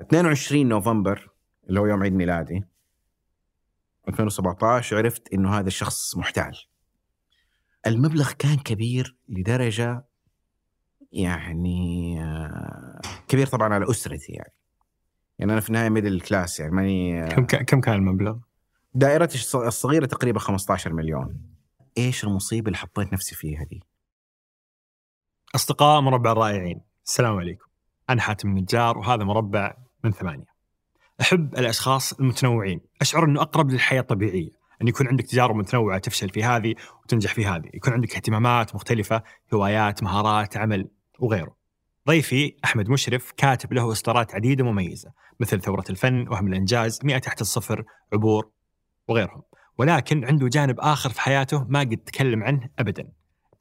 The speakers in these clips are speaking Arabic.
22 نوفمبر اللي هو يوم عيد ميلادي 2017 عرفت إنه هذا الشخص محتال. المبلغ كان كبير لدرجة يعني آه، كبير طبعا على أسرتي يعني. يعني أنا في النهاية middle class يعني ماني كم كم كان المبلغ؟ دائرتي الصغيرة تقريبا 15 مليون. إيش المصيبة اللي حطيت نفسي فيها دي؟ أصدقاء مربع الرائعين السلام عليكم. أنا حاتم النجار وهذا مربع من ثمانية. أحب الأشخاص المتنوعين. أشعر إنه أقرب للحياة الطبيعيه إن يكون عندك تجارب متنوعة تفشل في هذه وتنجح في هذه. يكون عندك اهتمامات مختلفة هوايات مهارات عمل وغيره. ضيفي أحمد مشرف كاتب له إصدارات عديدة مميزة مثل ثورة الفن وهم الإنجاز 100 تحت الصفر عبور وغيرهم. ولكن عنده جانب آخر في حياته ما قد تكلم عنه ابدا.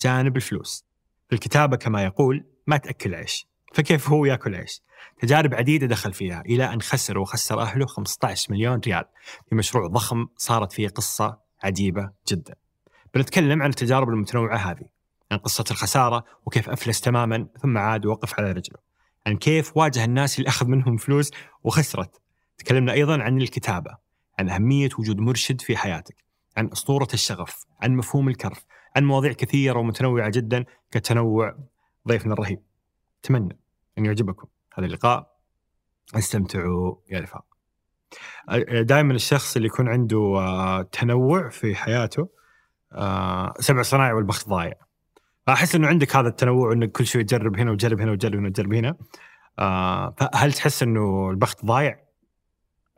جانب الفلوس. في الكتابة كما يقول ما تأكل عيش. فكيف هو ياكل عيش؟ تجارب عديدة دخل فيها إلى أن خسر وخسر أهله 15 مليون ريال في مشروع ضخم صارت فيه قصة عجيبة جدا. بنتكلم عن التجارب المتنوعة هذه عن قصة الخسارة وكيف أفلس تماما ثم عاد ووقف على رجله عن كيف واجه الناس اللي أخذ منهم فلوس وخسرت. تكلمنا أيضا عن الكتابة عن أهمية وجود مرشد في حياتك عن أسطورة الشغف عن مفهوم الكرف عن مواضيع كثيرة ومتنوعة جدا كتنوع ضيفنا الرهيب. أتمنى أن يعجبكم هذا اللقاء. استمتعوا يا رفاق. دائما الشخص اللي يكون عنده تنوع في حياته سبع صنايع والبخت ضايع. احس إنه عندك هذا التنوع إنك كل شوي تجرب هنا وتجرب هنا وتجرب هنا وتجرب هنا. آه، هل تحس إنه البخت ضايع؟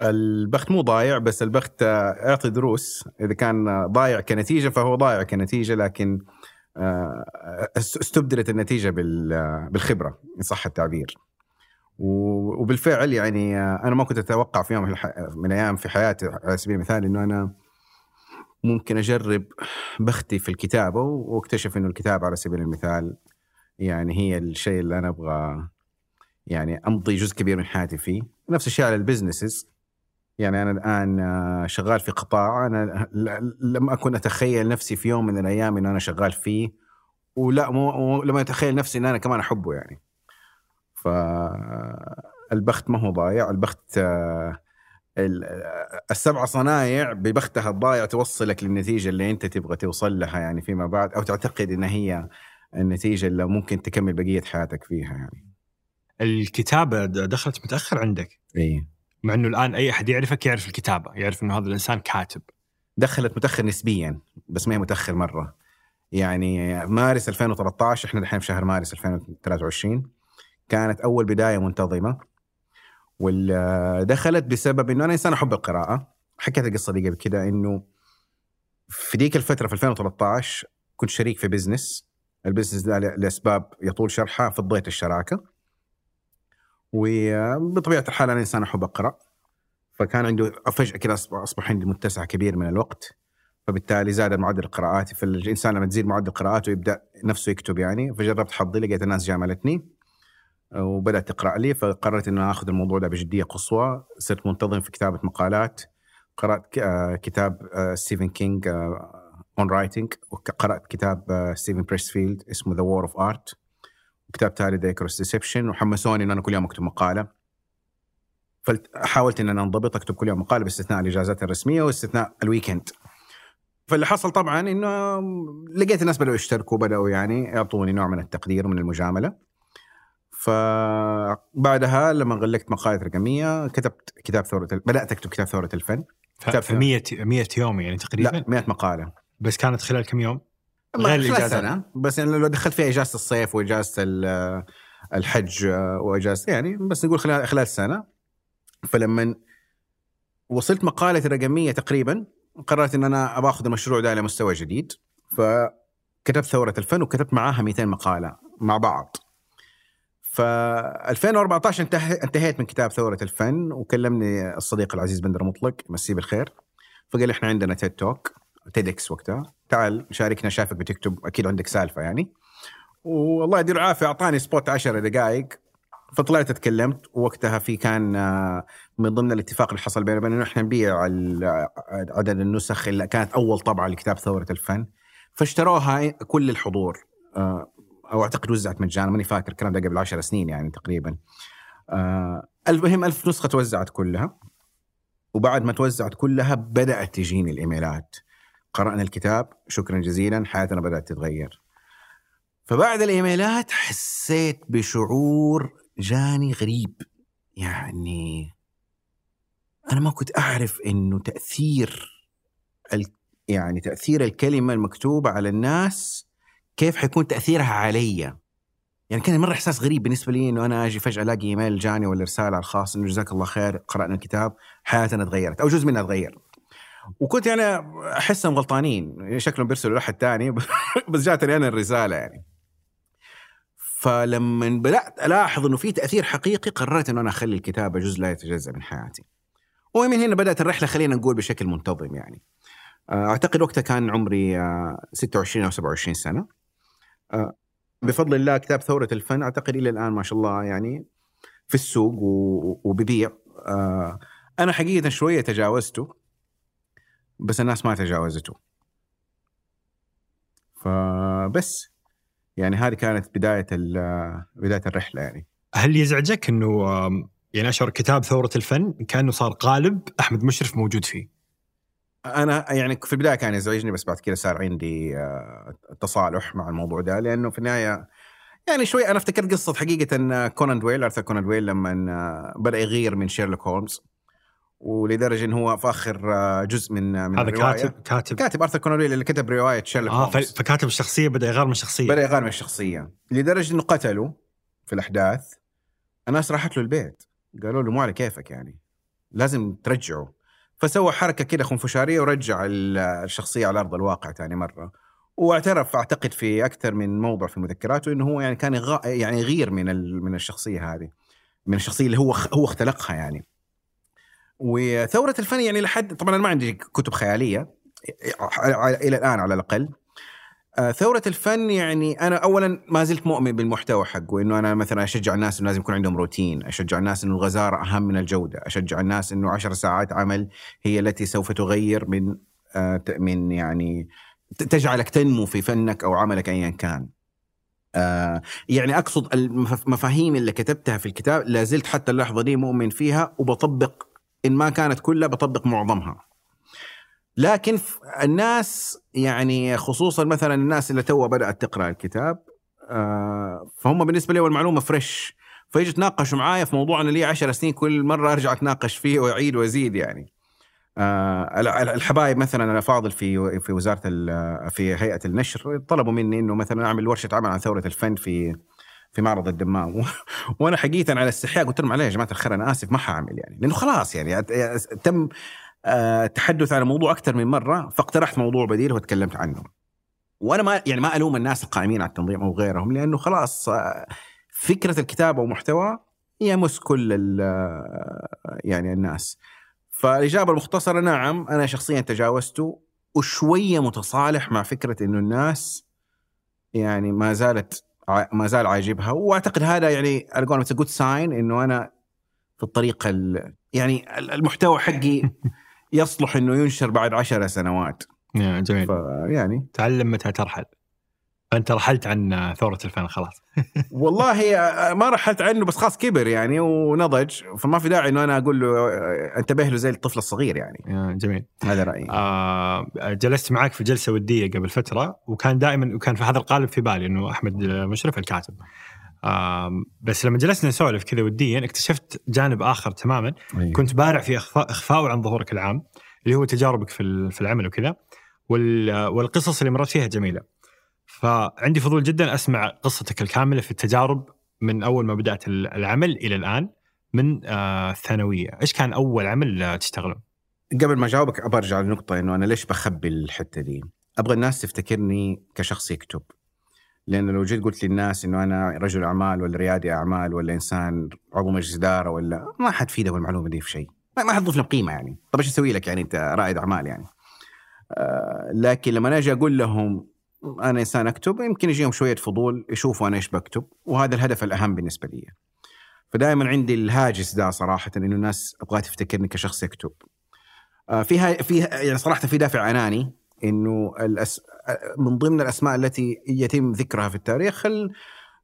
البخت مو ضايع بس البخت يعطي دروس. إذا كان ضايع كنتيجة فهو ضايع كنتيجة لكن استبدلت النتيجة بالخبرة إن صح التعبير. وبالفعل يعني أنا ما كنت أتوقع في يوم من الأيام في حياتي على سبيل المثال إنه أنا ممكن أجرب بختي في الكتابة واكتشف إنه الكتابة على سبيل المثال يعني هي الشيء اللي أنا أبغى يعني أمضي جزء كبير من حياتي فيه نفس الشيء على البزنسز يعني أنا الآن شغال في قطاع. أنا لم أكن أتخيل نفسي في يوم من الأيام إن أنا شغال فيه ولا مو لما أتخيل نفسي إن أنا كمان أحبه يعني. فالبخت ما هو ضايع. البخت آه، السبع صنايع ببختها الضايع توصلك للنتيجة اللي أنت تبغى توصل لها يعني فيما بعد أو تعتقد أنها هي النتيجة اللي ممكن تكمل بقية حياتك فيها يعني. الكتابة دخلت متأخر عندك؟ إيه. مع أنه الآن أي أحد يعرفك يعرف الكتابة يعرف أنه هذا الإنسان كاتب. دخلت متأخر نسبيا بس ما هي متأخر مرة. يعني مارس 2013 إحنا الحين في شهر مارس 2023 كانت أول بداية منتظمة. ودخلت بسبب إنه أنا إنسان أحب القراءة. حكيت القصة دي قبل كده إنه في ذيك الفترة في 2013 كنت شريك في business ال business ده لأسباب يطول شرحها فضيت الشراكة. وبطبيعة الحال أنا إنسان أحب أقرأ فكان عنده فجأة كذا أصبح عندي متسع كبير من الوقت فبالتالي زاد معدل قراءاتي فالإنسان لما تزيد معدل قراءاته يبدأ نفسه يكتب يعني فجربت حظي لقيت الناس جاملتني وبدأت تقرأ لي فقررت ان آخذ الموضوع ده بجدية قصوى صرت منتظم في كتابة مقالات قرأت آه، كتاب آه، ستيفن كينج On Writing وقرات كتاب ستيفن بريسفيلد اسمه The War of Art وكتاب ثاني The Icarus Deception وحمسوني إن أنا كل يوم أكتب مقالة. فحاولت إن أنا أنضبط أكتب كل يوم مقالة باستثناء الإجازات الرسمية واستثناء ال weekend فاللي حصل طبعا إنه لقيت الناس بدأوا يشتركوا بدأوا يعني يعطوني نوع من التقدير ومن المجاملة. فبعدها لما غلقت مقالات رقمية كتبت كتاب ثورة بدأت أكتب كتاب ثورة الفن. كتاب في 100 100 يوم يعني تقريبا؟ لا 100 مقالة. بس كانت خلال كم يوم؟ غير الإجازة. سنه بس يعني لو دخلت فيها إجازة الصيف وإجازة الحج وإجازة يعني بس نقول خلال خلال سنة. فلما وصلت مقالتي الرقميه تقريبا قررت إن أنا أخذ المشروع ده إلى مستوى جديد. فكتبت ثورة الفن وكتبت معاها 200 مقالة مع بعض. ف 2014 انتهيت من كتاب ثورة الفن وكلمني الصديق العزيز بندر مطلق. مسيه بالخير. فقال إحنا عندنا TED Talk TEDx وقتها. تعال شاركنا شايفك بتكتب أكيد عندك سالفة يعني. والله يديه العافية أعطاني spot 10 دقائق. فطلعت اتكلمت ووقتها في كان آه، من ضمن الاتفاق اللي حصل بيننا انه إحنا نبيع عدد النسخ اللي كانت أول طبعه لكتاب ثورة الفن. فاشتروها كل الحضور آه، أو أعتقد وزعت مجانا ماني فاكر الكلام ده قبل 10 سنين يعني تقريبا. آه المهم ألف نسخة توزعت كلها. وبعد ما توزعت كلها بدأت تجيني الإيميلات. قرأنا الكتاب شكرا جزيلا حياتنا بدأت تتغير. فبعد الإيميلات حسيت بشعور جاني غريب. يعني أنا ما كنت أعرف إنه تأثير ال... يعني تأثير الكلمة المكتوبة على الناس كيف حيكون تأثيرها علي. يعني كان مرة إحساس غريب بالنسبة لي إنه أنا أجي فجأة ألاقي إيميل جاني ولا رسالة على الخاص إنه جزاك الله خير قرأنا الكتاب حياتنا تغيرت أو جزء منها تغير. وكنت يعني أحسهم غلطانين. شكلهم بيرسلوا لأحد ثاني بس جاتني أنا الرسالة يعني. فلما بدأت ألاحظ إنه في تأثير حقيقي قررت إنه أنا أخلي الكتابة جزء لا يتجزأ من حياتي. ومن هنا بدأت الرحلة خلينا نقول بشكل منتظم يعني. أعتقد وقتها كان عمري 26 أو 27 سنة. بفضل الله كتاب ثورة الفن أعتقد إلى الآن ما شاء الله يعني في السوق وببيع. أنا حقيقة شوية تجاوزته. بس الناس ما تجاوزته. فبس يعني هذه كانت بداية بداية الرحلة يعني. هل يزعجك إنه يعني اشعر كتاب ثورة الفن كأنه صار قالب أحمد مشرف موجود فيه؟ أنا يعني في البداية كان يزعجني بس بعد كذا صار عندي تصالح مع الموضوع ده لأنه في النهاية يعني شوي أنا افتكرت قصة حقيقة كونان دويل أرثر كونان دويل لما بدأ يغير من شيرلوك هولمز. ولدرجة انه هو في اخر جزء من من هذا كاتب كاتب. كاتب أرثر كونان دويل اللي كتب رواية شيرلوك آه هولمز. فكاتب الشخصية بدأ يغير من الشخصيه بدأ يغير من الشخصيه لدرجة إنه قتلوا في الأحداث. الناس راحت له البيت. قالوا له مو على كيفك يعني. لازم ترجعه. فسوى حركة كده خنفشارية ورجع الشخصية على أرض الواقع ثاني مرة. واعترف أعتقد في أكثر من موضع في مذكراته إنه هو يعني كان يغ... يعني يغير من من الشخصية هذه. من الشخصية اللي هو هو اختلقها يعني. وثورة الفن يعني لحد طبعا أنا ما عندي كتب خيالية إلى الآن على الأقل ثورة الفن يعني أنا أولا ما زلت مؤمن بالمحتوى حقه إنه أنا مثلا أشجع الناس إنه لازم يكون عندهم روتين، أشجع الناس إنه الغزارة أهم من الجودة، أشجع الناس إنه عشر ساعات عمل هي التي سوف تغير من آه من يعني تجعلك تنمو في فنك أو عملك أيا كان. آه يعني أقصد المفاهيم اللي كتبتها في الكتاب لا زلت حتى اللحظة دي مؤمن فيها وبطبق إن ما كانت كلها بطبق معظمها. لكن الناس يعني خصوصا مثلا الناس اللي تو بدأت تقرأ الكتاب فهم بالنسبة لي المعلومه fresh فيجي يتناقشوا معايا في موضوع أنا لي 10 سنين كل مرة أرجع أتناقش فيه وأعيد وأزيد يعني الحبايب مثلا أنا فاضل في في وزارة في هيئة النشر طلبوا مني إنه مثلا أعمل ورشة عمل عن ثورة الفن في في معرض الدمام وأنا حقيقة على استحياء قلت لهم عليه يا جماعة الخير أنا آسف ما حأعمل يعني لأنه خلاص يعني تم أه تحدث عن الموضوع أكثر من مرة فاقترحت موضوع بديل وتكلمت عنه. وأنا ما يعني ما ألوم الناس القائمين على التنظيم أو غيرهم لأنه خلاص فكرة الكتابة ومحتوى يمس كل يعني الناس. فالإجابة المختصرة نعم أنا شخصيا تجاوزته وشوية متصالح مع فكرة إنه الناس يعني ما زالت ما زال عاجبها. وأعتقد هذا يعني على قولهم good sign إنه أنا في الطريق يعني المحتوى حقي يصلح إنه ينشر بعد عشر سنوات. جميل. يعني تعلم متى ترحل. فأنت رحلت عن ثورة الفن خلاص. والله ما رحلت عنه بس خلاص كبر يعني ونضج فما في داعي إنه أنا أقول له انتبه له زي الطفل الصغير يعني. جميل. هذا رأيي. آه جلست معك في جلسة ودية قبل فترة وكان دائما وكان في هذا القالب في بالي إنه أحمد مشرف الكاتب. آه بس لما جلسنا نسولف كذا وديا اكتشفت جانب آخر تماما. أيه. كنت بارع في إخفاء عن ظهورك العام اللي هو تجاربك في في العمل وكذا. والقصص اللي مرت فيها جميلة. فعندي فضول جدا أسمع قصتك الكاملة في التجارب من أول ما بدأت العمل إلى الآن من آه الثانوية، إيش كان أول عمل تشتغله؟ قبل ما أجاوبك ابى أرجع للنقطه إنه أنا ليش بخبي الحتة دي؟ أبغى الناس تفتكرني كشخص يكتب. لأنه لو جيت قلت للناس إنه أنا رجل أعمال ولا ريادي أعمال ولا إنسان عضو مجلس إدارة ولا ما حتفيده بالمعلومة دي في شيء ما حتضيف له قيمة يعني طب إيش أسوي لك يعني أنت رائد أعمال يعني آه لكن لما أجي أقول لهم أنا إنسان أكتب يمكن يجيهم شوية فضول يشوفوا أنا إيش بكتب وهذا الهدف الأهم بالنسبة لي. فدائما عندي الهاجس ده صراحة إنه الناس أبغى تفتكرني كشخص يكتب. آه فيها فيها يعني صراحة في دافع أناني إنه الأس... من ضمن الأسماء التي يتم ذكرها في التاريخ ال...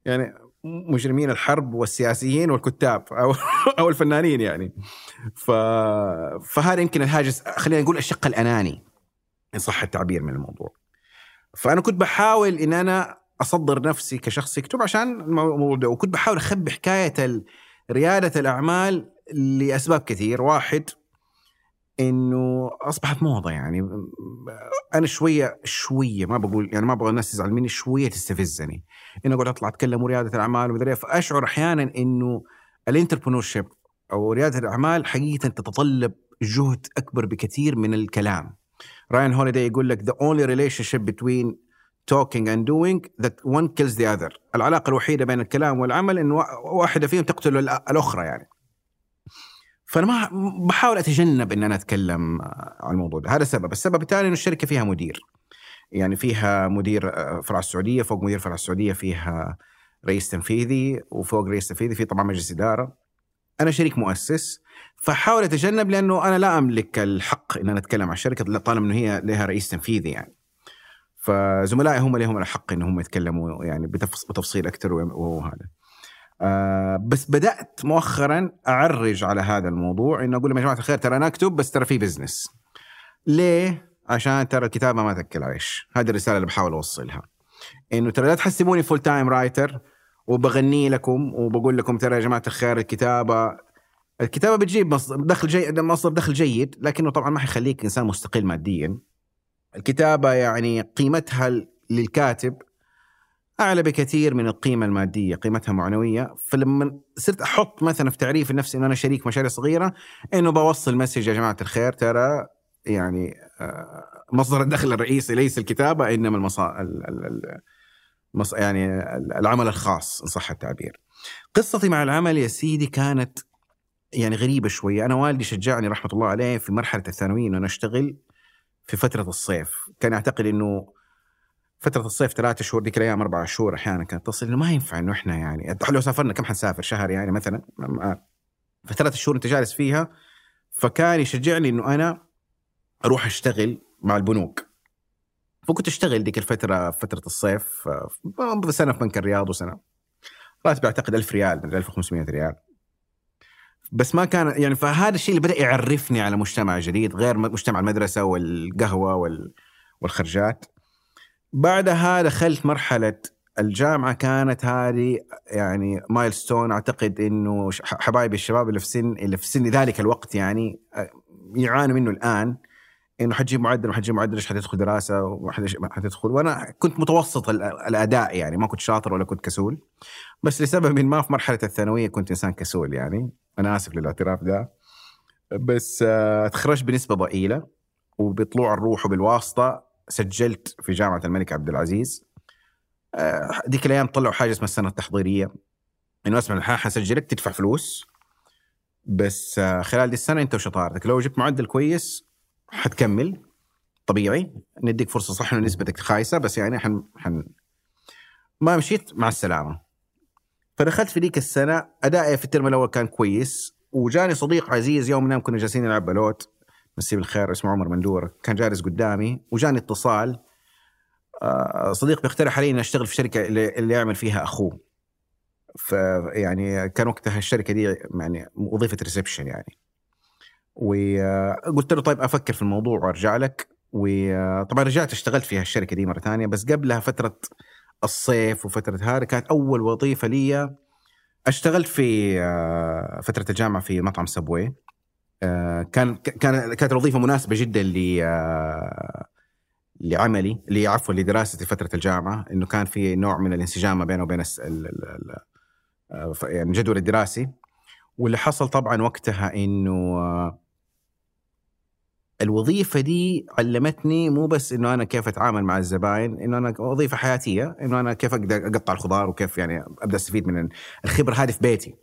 يعني مجرمين الحرب والسياسيين والكتاب أو أو الفنانين يعني. ف فهذا يمكن الهاجس خلينا نقول الشق الأناني إن صح التعبير من الموضوع. فأنا كنت بحاول إن أنا أصدر نفسي كشخص يكتب عشان الموضوع ده وكنت بحاول أخبي حكاية ريادة الأعمال لأسباب كثير. واحد إنه أصبحت موضة يعني. أنا شوية شوية ما بقول يعني ما أبغى الناس تزعل مني شوية تستفزني. انه أقعد أطلع أتكلم وريادة الأعمال ومدري فأشعر أحيانا إنه الانتربرنور أو ريادة الأعمال حقيقة تتطلب جهد أكبر بكثير من الكلام. راين هوليدي يقول لك the only relationship between talking and doing that one kills the other. العلاقة الوحيدة بين الكلام والعمل انه واحدة فيهم تقتل الأخرى يعني. فأنا ما بحاول أتجنب إن أنا أتكلم عن الموضوع ده. هذا السبب. السبب الثاني إنه الشركة فيها مدير. يعني فيها مدير آه، فرع السعودية فوق مدير فرع السعودية فيها رئيس تنفيذي وفوق رئيس تنفيذي في طبعا مجلس إدارة. أنا شريك مؤسس. فحاول اتجنب لأنه أنا لا أملك الحق إن أنا أتكلم عن الشركة طالما إنه هي لها رئيس تنفيذي يعني. فزملائي هم اللي هم الحق ان هم يتكلموا يعني بتفصيل أكثر وهذا. آه بس بدأت مؤخرا أعرج على هذا الموضوع إنه أقول لهم يا جماعة الخير ترى أنا أكتب بس ترى في business ليه؟ عشان ترى الكتابة ما تأكل عيش. هذه الرسالة اللي بحاول أوصلها. إنه ترى لا تحسبوني full time writer وبغني لكم وبقول لكم ترى يا جماعة الخير الكتابة الكتابة بتجيب مصدر دخل جيد مصدر دخل جيد لكنه طبعا ما حيخليك إنسان مستقل ماديا الكتابة يعني قيمتها للكاتب أعلى بكثير من القيمة المادية قيمتها معنوية فلما صرت أحط مثلا في تعريف نفسي إنه أنا شريك مشاريع صغيرة إنه بوصل مسج يا جماعة الخير ترى يعني آه، مصدر الدخل الرئيسي ليس الكتابة إنما المصا... المص... يعني العمل الخاص إن صح التعبير. قصتي مع العمل يا سيدي كانت يعني غريبة شوية، أنا والدي شجعني رحمة الله عليه في مرحلة الثانوية إنه أنا أشتغل في فترة الصيف، كان يعتقد إنه فترة الصيف ثلاثة شهور ذيك الأيام أربعة شهور أحيانا كانت تصل. إنه ما ينفع إنه إحنا يعني لو سافرنا كم حنسافر؟ شهر يعني مثلا. فثلاثة شهور أنت جالس فيها. فكان يشجعني إنه أنا أروح أشتغل مع البنوك. فكنت أشتغل ذيك الفترة فترة الصيف. سنة في بنك الرياض وسنة. راتب أعتقد 1000 ريال من 1500 ريال. بس ما كان يعني فهذا الشيء اللي بدأ يعرفني على مجتمع جديد غير مجتمع المدرسة والقهوة والخرجات. بعدها دخلت مرحلة الجامعة كانت هذه يعني مايلستون. أعتقد إنه حبايبي الشباب اللي في سن اللي في سن ذلك الوقت يعني يعانوا منه الآن. إنه حتجيب معدل وحتجيب معدل إيش حتدخل دراسة وحتدخل وأنا كنت متوسط الأداء يعني ما كنت شاطر ولا كنت كسول. بس لسبب ما في مرحلة الثانوية كنت إنسان كسول يعني. أنا آسف للاعتراف ده. بس آه، تخرجت بنسبة ضئيلة وبطلوع الروح وبالواسطه سجلت في جامعة الملك عبد العزيز. آه، ديك الأيام طلعوا حاجة اسمها السنة التحضيرية. إنه اسمع الحين حسجلك تدفع فلوس. بس آه، خلال دي السنة أنت وشطارتك. لو جبت معدل كويس حتكمل. طبيعي. نديك فرصة صح إنه نسبتك خايسة. بس يعني حن, حن ما مشيت. مع السلامة. فدخلت في ذيك السنة أدائي في الترم الأول كان كويس وجاني صديق عزيز يوم الأيام كنا جالسين نلعب بلوت. مسيه بالخير اسمه عمر مندور. كان جالس قدامي وجاني اتصال. آه، صديق بيقترح علي إني أشتغل في شركة اللي يعمل فيها أخوه. فيعني كان وقتها الشركة دي يعني وظيفة reception يعني. وقلت له طيب أفكر في الموضوع وأرجع لك. وطبعا رجعت اشتغلت في هالشركة دي مرة ثانية بس قبلها فترة الصيف وفترة هذا كانت أول وظيفة لي. اشتغلت في آه، فترة الجامعة في مطعم سبوي آه، كان كان كانت الوظيفة مناسبة جدا ل آه، لعملي اللي عفوا لدراستي فترة الجامعة إنه كان في نوع من الانسجام ما بينه وبين يعني الجدول الدراسي. واللي حصل طبعا وقتها إنه الوظيفة دي علمتني مو بس إنه أنا كيف أتعامل مع الزباين إنه أنا وظيفة حياتية إنه أنا كيف أقدر أقطع الخضار وكيف يعني أبدأ أستفيد من الخبرة هذه في بيتي.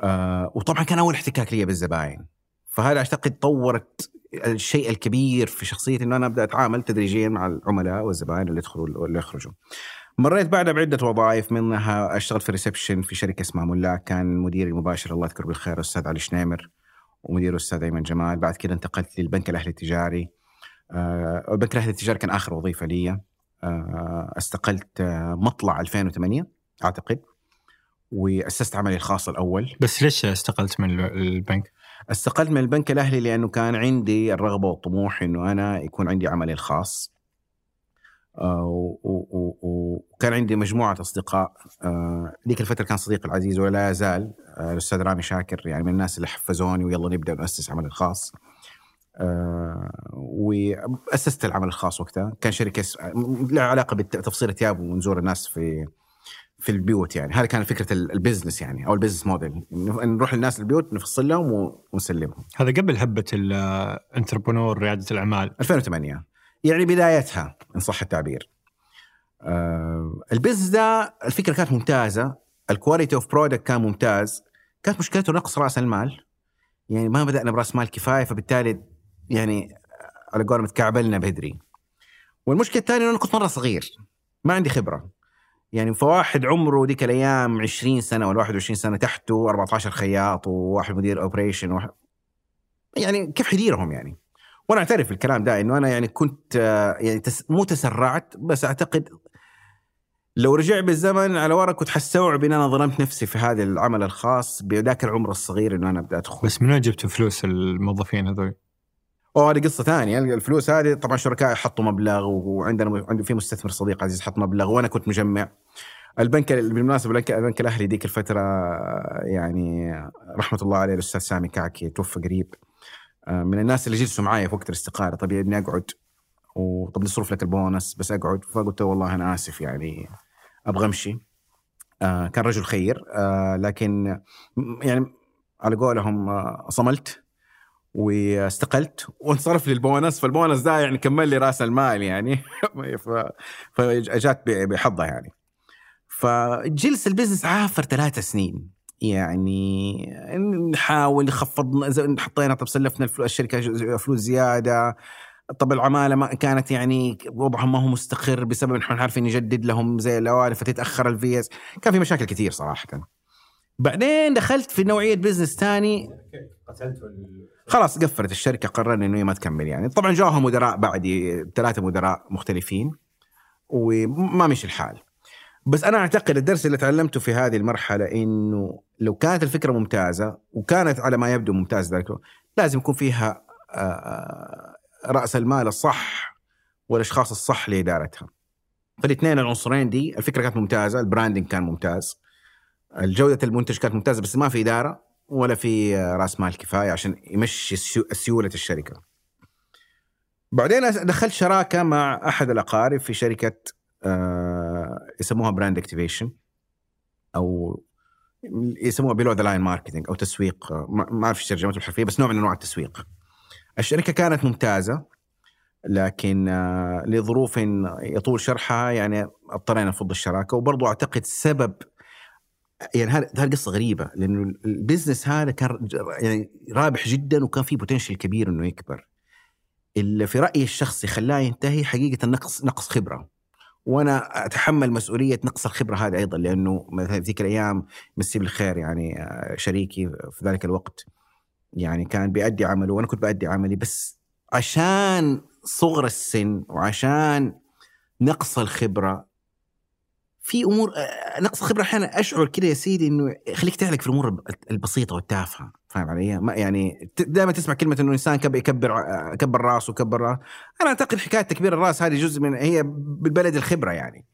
آه وطبعا كان أول احتكاك لي بالزباين. فهذا أعتقد طورت الشيء الكبير في شخصيتي إنه أنا أبدأ أتعامل تدريجيا مع العملاء والزبائن اللي يدخلوا واللي يخرجوا. مريت بعدها بعدة وظائف منها أشتغلت في ريسبشن في شركة اسمها ملاك كان مديري المباشر الله يذكره بالخير الأستاذ علي شنيمر. ومدير الأستاذ أيمن جمال. بعد كده انتقلت للبنك الأهلي التجاري. آه البنك الأهلي التجاري كان آخر وظيفة لي. آه استقلت آه مطلع 2008 أعتقد. وأسست عملي الخاص الأول. بس ليش استقلت من البنك؟ استقلت من البنك الأهلي لأنه كان عندي الرغبة والطموح إنه أنا يكون عندي عملي الخاص. آه، وكان عندي مجموعة أصدقاء آه، ذيك الفترة كان صديقي العزيز ولا يزال آه، الأستاذ رامي شاكر يعني من الناس اللي حفزوني ويلا نبدأ نأسس عمل الخاص. وأسست العمل الخاص وقتها. كان شركة لها علاقة بتفصيل ثياب ونزور الناس في في البيوت يعني. هذه كانت فكرة ال business يعني أو ال business model. نروح للناس البيوت نفصل لهم ونسلمهم. هذا قبل هبة ال entrepreneur ريادة الأعمال. 2008 يعني بدايتها إن صح التعبير. آه ال business ده الفكرة كانت ممتازة. ال quality of product كان ممتاز. كانت مشكلته نقص رأس المال. يعني ما بدأنا برأس مال كفاية فبالتالي يعني على قولهم تكعبلنا بدري والمشكلة الثانية إنه أنا كنت مرة صغير. ما عندي خبرة. يعني فواحد عمره ذيك الأيام 20 سنة ولا 21 سنة تحته 14 خياط وواحد مدير operation وواحد يعني كيف حيديرهم يعني؟ وأنا أعترف الكلام ده إنه أنا يعني كنت يعني تس مو تسرعت بس أعتقد لو رجع بالزمن على ورا كنت حستوعب إن أنا ظلمت نفسي في هذا العمل الخاص بذاك العمر الصغير إنه أنا أبدأ أدخل. بس من وين جبتوا فلوس الموظفين هذول؟ أوه هذه قصة ثانية. الفلوس هذه طبعا شركائي حطوا مبلغ وعندنا عندي في مستثمر صديق عزيز حط مبلغ وأنا كنت مجمع. البنك بالمناسبة البنك, البنك الأهلي ذيك الفترة يعني رحمة الله عليه الأستاذ سامي كعكي توفى قريب. آه، من الناس اللي جلسوا معي في وقت الاستقالة. طب اني أقعد. وطب نصرف لك البونص بس أقعد. فقلت والله أنا آسف يعني. أبغى أمشي. آه كان رجل خير. آه لكن يعني على قولهم صملت واستقلت. وانصرف لي ال bonus فال bonus ده يعني كمل لي رأس المال يعني. فجات بحظها يعني. فجلس ال business عافر ثلاث سنين. يعني نحاول نخفض حطينا طب سلفنا الشركة فلوس زيادة. طب العمالة ما كانت يعني وضعهم ما هو مستقر بسبب إحنا عارفين نجدد لهم زي الاوائل فتتأخر الفيز كان في مشاكل كثير صراحة. بعدين دخلت في نوعية بزنس ثاني خلاص قفلت الشركة قررنا إنه ما تكمل يعني. طبعا جاهم مدراء بعدي ثلاثة مدراء مختلفين وما مشي الحال. بس أنا أعتقد الدرس اللي تعلمته في هذه المرحلة إنه لو كانت الفكرة ممتازة وكانت على ما يبدو ممتاز ذلك لازم يكون فيها آه، رأس المال الصح والأشخاص الصح لإدارتها. فالاثنين العنصرين دي الفكرة كانت ممتازة، ال branding كان ممتاز. الجودة المنتج كانت ممتازة بس ما في إدارة ولا في رأس مال كفاية عشان يمشي سيوله الشركة. بعدين دخلت شراكة مع أحد الأقارب في شركة آه يسموها brand activation أو يسموها below the line marketing أو تسويق ما أعرف إيش ترجمته الحرفيه بس نوع من أنواع التسويق. الشركة كانت ممتازة لكن آه لظروف يطول شرحها يعني اضطرينا نفض الشراكة وبرضو أعتقد سبب يعني هذه قصة غريبة لأنه البزنس هذا كان يعني رابح جدا وكان فيه بوتنشل كبير إنه يكبر. اللي في رأيي الشخصي خلاه ينتهي حقيقة نقص نقص خبرة. وأنا أتحمل مسؤولية نقص الخبرة هذا أيضا لأنه مثلا ذيك الأيام مسي بالخير يعني آه، شريكي في ذلك الوقت يعني كان بيأدي عمله وأنا كنت بأدي عملي بس عشان صغر السن وعشان نقص الخبرة في أمور نقص خبره أحيانا أشعر كذا يا سيدي إنه يخليك تعلق في الأمور البسيطة والتافهة فاهم علي؟ ما يعني دائما تسمع كلمة إنه الانسان كبر يكبر كبر رأسه وكبر راسه أنا أعتقد حكاية تكبير الرأس هذه جزء من هي بالبلد الخبرة يعني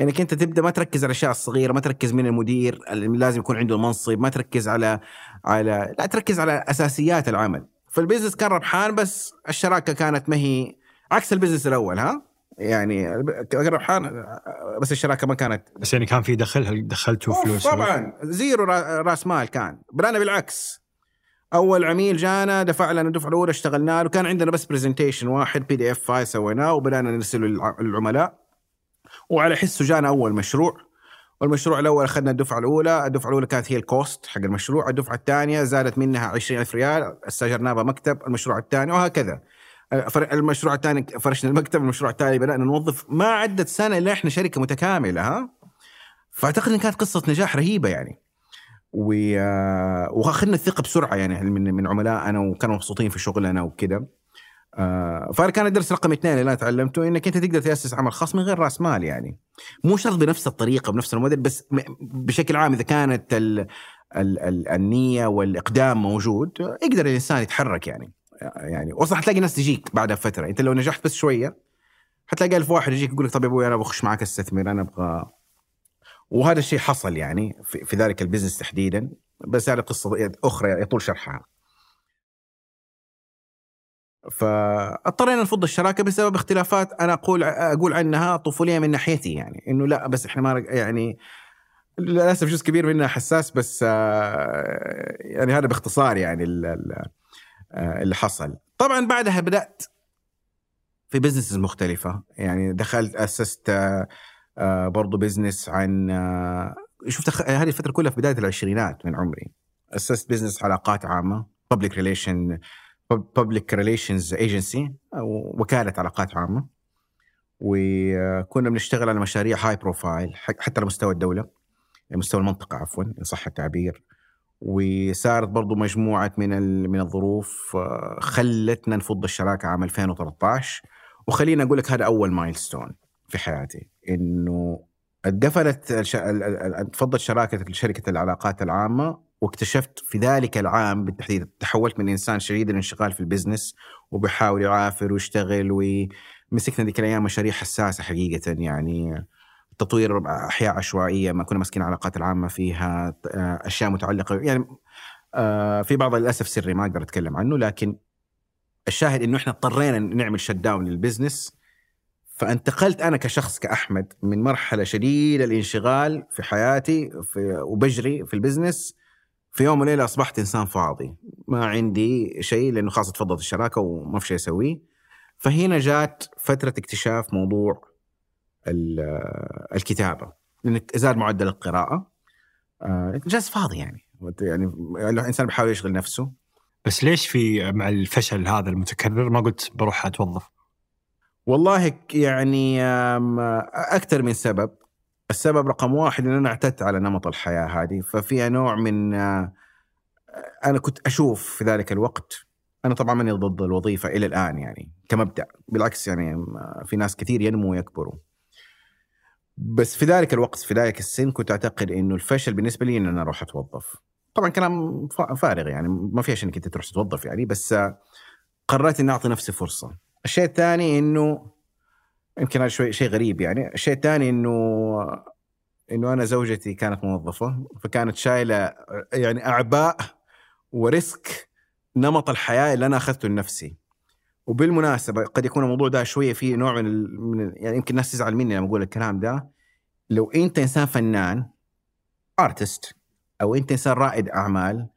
إنك أنت تبدأ ما تركز على الأشياء الصغيرة ما تركز من المدير اللي لازم يكون عنده المنصب ما تركز على على لا تركز على أساسيات العمل. فال business كان ربحان بس الشراكة كانت ما هي عكس ال business الأول ها؟ يعني ربحان بس الشراكة ما كانت. بس يعني كان في دخل هل دخلتوا فلوس؟ طبعا. zero راس مال كان. بدانا بالعكس. أول عميل جانا دفع لنا الدفعة الأولى اشتغلنا له كان عندنا بس presentation واحد PDF file سويناه وبدأنا نرسله للعملاء. وعلى حسه جانا أول مشروع. والمشروع الأول اخذنا الدفعة الأولى، الدفعة الأولى كانت هي الكوست حق المشروع، الدفعة الثانية زادت منها 20000 ريال، استاجرنا مكتب، المشروع الثاني وهكذا. المشروع الثاني فرشنا المكتب المشروع الثاني بدأنا نوظف ما عدت سنة إلا إحنا شركة متكاملة ها؟ فأعتقد إن كانت قصة نجاح رهيبة يعني. و... واخذنا الثقه بسرعة يعني من من عملائنا وكانوا مبسوطين في شغلنا وكذا آه فانا كان الدرس رقم اثنين اللي أنا تعلمته إنك أنت تقدر تأسس عمل خاص من غير رأس مال يعني. مو شرط بنفس الطريقة بنفس الموديل بس بشكل عام إذا كانت ال ال ال النية والإقدام موجود يقدر الإنسان يتحرك يعني. يعني. واصلا حتلاقي ناس تجيك بعد فتره أنت لو نجحت بس شوية حتلاقي ألف واحد يجيك يقول لك طب يا أبوي أنا بخش معك أستثمر أنا أبغى. وهذا الشيء حصل يعني في, في ذلك البزنس تحديدا. بس هذه قصة أخرى يطول شرحها. فاضطرينا نفض الشراكة بسبب اختلافات أنا أقول أقول عنها طفولية من ناحيتي يعني إنه لا بس إحنا ما يعني للأسف جزء كبير منها حساس بس آه، يعني هذا باختصار يعني آه، اللي حصل. طبعا بعدها بدأت في business مختلفة يعني دخلت أسست آه، برضو business عن شفت هذه الفترة كلها في بداية العشرينات من عمري. أسست business علاقات عامة public relation public relations agency وكالة علاقات عامة. وكنا بنشتغل على مشاريع high profile حتى على مستوى الدولة مستوى المنطقة عفوا إن صح التعبير. وصارت برضو مجموعة من من الظروف آه، خلتنا نفض الشراكة عام 2013 وخليني أقول لك هذا أول milestone في حياتي إنه اتقفلت تفضت شراكة شركة العلاقات العامة واكتشفت في ذلك العام بالتحديد تحولت من إنسان شديد الانشغال في ال business وبحاول يعافر ويشتغل ومسكنا ذيك الأيام مشاريع حساسة حقيقة يعني تطوير أحياء عشوائية ما كنا ماسكين العلاقات العامة فيها أشياء متعلقة يعني آه، في بعض للاسف سري ما أقدر أتكلم عنه لكن الشاهد إنه إحنا اضطرينا نعمل shut down لل business. فانتقلت أنا كشخص كأحمد من مرحلة شديدة الانشغال في حياتي في وبجري في ال business في يوم وليلة أصبحت إنسان فاضي. ما عندي شيء لأنه خلاص تفضلت الشراكة وما في شيء أسويه. فهنا جات فترة اكتشاف موضوع الكتابة. لأنك زاد معدل القراءة. آه، جالس فاضي يعني. يعني الإنسان بيحاول يشغل نفسه. بس ليش في مع الفشل هذا المتكرر؟ ما قلت بروح أتوظف؟ والله يعني أكثر من سبب. السبب رقم واحد إن أنا اعتدت على نمط الحياة هذه ففيها نوع من آه، أنا كنت أشوف في ذلك الوقت أنا طبعا ماني ضد الوظيفة إلى الآن يعني كمبدأ بالعكس يعني في ناس كثير ينمو ويكبروا. بس في ذلك الوقت في ذلك السن كنت أعتقد إنه الفشل بالنسبة لي إن أنا أروح أتوظف. طبعا كلام فارغ يعني ما في إنك أنت تروح تتوظف يعني بس قررت إني أعطي نفسي فرصة. الشيء الثاني إنه يمكن هذا شوي شيء غريب يعني. الشيء الثاني انه إنه أنا زوجتي كانت موظفة فكانت شايلة يعني أعباء و risk نمط الحياة اللي أنا أخذته لنفسي. وبالمناسبة قد يكون الموضوع ده شوية فيه نوع من, ال... من يعني يمكن الناس تزعل مني لما أقول الكلام ده. لو أنت إنسان فنان artist أو أنت إنسان رائد أعمال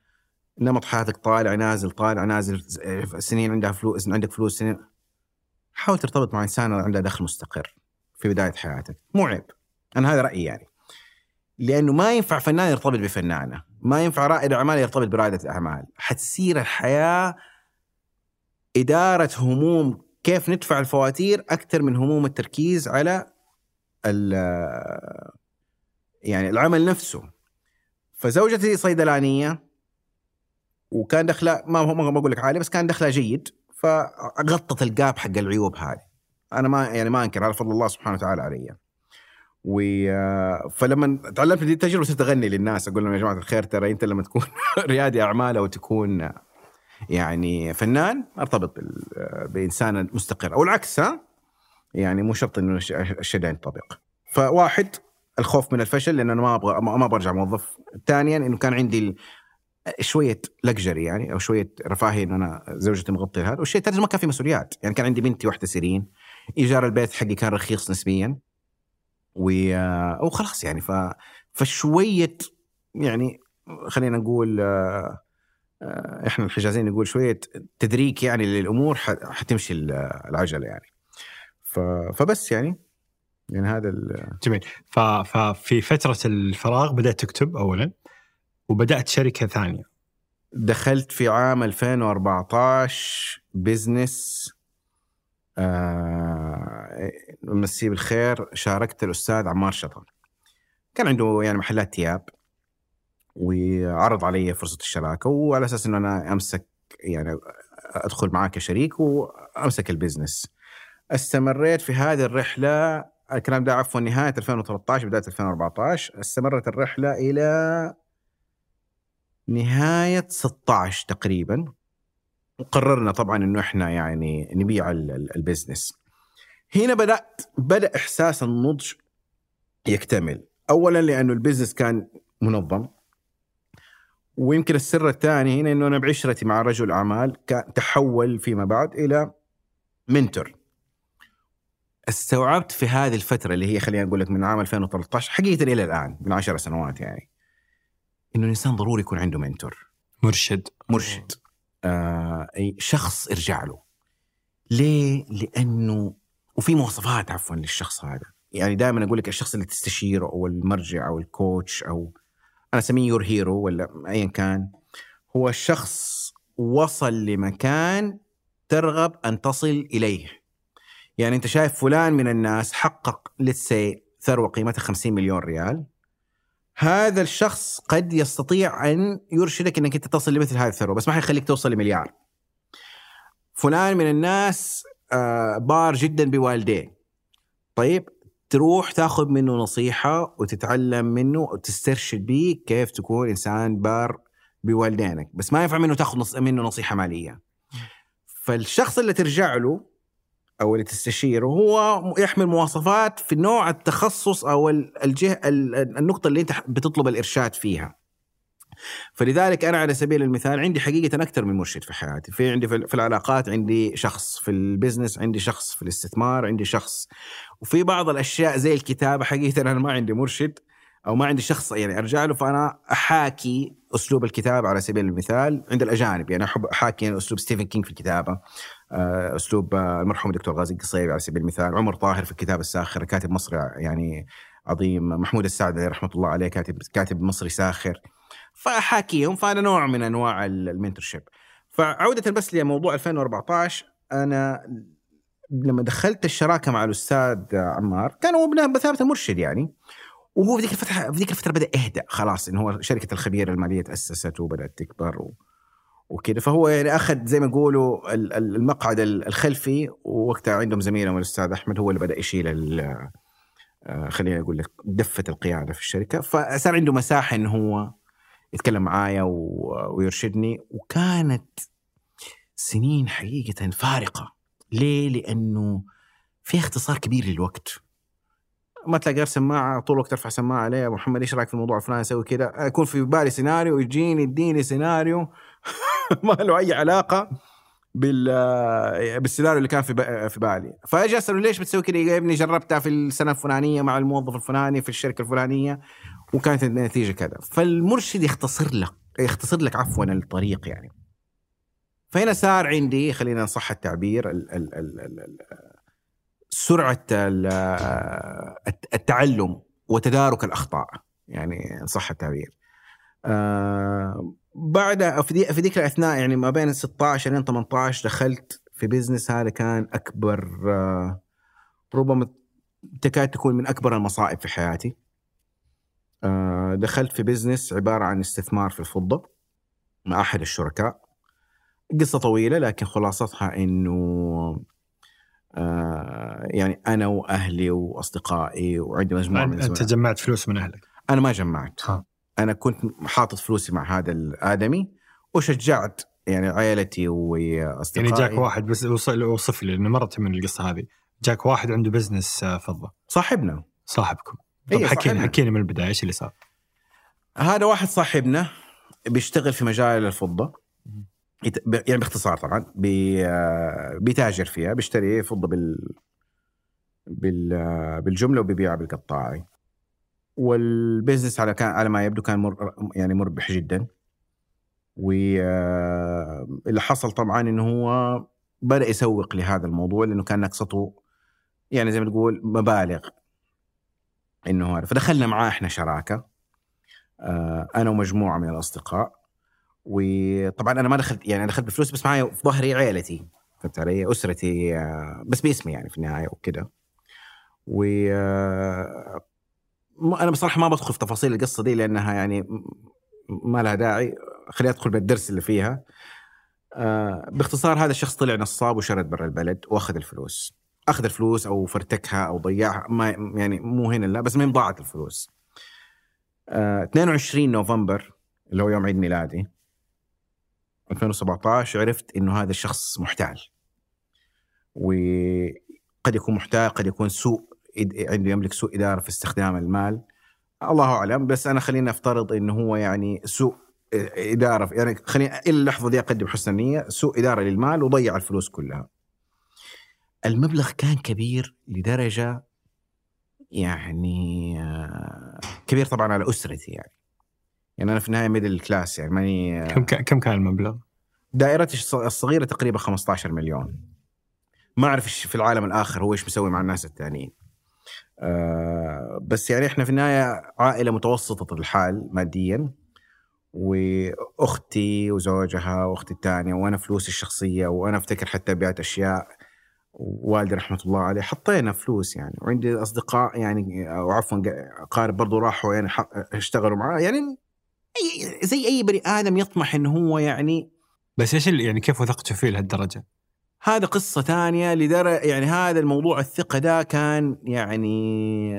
نمط حياتك طالع نازل طالع نازل سنين عندها فلوس عندك فلوس سنين حاول ترتبط مع إنسان عنده دخل مستقر في بداية حياتك. مو عيب. أنا هذا رأيي يعني. لأنه ما ينفع فنان يرتبط بفنانة. ما ينفع رائد أعمال يرتبط برائدة أعمال. حتصير الحياة إدارة هموم كيف ندفع الفواتير أكثر من هموم التركيز على يعني العمل نفسه. فزوجتي صيدلانية وكان دخلها ما ما بقول لك عالي بس كان دخلها جيد. فغطت الجاب حق العيوب هذه. أنا ما يعني ما أنكر على فضل الله سبحانه وتعالى علي. و فلما تعلمت دي التجربة صرت أغني للناس أقول لهم يا جماعة الخير ترى أنت لما تكون ريادي اعمال أو تكون يعني فنان أرتبط بإنسان مستقر. أو العكس ها؟ يعني مو شرط إنه الشيء ده ينطبق. فواحد الخوف من الفشل لأن أنا ما أبغى ما برجع موظف. ثانيا إنه كان عندي شوية لكجري يعني أو شوية رفاهية ان أنا زوجتي مغطيه هذا والشيء الثالث ما كان في مسؤوليات. يعني كان عندي بنتي واحدة سيرين إيجار البيت حقي كان رخيص نسبيا و وخلاص يعني ف فشوية يعني خلينا نقول آه، آه، إحنا الحجازين نقول شوية تدريك يعني للأمور حتمشي العجلة يعني. فبس يعني يعني هذا جميل. ففي فترة الفراغ بدأت تكتب اولا. وبدأت شركة ثانية. دخلت في عام 2014 business آه مسيه بالخير شاركت الأستاذ عمار شطر. كان عنده يعني محلات ثياب وعرض علي فرصة الشراكة وعلى أساس إنه أنا أمسك يعني أدخل معاه كشريك وأمسك ال business استمريت في هذه الرحلة الكلام ده عفوا نهاية 2013 بداية 2014 استمرت الرحلة إلى نهاية 16 تقريبا. وقررنا طبعا إنه إحنا يعني نبيع ال business. هنا بدأت بدأ إحساس النضج يكتمل. اولا لأنه ال business كان منظم. ويمكن السر الثاني هنا إنه أنا بعشرتي مع رجل أعمال تحول فيما بعد إلى mentor. استوعبت في هذه الفترة اللي هي خلينا نقول لك من عام 2013 حقيقة إلى الآن من عشر سنوات يعني. إنه الإنسان ضروري يكون عنده mentor مرشد. مرشد. آه أي شخص ارجع له. ليه؟ لأنه وفي مواصفات عفوا للشخص هذا. يعني دائما أقول لك الشخص اللي تستشيره أو المرجع أو ال coach أو أنا أسميه your hero ولا أيا كان. هو الشخص وصل لمكان ترغب أن تصل إليه. يعني أنت شايف فلان من الناس حقق let's say ثروة قيمتها 50 مليون ريال. هذا الشخص قد يستطيع أن يرشدك إنك أنت تصل لمثل هذه الثروة بس ما حيخليك توصل لمليار. فلان من الناس آه، بار جدا بوالديه. طيب تروح تاخذ منه نصيحة وتتعلم منه وتسترشد به كيف تكون إنسان بار بوالدينك بس ما ينفع منه تاخذ منه نصيحة مالية. فالشخص اللي ترجع له أو اللي تستشيره هو يحمل مواصفات في نوع التخصص أو الجهه النقطة اللي أنت بتطلب الإرشاد فيها. فلذلك أنا على سبيل المثال عندي حقيقه أكثر من مرشد في حياتي، في عندي في العلاقات عندي شخص، في البزنس عندي شخص، في الاستثمار عندي شخص. وفي بعض الأشياء زي الكتابة حقيقه أنا ما عندي مرشد أو ما عندي شخص يعني أرجع له فأنا أحاكي أسلوب الكتابة على سبيل المثال عند الأجانب يعني أحب أحاكي أسلوب ستيفن كينج في الكتابة آه، أسلوب آه، المرحوم الدكتور غازي القصيبي على سبيل المثال عمر طاهر في الكتاب الساخر كاتب مصري يعني عظيم محمود السعدي رحمة الله عليه كاتب كاتب مصري ساخر. فأحاكيهم فأنا نوع من أنواع ال mentorship فعودة بس لموضوع 2014 أنا لما دخلت الشراكة مع الأستاذ عمار كان هو بمثابة المرشد يعني. وهو في ذيك الفترة في ذيك الفترة بدأ يهدأ خلاص انه هو شركة الخبير المالية تأسست وبدأت تكبر و... وكذا فهو يعني أخذ زي ما يقولوا المقعد الخلفي ووقتها عندهم زميلهم الأستاذ أحمد هو اللي بدأ يشيل آه، خليني أقول لك دفة القيادة في الشركة. فصار عنده مساحة انه هو يتكلم معايا ويرشدني. وكانت سنين حقيقة فارقة. ليه؟ لأنه في اختصار كبير للوقت. ما تلاقي غير سماعة طول الوقت أرفع سماعة عليه يا محمد إيش رأيك في الموضوع؟ الفلاني أسوي كذا. يكون في بالي سيناريو يجيني يديني سيناريو. ما له أي علاقة بال بالسيناريو اللي كان في في بالي. فأجي أسأله ليش بتسوي كذا؟ يا ابني جربتها في السنة الفلانية مع الموظف الفلاني في الشركة الفلانية وكانت النتيجة كذا. فالمرشد يختصر لك يختصر لك عفوا الطريق يعني. فهنا صار عندي خلينا إن صح التعبير ال ال ال ال سرعة التعلم وتدارك الأخطاء يعني إن صح التعبير. آه بعد في, في ذيك الأثناء يعني ما بين 16 إلى 18 دخلت في business هذا كان أكبر آه ربما تكاد تكون من أكبر المصائب في حياتي. آه دخلت في business عبارة عن استثمار في الفضة مع أحد الشركاء. قصة طويلة لكن خلاصتها إنه آه يعني أنا وأهلي وأصدقائي وعندي مجموعة من أنت جمعت فلوس من أهلك؟ أنا ما جمعت. ها. أنا كنت حاطط فلوسي مع هذا الآدمي وشجعت يعني عائلتي وأصدقائي. يعني جاك واحد بس وصف لي لأنه مرت من القصة هذه. جاك واحد عنده بزنس آه، فضة. صاحبنا. صاحبكم. طيب إيه حكيني حكيني من البداية إيش اللي صار؟ هذا واحد صاحبنا بيشتغل في مجال الفضة. يعني باختصار طبعا بيتاجر فيها بيشتري فضة بال بالجملة وبيبيعها بالقطاعي. والبزنس على كان على ما يبدو كان مر يعني مربح جدا. واللي حصل طبعا إنه هو بدأ يسوق لهذا الموضوع لأنه كان نقصته يعني زي ما تقول مبالغ. إنه هذا فدخلنا معاه إحنا شراكة. آه، أنا ومجموعة من الأصدقاء. وطبعا أنا ما دخلت يعني دخلت بفلوس بس معي في ظهري عيلتي فهمت علي؟ أسرتي آه، بس باسمي يعني في النهاية وكذا. و آه، أنا بصراحة ما بدخل في تفاصيل القصة دي لأنها يعني ما لها داعي خليني أدخل بالدرس اللي فيها. آه باختصار هذا الشخص طلع نصاب وشرد برا البلد وأخذ الفلوس أخذ الفلوس أو فرتكها أو ضيعها ما يعني مو هنا لا بس ما ضاعت الفلوس آه 22 نوفمبر اللي هو يوم عيد ميلادي 2017 عرفت إنه هذا الشخص محتال وقد يكون محتال قد يكون سوء عنده يملك سوء إدارة في استخدام المال الله أعلم بس أنا خلينا أفترض إنه هو يعني سوء إدارة يعني خلينا إلى اللحظة دي أقدم حسن نيه سوء إدارة للمال وضيع الفلوس كلها. المبلغ كان كبير لدرجة يعني آه، كبير طبعا على أسرتي يعني. يعني أنا في النهاية middle class يعني ماني كم كم كان المبلغ؟ دائرتي الصغيرة تقريبا 15 مليون. ما أعرف إيش في العالم الآخر هو إيش مسوي مع الناس الثانيين. آه بس يعني إحنا في النهاية عائلة متوسطة الحال ماديا وأختي وزوجها وأختي الثانية وأنا فلوسي الشخصية وأنا أفتكر حتى بعت أشياء والدي رحمة الله عليه حطينا فلوس يعني وعندي أصدقاء يعني أو عفوا اقارب برضو راحوا يعني اشتغلوا معاه يعني زي أي بني آدم يطمح انه هو يعني بس إيش يعني كيف وثقتوا فيه لهالدرجة؟ هذا قصة ثانية لدرجة يعني هذا الموضوع الثقة ده كان يعني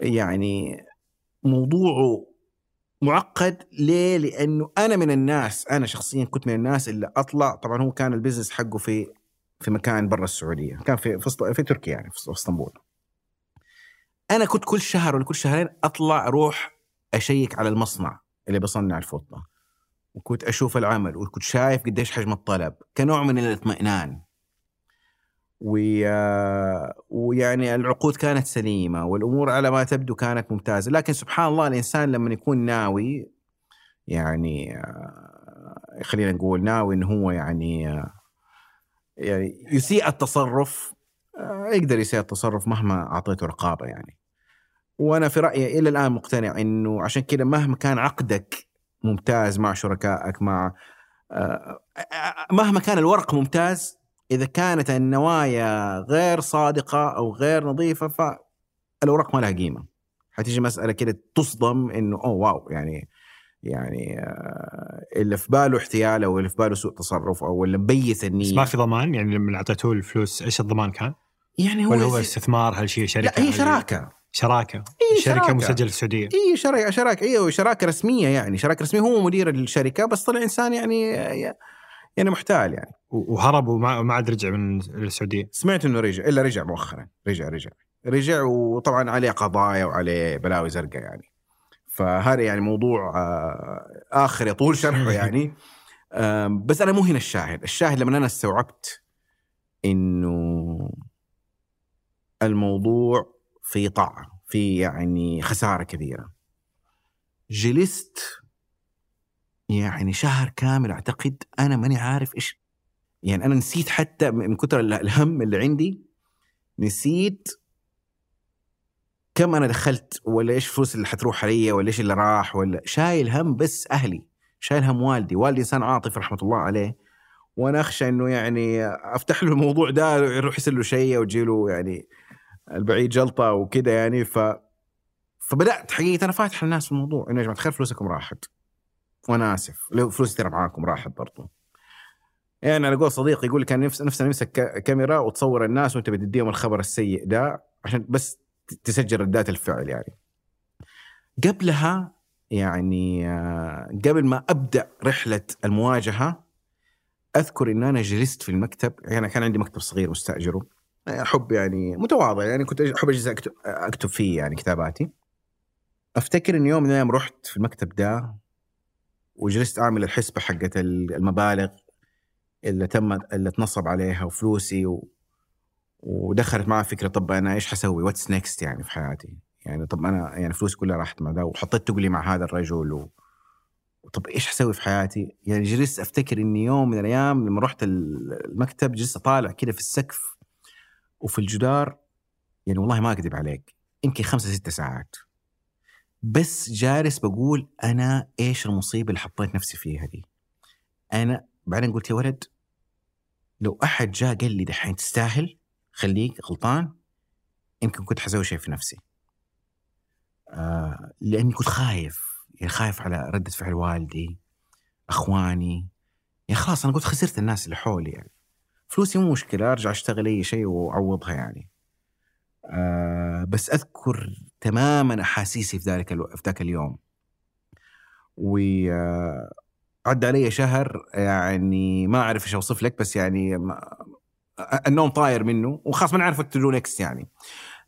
يعني موضوعه معقد ليه؟ لأنه أنا من الناس أنا شخصيا كنت من الناس اللي أطلع طبعا هو كان البزنس حقه في في مكان برا السعودية كان في في, في تركيا يعني في أسطنبول أنا كنت كل شهر ولا كل شهرين أطلع أروح أشيك على المصنع اللي بصنع الفوطه وكنت أشوف العمل وكنت شايف قديش حجم الطلب كنوع من الاطمئنان. ويعني العقود كانت سليمة والأمور على ما تبدو كانت ممتازة. لكن سبحان الله الإنسان لما يكون ناوي يعني آه، خلينا نقول ناوي إنه هو يعني آه، يعني يسيء التصرف آه، يقدر يسيء التصرف مهما أعطيته رقابة يعني. وأنا في رأيي إلى الآن مقتنع إنه عشان كذا مهما كان عقدك ممتاز مع شركائك مع مهما كان الورق ممتاز إذا كانت النوايا غير صادقة أو غير نظيفة فالاوراق ما لها قيمة حتيجي مسألة كده تصدم إنه أوه واو يعني يعني آه، اللي في باله احتيال أو اللي في باله سوء تصرف أو اللي مبيت النية بس ما في ضمان يعني لما أعطيتوه الفلوس إيش الضمان كان؟ يعني هو ولا هو استثمار هل شيء شركة؟ لا هي شراكة شراكة إيه شركة شراكة. مسجلة في السعودية. اي شراكه شراكة أيوه شراكه رسمية يعني شراكة رسمية. هو مدير الشركة بس طلع إنسان يعني يعني محتال يعني. وهرب وما عاد رجع من السعودية. سمعت إنه رجع إلا رجع مؤخرا. رجع رجع. رجع وطبعا عليه قضايا وعليه بلاوي زرقاء يعني. فهذا يعني موضوع آه، آخر يطول شرحه يعني. بس أنا مو هنا الشاهد. الشاهد لما أنا استوعبت إنه الموضوع في طاعة في يعني خسارة كبيرة. جلست يعني شهر كامل أعتقد أنا ماني عارف إيش يعني أنا نسيت حتى من كثر الهم اللي عندي نسيت كم أنا دخلت ولا إيش الفلوس اللي حتروح علي ولا إيش اللي راح ولا شايل هم بس أهلي شايل هم والدي. والدي إنسان عاطف رحمة الله عليه. وأنا أخشى إنه يعني أفتح له الموضوع ده يروح يصير له شيء وتجي له يعني البعيد جلطة وكذا يعني ف فبدأت حقيقة أنا فاتح الناس الموضوع إنه يا جماعة الخير فلوسكم راحت. وأنا آسف. لو فلوسي ترى معاكم راحت برضو. يعني على قول صديقي يقول كان نفس نفسنا نمسك كاميرا وتصور الناس وأنت بتديهم الخبر السيء ده عشان بس تسجل ردات الفعل يعني. قبلها يعني آه، قبل ما أبدأ رحلة المواجهة أذكر إن أنا جلست في المكتب يعني كان عندي مكتب صغير مستأجره. احب يعني متواضع يعني كنت أحب أجلس اكتب, أكتب فيه يعني كتاباتي أفتكر إن يوم من الأيام رحت في المكتب ده وجلست أعمل الحسبة حقت المبالغ اللي تم اللي تنصب عليها وفلوسي و... ودخلت معها فكرة طب أنا إيش حسوي؟ what's next يعني في حياتي؟ يعني طب أنا يعني فلوسي كلها راحت مع ده وحطيت تقلي مع هذا الرجل و... طب إيش حسوي في حياتي؟ يعني جلست أفتكر إني يوم من الأيام لما رحت المكتب جلست أطالع كذا في السقف وفي الجدار يعني والله ما أكذب عليك يمكن خمسة ستة ساعات. بس جالس بقول أنا إيش المصيبة اللي حطيت نفسي فيها دي؟ أنا بعدين قلت يا ولد لو أحد جاء قال لي دحين تستاهل خليك غلطان يمكن كنت حسوي شيء في نفسي. آه لأني كنت خايف يعني خايف على ردة فعل والدي أخواني. يعني خلاص أنا قلت خسرت الناس اللي حولي يعني. فلوسي مو مشكلة أرجع أشتغل أي شيء وأعوضها يعني. آه بس أذكر تماما أحاسيسي في ذلك ألو... في ذاك اليوم. و آه، عدى علي شهر يعني ما أعرف إيش أوصف لك بس يعني ما... النوم طاير منه وخلاص ما نعرف what next يعني.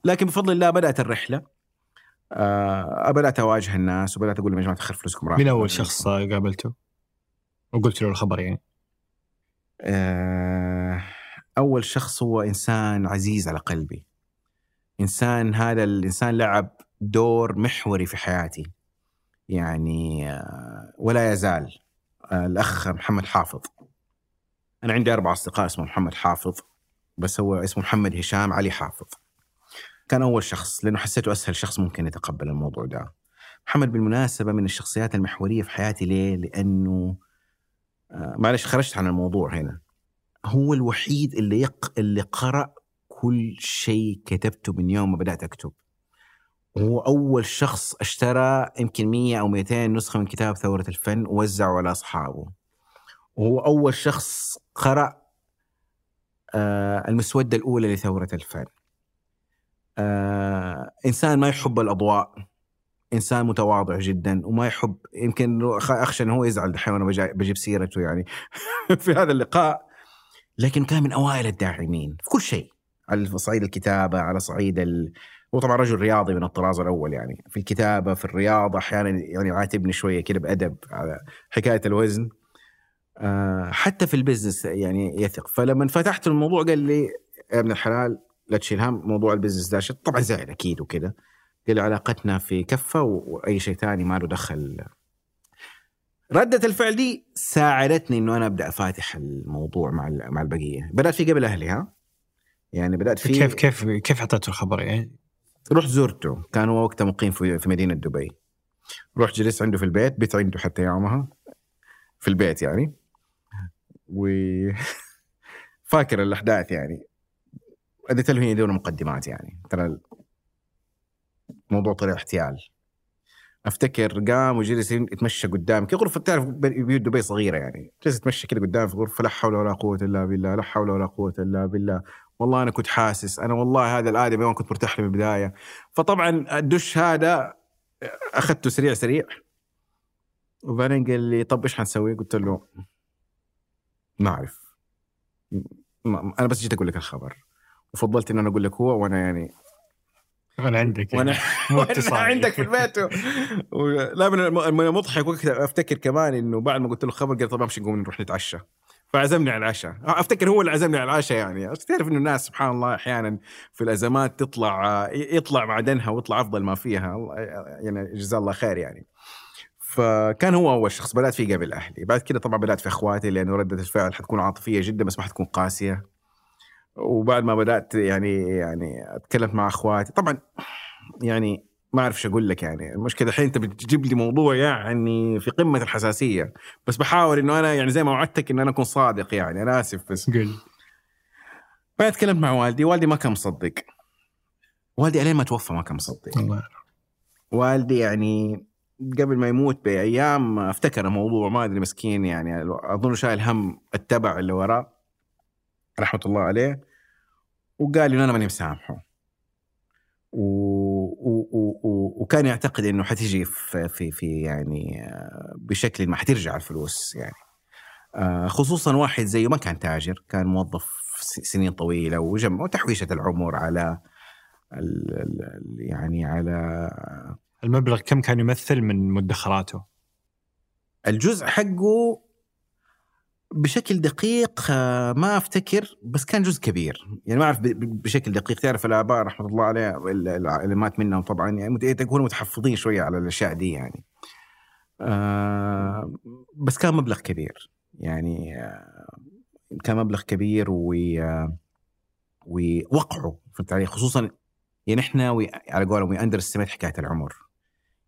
لكن بفضل الله بدأت الرحلة. آه بدأت أواجه الناس وبدأت أقول لهم يا جماعة ترى فلوسكم راح. مين أول شخص قابلته؟ وقلت له الخبر يعني؟ آه أول شخص هو إنسان عزيز على قلبي. إنسان هذا الانسان لعب دور محوري في حياتي. يعني آه ولا يزال آه الأخ محمد حافظ. أنا عندي أربع أصدقاء اسمه محمد حافظ بس هو اسمه محمد هشام علي حافظ. كان أول شخص لأنه حسيته أسهل شخص ممكن يتقبل الموضوع ده. محمد بالمناسبة من الشخصيات المحورية في حياتي ليه؟ لأنه معلش خرجت عن الموضوع هنا. هو الوحيد اللي يق... اللي قرأ كل شيء كتبته من يوم ما بدأت أكتب. هو أول شخص اشترى يمكن 100 أو 200 نسخة من كتاب ثورة الفن ووزعه على أصحابه. وهو أول شخص قرأ آه المسودة الأولى لثورة الفن. آه إنسان ما يحب الأضواء. إنسان متواضع جدا وما يحب يمكن أخشى أنه هو يزعل دحين وأنا بجيب سيرته يعني في هذا اللقاء. لكن كان من أوائل الداعمين في كل شيء على صعيد الكتابة على صعيد ال... هو طبعا رجل رياضي من الطراز الأول يعني في الكتابة في الرياضة أحيانا يعني يعاتبني شوية كده بأدب على حكاية الوزن. أه حتى في ال business يعني يثق. فلما فتحت الموضوع قال لي يا ابن الحلال لا تشيل هم موضوع ال business ده طبعا زعل أكيد وكذا قال لي علاقتنا في كفة وأي شيء ثاني ما له دخل ردة الفعل دي ساعدتني إنه أنا أبدأ افاتح الموضوع مع مع البقية، بدأت في قبل أهلي ها؟ يعني بدأت في كيف كيف كيف اعطيته الخبر يعني؟ رحت زرته، كان هو وقتها مقيم في في مدينة دبي. رحت جلست عنده في البيت، بيت عنده حتى يومها في البيت يعني. و فاكر الأحداث يعني. أديت له هي دون مقدمات يعني ترى الموضوع طلع احتيال أفتكر قام وجلس يتمشى قدام. كي غرفة تعرف بيوت دبي صغيرة يعني. جلس يتمشى كذا قدام في غرفة. لا حول ولا قوة إلا بالله لا حول ولا قوة إلا بالله. والله أنا كنت حاسس. أنا والله هذا الادمي ما كنت مرتاح له من البداية. فطبعا الدش هذا أخذته سريع سريع. وبعدين قال لي طب إيش حنسوي؟ قلت له ما أعرف. أنا بس جيت أقول لك الخبر. وفضلت إن أنا أقول لك هو وأنا يعني وأنا عندك وأنا وأنا عندك في البيت. لا من المضحك وقتها أفتكر كمان إنه بعد ما قلت له خبر قال طب أمشي نقوم نروح نتعشى. فعزمني على العشاء. أفتكر هو اللي عزمني على العشاء يعني. تعرف إنه الناس سبحان الله أحيانا في الأزمات تطلع يطلع معدنها ويطلع أفضل ما فيها. يعني جزاه الله خير يعني. فكان هو أول شخص بدات فيه قبل أهلي. بعد كده طبعا بدات في إخواتي لأنه ردة الفعل حتكون عاطفية جدا بس ما حتكون قاسية. وبعد ما بدأت يعني يعني أتكلم مع أخواتي. طبعا يعني ما أعرف إيش أقول لك يعني. المشكلة الحين أنت بتجيب لي موضوع يعني في قمة الحساسية. بس بحاول إنه أنا يعني زي ما وعدتك ان أنا أكون صادق يعني. أنا آسف بس. قل. بعد تكلمت مع والدي. والدي ما كان مصدق. والدي إلين ما توفى ما كان مصدق. الله والدي يعني قبل ما يموت بأيام افتكر الموضوع. ما أدري مسكين يعني. أظن شايل هم التبع اللي وراه. رحمة الله عليه وقال لي أنا ماني مسامحه و... و... و... وكان يعتقد إنه حتيجي في في في يعني آه، بشكل ما حترجع الفلوس يعني آه، خصوصا واحد زيه ما كان تاجر كان موظف سنين طويلة وجمع وتحويشة العمر على ال... ال... يعني على المبلغ كم كان يمثل من مدخراته؟ الجزء حقه بشكل دقيق آه، ما أفتكر بس كان جزء كبير. يعني ما أعرف بشكل دقيق. تعرف الآباء رحمة الله عليه اللي مات منهم طبعا يعني يكونوا متحفظين شوية على الأشياء دي يعني. آه بس كان مبلغ كبير. يعني آه كان مبلغ كبير ووقعه في التاريخ. خصوصا يعني إحنا على قولهم window حكاية العمر.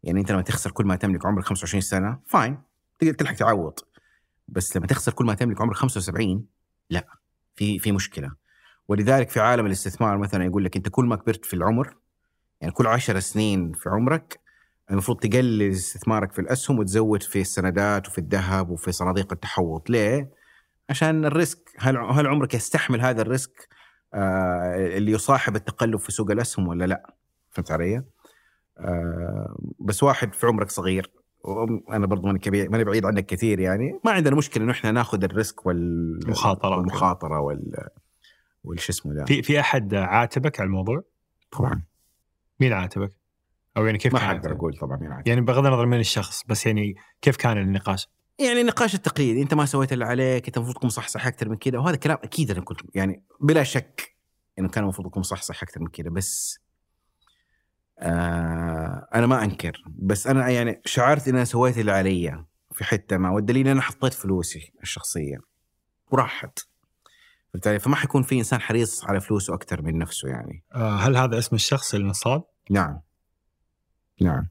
يعني أنت لما تخسر كل ما تملك عمرك 25 سنة فاين تقدر تلحق تعوض. بس لما تخسر كل ما تملك عمرك 75 لا في في مشكلة. ولذلك في عالم الاستثمار مثلا يقول لك أنت كل ما كبرت في العمر يعني كل 10 سنين في عمرك المفروض تقلل استثمارك في الأسهم وتزود في السندات وفي الذهب وفي صناديق التحوط. ليه؟ عشان ال risk. هل هل عمرك يستحمل هذا ال risk آه اللي يصاحب التقلب في سوق الأسهم ولا لا؟ فهمت علي؟ آه بس واحد في عمرك صغير. أنا برضو ماني كبير ماني بعيد عنك كثير يعني ما عندنا مشكلة إنه إحنا ناخذ ال risk والمخاطره والمخاطرة وال والش اسمه ده في في أحد عاتبك على الموضوع؟ طبعا مين عاتبك؟ أو يعني كيف ما كان حقدر أقول طبعا مين عاتب يعني بغض النظر من الشخص بس يعني كيف كان النقاش؟ يعني النقاش التقليدي أنت ما سويت اللي عليك أنت المفروض تكون مصحصح أكثر من كذا وهذا كلام أكيد أنا كنت يعني بلا شك إنه كان المفروض اكون مصحصح أكثر من كذا بس آه أنا ما أنكر بس أنا يعني شعرت ان أنا سويت اللي علي في حتة ما والدليل أنا حطيت فلوسي الشخصية وراحت. علي؟ فما حيكون في إنسان حريص على فلوسه أكثر من نفسه يعني. آه هل هذا اسم الشخص النصاب؟ نعم. نعم.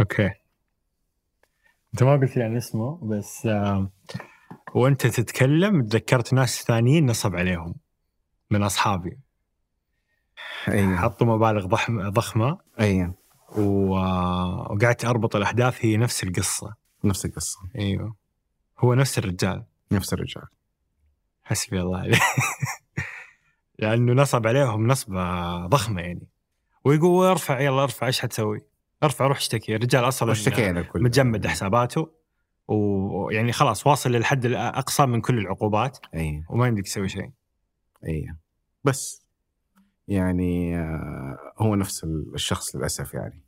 أوكي. أنت ما قلت لي عن اسمه بس آه وأنت تتكلم تذكرت ناس ثانيين نصب عليهم من أصحابي. أيوه. حطوا مبالغ ضخمة. أيوه. وقعدت أربط الأحداث هي نفس القصة. نفس القصة. أيوه. هو نفس الرجال. نفس الرجال. حسبي الله عليه. لأنه نصب عليهم نصبة ضخمة يعني. ويقول ارفع يلا ارفع إيش حتسوي؟ ارفع روح اشتكي. الرجال أصلا واشتكينا الكل متجمد حساباته. ويعني خلاص واصل للحد الأقصى من كل العقوبات. أيوه. وما يمديك تسوي شيء. أيوه. بس. يعني آه، هو نفس الشخص للأسف يعني.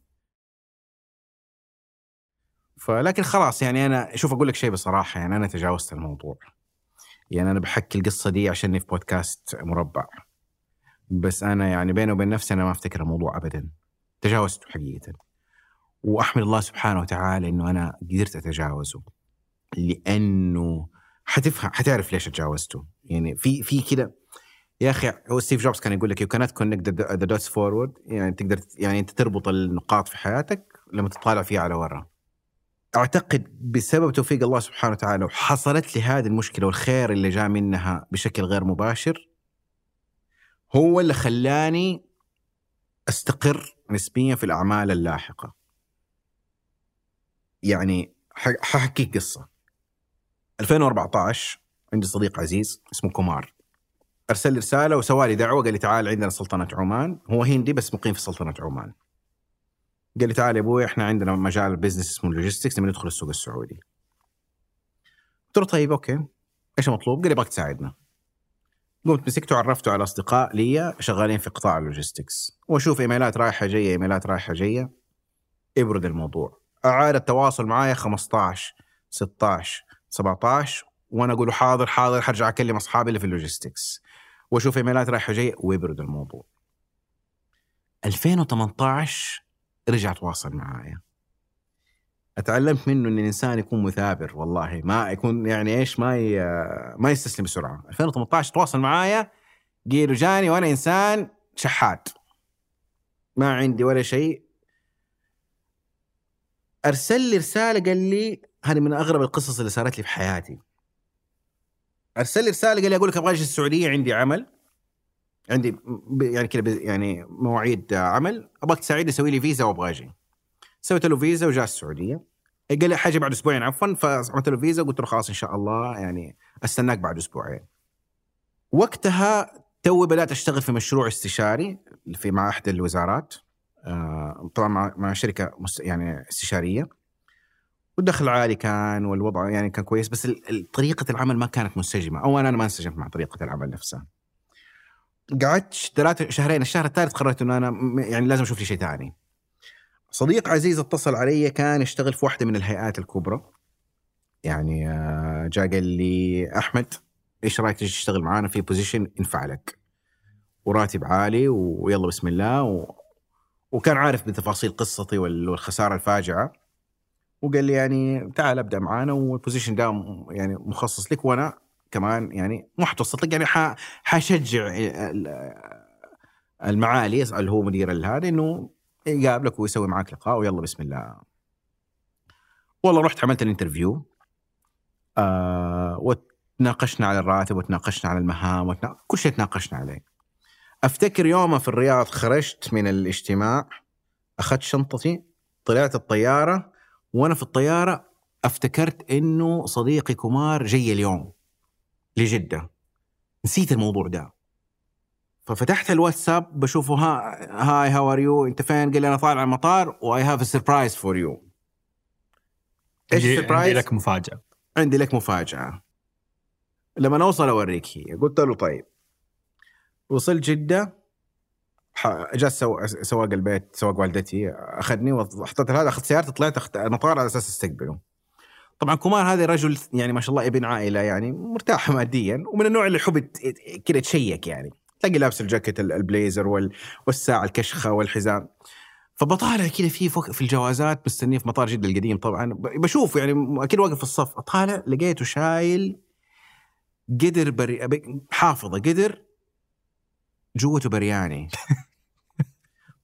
فلكن خلاص يعني أنا شوف أقول لك شيء بصراحة يعني أنا تجاوزت الموضوع. يعني أنا بحكي القصة دي عشاني في بودكاست مربع. بس أنا يعني بيني وبين نفسي أنا ما أفتكر الموضوع ابدا. تجاوزته حقيقة. وأحمد الله سبحانه وتعالى إنه أنا قدرت أتجاوزه. لأنه حتفهم حتعرف ليش تجاوزته. يعني في في كده يا أخي هو ستيف جوبز كان يقول لك يو كانت كونكت ذا دوتس فورورد يعني تقدر يعني أنت تربط النقاط في حياتك لما تطالع فيها على ورا أعتقد بسبب توفيق الله سبحانه وتعالى وحصلت لي هذه المشكلة والخير اللي جاء منها بشكل غير مباشر هو اللي خلاني أستقر نسبيا في الأعمال اللاحقة. يعني ح- ححكيك قصة. 2014 عندي صديق عزيز اسمه كومار. أرسل لي رسالة وسوى لي دعوة قال لي تعال عندنا سلطنة عمان، هو هندي بس مقيم في سلطنة عمان. قال لي تعال يا أبوي إحنا عندنا مجال business اسمه logistics نبي ندخل السوق السعودي. قلت له طيب okay إيش المطلوب؟ قال لي أبغاك تساعدنا. قمت مسكته وعرفته على أصدقاء لي شغالين في قطاع ال logistics وأشوف إيميلات رايحة جاية إيميلات رايحة جاية ابرد الموضوع أعاد التواصل معايا 15 16 17 وأنا أقول حاضر حاضر حرجع أكلم أصحابي اللي في اللوجيستكس وأشوف إيميلات رايحة جاية ويبرد الموضوع. 2018 رجع تواصل معايا. أتعلمت منه إن الإنسان يكون مثابر والله. ما يكون يعني إيش ما ي... ما يستسلم بسرعة. 2018 تواصل معايا قيل جاني وأنا إنسان شحات. ما عندي ولا شيء. أرسل لي رسالة قال لي هذه من أغرب القصص اللي صارت لي في حياتي. أرسل لي رسالة قال لي أقول لك أبغى أجي السعودية عندي عمل. عندي يعني كذا يعني مواعيد عمل. أبغاك تساعدني أسوي لي فيزا وأبغى أجي. سويت له فيزا وجاء السعودية. قال لي حاجة بعد أسبوعين عفوا. فعملت له فيزا وقلت له خلاص إن شاء الله يعني أستناك بعد أسبوعين. وقتها توي بدأت أشتغل في مشروع استشاري في مع احدى الوزارات. آه، طبعا مع, شركة يعني استشارية. والدخل عالي كان والوضع يعني كان كويس بس طريقة العمل ما كانت منسجمه أو أنا ما انسجمت مع طريقة العمل نفسها. قعدت ثلاثة شهرين الشهر الثالث قررت إنه أنا يعني لازم أشوف لي شيء ثاني. صديق عزيز اتصل علي كان يشتغل في واحدة من الهيئات الكبرى. يعني آه، جاء قال لي أحمد إيش رأيك تجي تشتغل معانا في position ينفع لك؟ وراتب عالي ويلا بسم الله. و... وكان عارف بتفاصيل قصتي وال- والخسارة الفاجعة. وقال لي يعني تعال أبدأ معانا وال position ده يعني مخصص لك وأنا كمان يعني مو لك يعني حشجع ال- المعالي اللي هو مدير هذا إنه يقابلك ويسوي معك لقاء ويلا بسم الله. والله رحت عملت ال interview آه وتناقشنا على الراتب وتناقشنا على المهام وتنا... كل شيء تناقشنا عليه. أفتكر يوم في الرياض خرجت من الاجتماع أخذت شنطتي طلعت الطيارة وأنا في الطيارة افتكرت إنه صديقي كومار جاي اليوم لجدة. نسيت الموضوع ده. ففتحت الواتساب بشوفه ها hi how are you أنت فين؟ قال لي أنا طالع المطار و I have a surprise for you إيش ال surprise؟ عندي لك مفاجأة. عندي لك مفاجأة. لما نوصل أوريك هي. قلت له طيب. وصلت جدة. ح- جاء سو... سواق البيت سواق والدتي أخذني وحطيت هذا أخذت سيارتي طلعت المطار على أساس استقبله. طبعا كومار هذا رجل يعني ما شاء الله ابن عائلة يعني مرتاح ماديا ومن النوع اللي يحب كذا تشيك يعني. تلاقي لابس الجاكيت ال- البليزر وال... والساعة الكشخة والحزام. فبطالع كذا في فوق في الجوازات مستنيه في مطار جدة القديم طبعا. بشوف يعني أكيد واقف في الصف أطالع لقيته شايل قدر بري... حافظة قدر جوته برياني.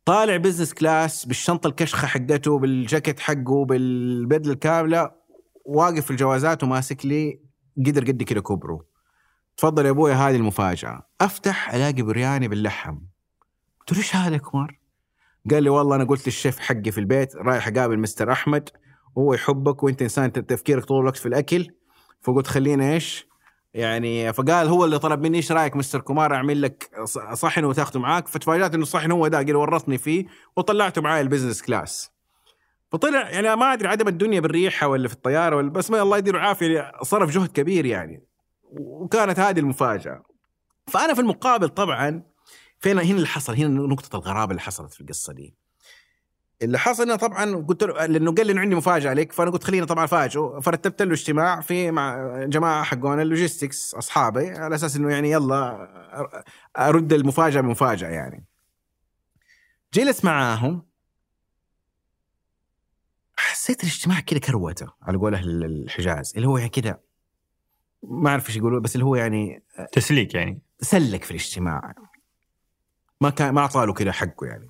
طالع business class بالشنطة الكشخة حقته بالجاكيت حقه بالبدله الكاملة واقف في الجوازات وماسك لي قدر قد كذا كبره تفضل يا أبوي هذه المفاجأة. أفتح ألاقي برياني باللحم. قلت له إيش هذا يا كومار؟ قال لي والله أنا قلت للشيف حقي في البيت رايح أقابل مستر أحمد وهو يحبك وأنت إنسان تفكيرك طول الوقت في الأكل. فقلت خلينا إيش؟ يعني فقال هو اللي طلب مني إيش رأيك مستر كومار أعمل لك صحن وتاخذه معاك؟ فتفاجات إنه الصحن هو ده قال ورطني فيه وطلعته معاي ال business class فطلع يعني ما أدري عدم الدنيا بالريحة ولا في الطيارة ولا بس ما الله يديله العافية صرف جهد كبير يعني. وكانت هذه المفاجأة. فأنا في المقابل طبعا فين هنا اللي حصل هنا نقطة الغرابة اللي حصلت في القصة دي. اللي حصل إنه طبعا قلت له لأنه قال لي إنه عندي مفاجأة لك فأنا قلت خليني طبعا افاجئه فرتبت له اجتماع في مع جماعة حقون ال logistics أصحابي على أساس إنه يعني يلا أرد المفاجأة بمفاجأة يعني. جلس معاهم. حسيت الاجتماع كذا كروته على قول أهل الحجاز اللي هو يعني كذا ما أعرف إيش يقولوا بس اللي هو يعني تسليك يعني. سلك في الاجتماع. ما كان ما اعطى له كذا حقه يعني.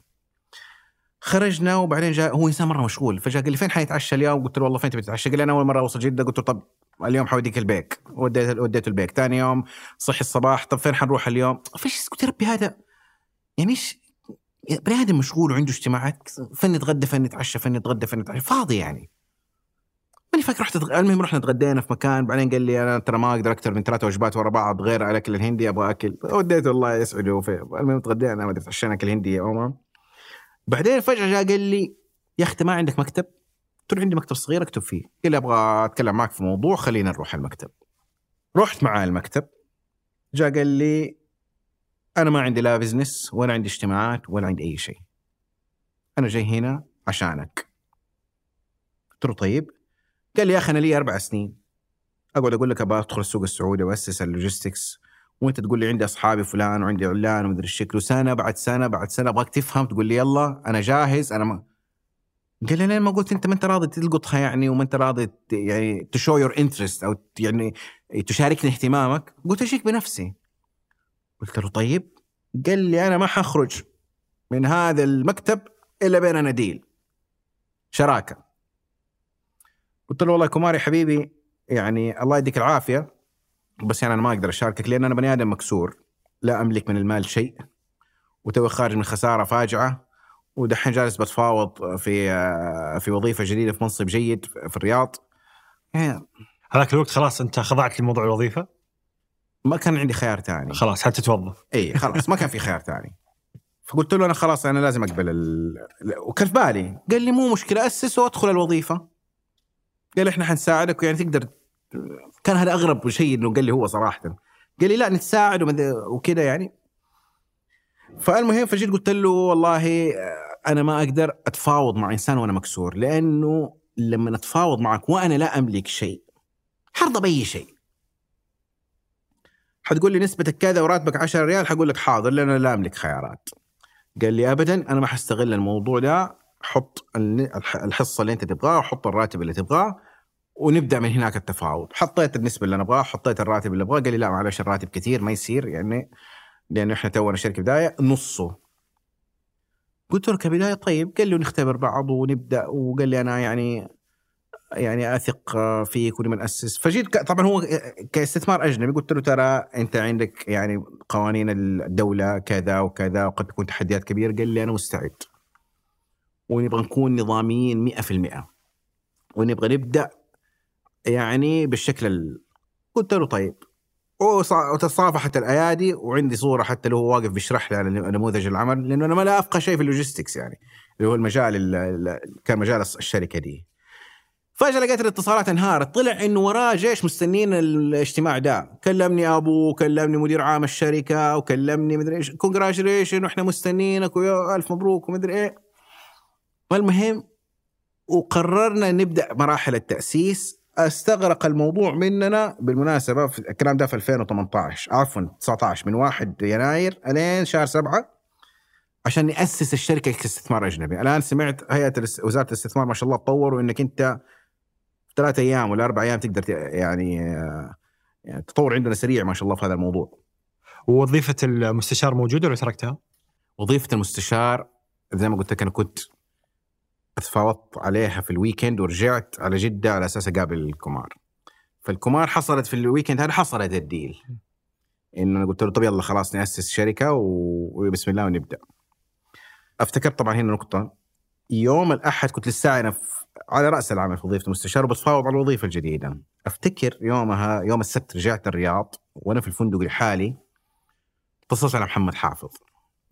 خرجنا وبعدين جاء هو إنسان مرة مشغول فجاء قال لي فين حنتعشى اليوم؟ قلت له والله فين تبي تتعشى؟ قال لي أنا أول مرة أوصل جدة قلت له طب اليوم حوديك البيك وديت وديته البيك ثاني يوم صحي الصباح طب فين حنروح اليوم؟ فايش قلت ربي هذا يعني إيش بني آدم مشغول وعنده اجتماعات فين نتغدى فين نتعشى فين نتغدى فين نتعشى فاضي يعني ماني فاكر رحت. المهم رحنا تغدينا في مكان بعدين قال لي أنا ترى ما أقدر أكثر من ثلاث وجبات ورا بعض غير الأكل الهندي أبغى أكل وديته الله يسعده في المهم تغدينا ما أدري تعشينا أكل هندي يا عمر بعدين فجأة جاء قال لي يا أخي ما عندك مكتب؟ قلت له عندي مكتب صغير أكتب فيه. قال لي أبغى أتكلم معك في موضوع خلينا نروح المكتب. رحت معاه المكتب جاء قال لي أنا ما عندي لا بزنس ولا عندي اجتماعات ولا عندي أي شيء. أنا جاي هنا عشانك. قلت له طيب. قال لي يا أخي أنا لي أربع سنين. أقعد أقول لك أبغى أدخل السوق السعودي وأسس ال logistics وانت تقول لي عندي أصحابي فلان وعندي علان ومدري إيش شكله سنه بعد سنة بعد سنة أبغاك تفهم تقول لي يلا أنا جاهز أنا ما. قال لي لين ما قلت أنت ما أنت راضي تلقطها يعني وما أنت راضي يعني show your interest أو يعني تشاركني اهتمامك. قلت اجيك بنفسي؟ قلت له طيب. قال لي أنا ما حخرج من هذا المكتب إلا بيننا deal. شراكة. قلت له والله كومار يا حبيبي يعني الله يديك العافية. بس يعني أنا ما أقدر أشاركك لأن أنا بني آدم مكسور لا أملك من المال شيء وتوي خارج من خسارة فاجعة ودحين جالس بتفاوض في في وظيفة جديدة في منصب جيد في الرياض. يعني هذاك الوقت خلاص أنت خضعت لموضوع الوظيفة؟ ما كان عندي خيار ثاني خلاص حتتوظف إي خلاص ما كان في خيار ثاني فقلت له أنا خلاص أنا لازم أقبل ال... وكان في بالي. قال لي مو مشكلة أسس وأدخل الوظيفة. قال إحنا حنساعدك ويعني تقدر كان هذا أغرب شيء إنه قال لي هو صراحة. قال لي لا نتساعد وكذا يعني. فالمهم فجيت قلت له والله أنا ما أقدر أتفاوض مع إنسان وأنا مكسور لأنه لما أتفاوض معك وأنا لا أملك شيء حرضى بأي شيء. حتقول لي نسبتك كذا وراتبك 10 ريال حقول لك حاضر لأن أنا لا أملك خيارات. قال لي ابدا أنا ما حستغل الموضوع ده حط الحصة اللي أنت تبغاها وحط الراتب اللي تبغاه ونبدأ من هناك التفاوض. حطيت النسبة اللي أنا أبغاها حطيت الراتب اللي أبغاه. قال لي لا معلش الراتب كثير ما يصير يعني لأنه إحنا تونا شركة بداية نصه. قلت له كبداية طيب. قال لي نختبر بعض ونبدأ. وقال لي أنا يعني يعني أثق فيك ولمن اسس فجيت طبعا هو كاستثمار أجنبي. قلت له ترى أنت عندك يعني قوانين الدولة كذا وكذا وقد تكون تحديات كبيرة. قال لي أنا مستعد. ونبغى نكون نظاميين 100% ونبغى نبدأ يعني بالشكل ال... قلت له طيب. وتصافحت الأيادي وعندي صورة حتى لو هو واقف بيشرح لي على نموذج العمل لأنه أنا ما لا أفقه شيء في ال logistics يعني اللي هو المجال ال- ال- كان مجال الشركة دي. فجأة لقيت الاتصالات انهارت طلع انه وراه جيش مستنين الاجتماع ده. كلمني ابوه كلمني مدير عام الشركة وكلمني مدري إيش كونجراتيوليشن وإحنا مستنينك ويا ألف مبروك ومدري إيه. والمهم وقررنا نبدأ مراحل التأسيس. استغرق الموضوع مننا بالمناسبة في الكلام ده في 2018 عفوا 19 من 1 يناير الين شهر 7 عشان ناسس الشركة كاستثمار أجنبي، الآن سمعت هيئة وزارة الاستثمار ما شاء الله تطوروا انك أنت في ثلاثة أيام ولا أربع أيام تقدر يعني آه، يعني التطور عندنا سريع ما شاء الله في هذا الموضوع. ووظيفة المستشار موجودة ولا تركتها؟ وظيفة المستشار زي ما قلت لك أنا كنت تفاوضت عليها في ال weekend ورجعت على جدة على أساس أقابل الكبار. فالكبار حصلت في ال weekend هذا حصلت ال deal. إنه أنا قلت له طب يلا خلاص نأسس شركة وبسم الله ونبدأ. أفتكرت طبعا هنا نقطة يوم الأحد كنت لسه أنا على رأس العمل في وظيفة مستشار وبتفاوض على الوظيفة الجديدة. أفتكر يومها يوم السبت رجعت الرياض وأنا في الفندق لحالي اتصلت على محمد حافظ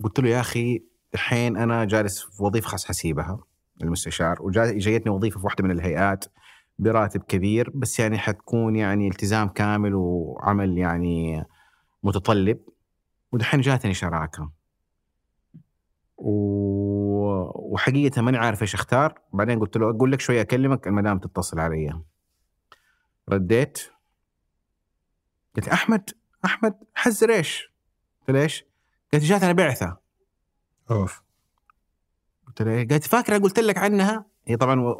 قلت له يا أخي الحين أنا جالس في وظيفة خاص حسيبها المستشار وجايتني وظيفة في واحدة من الهيئات براتب كبير بس يعني حتكون يعني التزام كامل وعمل يعني متطلب ودحين جاتني شراكة و... وحقيقة ماني عارف إيش أختار بعدين قلت له أقول لك شوية أكلمك المدام تتصل علي رديت قلت لي أحمد أحمد حزر إيش؟ قلت له إيش؟ قالت جاتنا بعثة أوف؟ قالت فاكرة قلت لك عنها؟ هي طبعا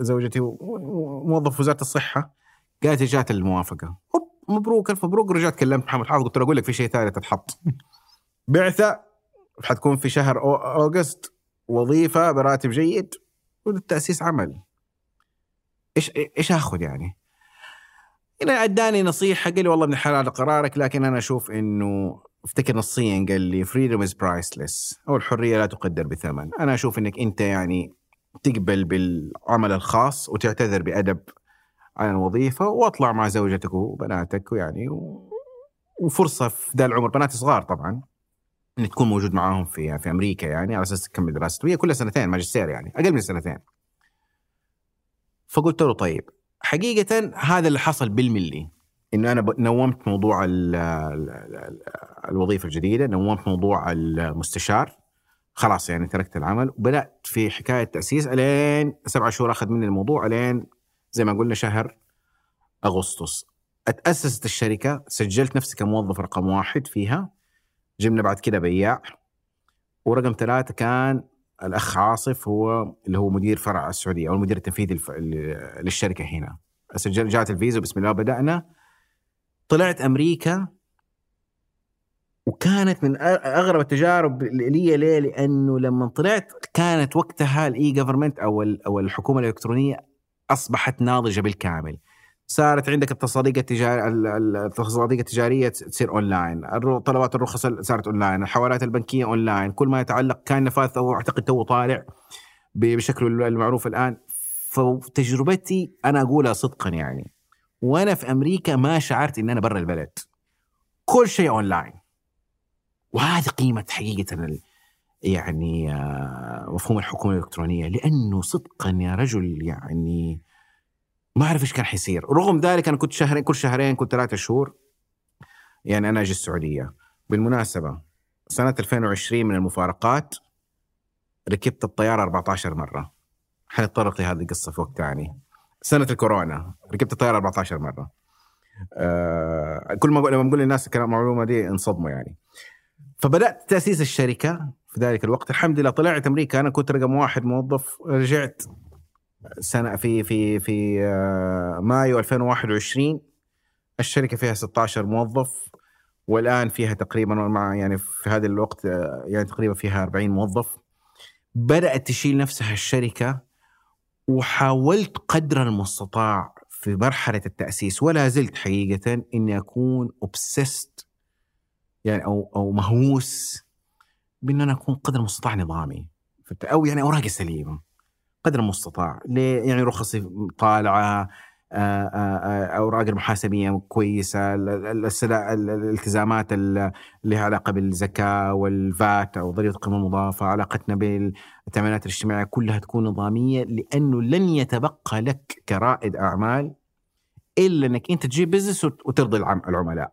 زوجتي موظف وزارة الصحة. قالت جات الموافقة. هوب مبروك ألف مبروك رجعت كلمت محمد. حافظ قلت له أقول لك في شيء ثالث تتحط. بعثة حتكون في شهر August. وظيفة براتب جيد. والتأسيس عمل. إيش إيش آخذ يعني؟ هنا أداني نصيحة قال لي والله ابن الحلال قرارك لكن أنا أشوف إنه أفتكر نصيا قال لي freedom is priceless أو الحرية لا تقدر بثمن. أنا أشوف إنك أنت يعني تقبل بالعمل الخاص وتعتذر بأدب عن الوظيفة وأطلع مع زوجتك وبناتك ويعني و... وفرصة في ذا العمر. بناتي صغار طبعا إنك تكون موجود معاهم في في أمريكا يعني على أساس تكمل دراسته هي كلها سنتين ماجستير يعني أقل من سنتين. فقلت له طيب حقيقة هذا اللي حصل بالملي. إنه أنا نومت موضوع ال ال ال الوظيفة الجديدة نومت موضوع المستشار. خلاص يعني تركت العمل وبدأت في حكاية تأسيس إلين سبعة شهور أخذ مني الموضوع إلين زي ما قلنا شهر أغسطس. أتأسست الشركة سجلت نفسي كموظف رقم واحد فيها. جبنا بعد كده بياع. ورقم ثلاثة كان الأخ عاصف هو اللي هو مدير فرع السعودية أو المدير التنفيذي للشركة هنا. سجل جات الفيزا بسم الله بدأنا. طلعت أمريكا وكانت من أغرب التجارب لي ليه؟ لأنه لما طلعت كانت وقتها ال e-government أو أو الحكومة الإلكترونية أصبحت ناضجة بالكامل. صارت عندك التصاديق التجاري ال- ال- التصاديق التجارية تصير اونلاين، طلبات الرخص صارت اونلاين، الحوالات البنكية اونلاين، كل ما يتعلق كان نفاذ أو أعتقد تو طالع بشكله المعروف الآن. فتجربتي أنا أقولها صدقا يعني وأنا في أمريكا ما شعرت ان أنا برا البلد. كل شيء أونلاين. وهذه قيمة حقيقة يعني آه، مفهوم الحكومة الإلكترونية. لأنه صدقا يا رجل يعني ما أعرف إيش كان حيصير. رغم ذلك أنا كنت شهرين كل شهرين كنت ثلاثة شهور يعني أنا أجي السعودية. بالمناسبة سنة 2020 من المفارقات ركبت الطيارة 14 مرة. حنتطرق لهذه القصة في وقت ثاني. سنة الكورونا. ركبت الطيارة 14 مرة. آه كل ما لما بقول للناس الكلام- المعلومة دي انصدموا يعني. فبدأت تأسيس الشركة في ذلك الوقت. الحمد لله طلعت أمريكا. أنا كنت رقم واحد موظف. رجعت سنة في في في آه، مايو 2021 الشركة فيها 16 موظف. والآن فيها تقريبا مع يعني في هذا الوقت آه، يعني تقريبا فيها 40 موظف. بدأت تشيل نفسها الشركة. وحاولت قدر المستطاع في مرحلة التأسيس ولا زلت حقيقة إني أكون اوبسست يعني أو أو مهووس بإن أنا أكون قدر المستطاع نظامي. أو يعني أوراقي سليمة. قدر المستطاع. ليه يعني رخصي آه، أوراق المحاسبية كويسة الالتزامات اللي لها علاقة بالزكاة والفات أو ضريبة القيمة المضافة علاقتنا بالتامينات الاجتماعية كلها تكون نظامية لأنه لن يتبقى لك كرائد أعمال إلا إنك أنت تجيب بزنس وترضي العملاء.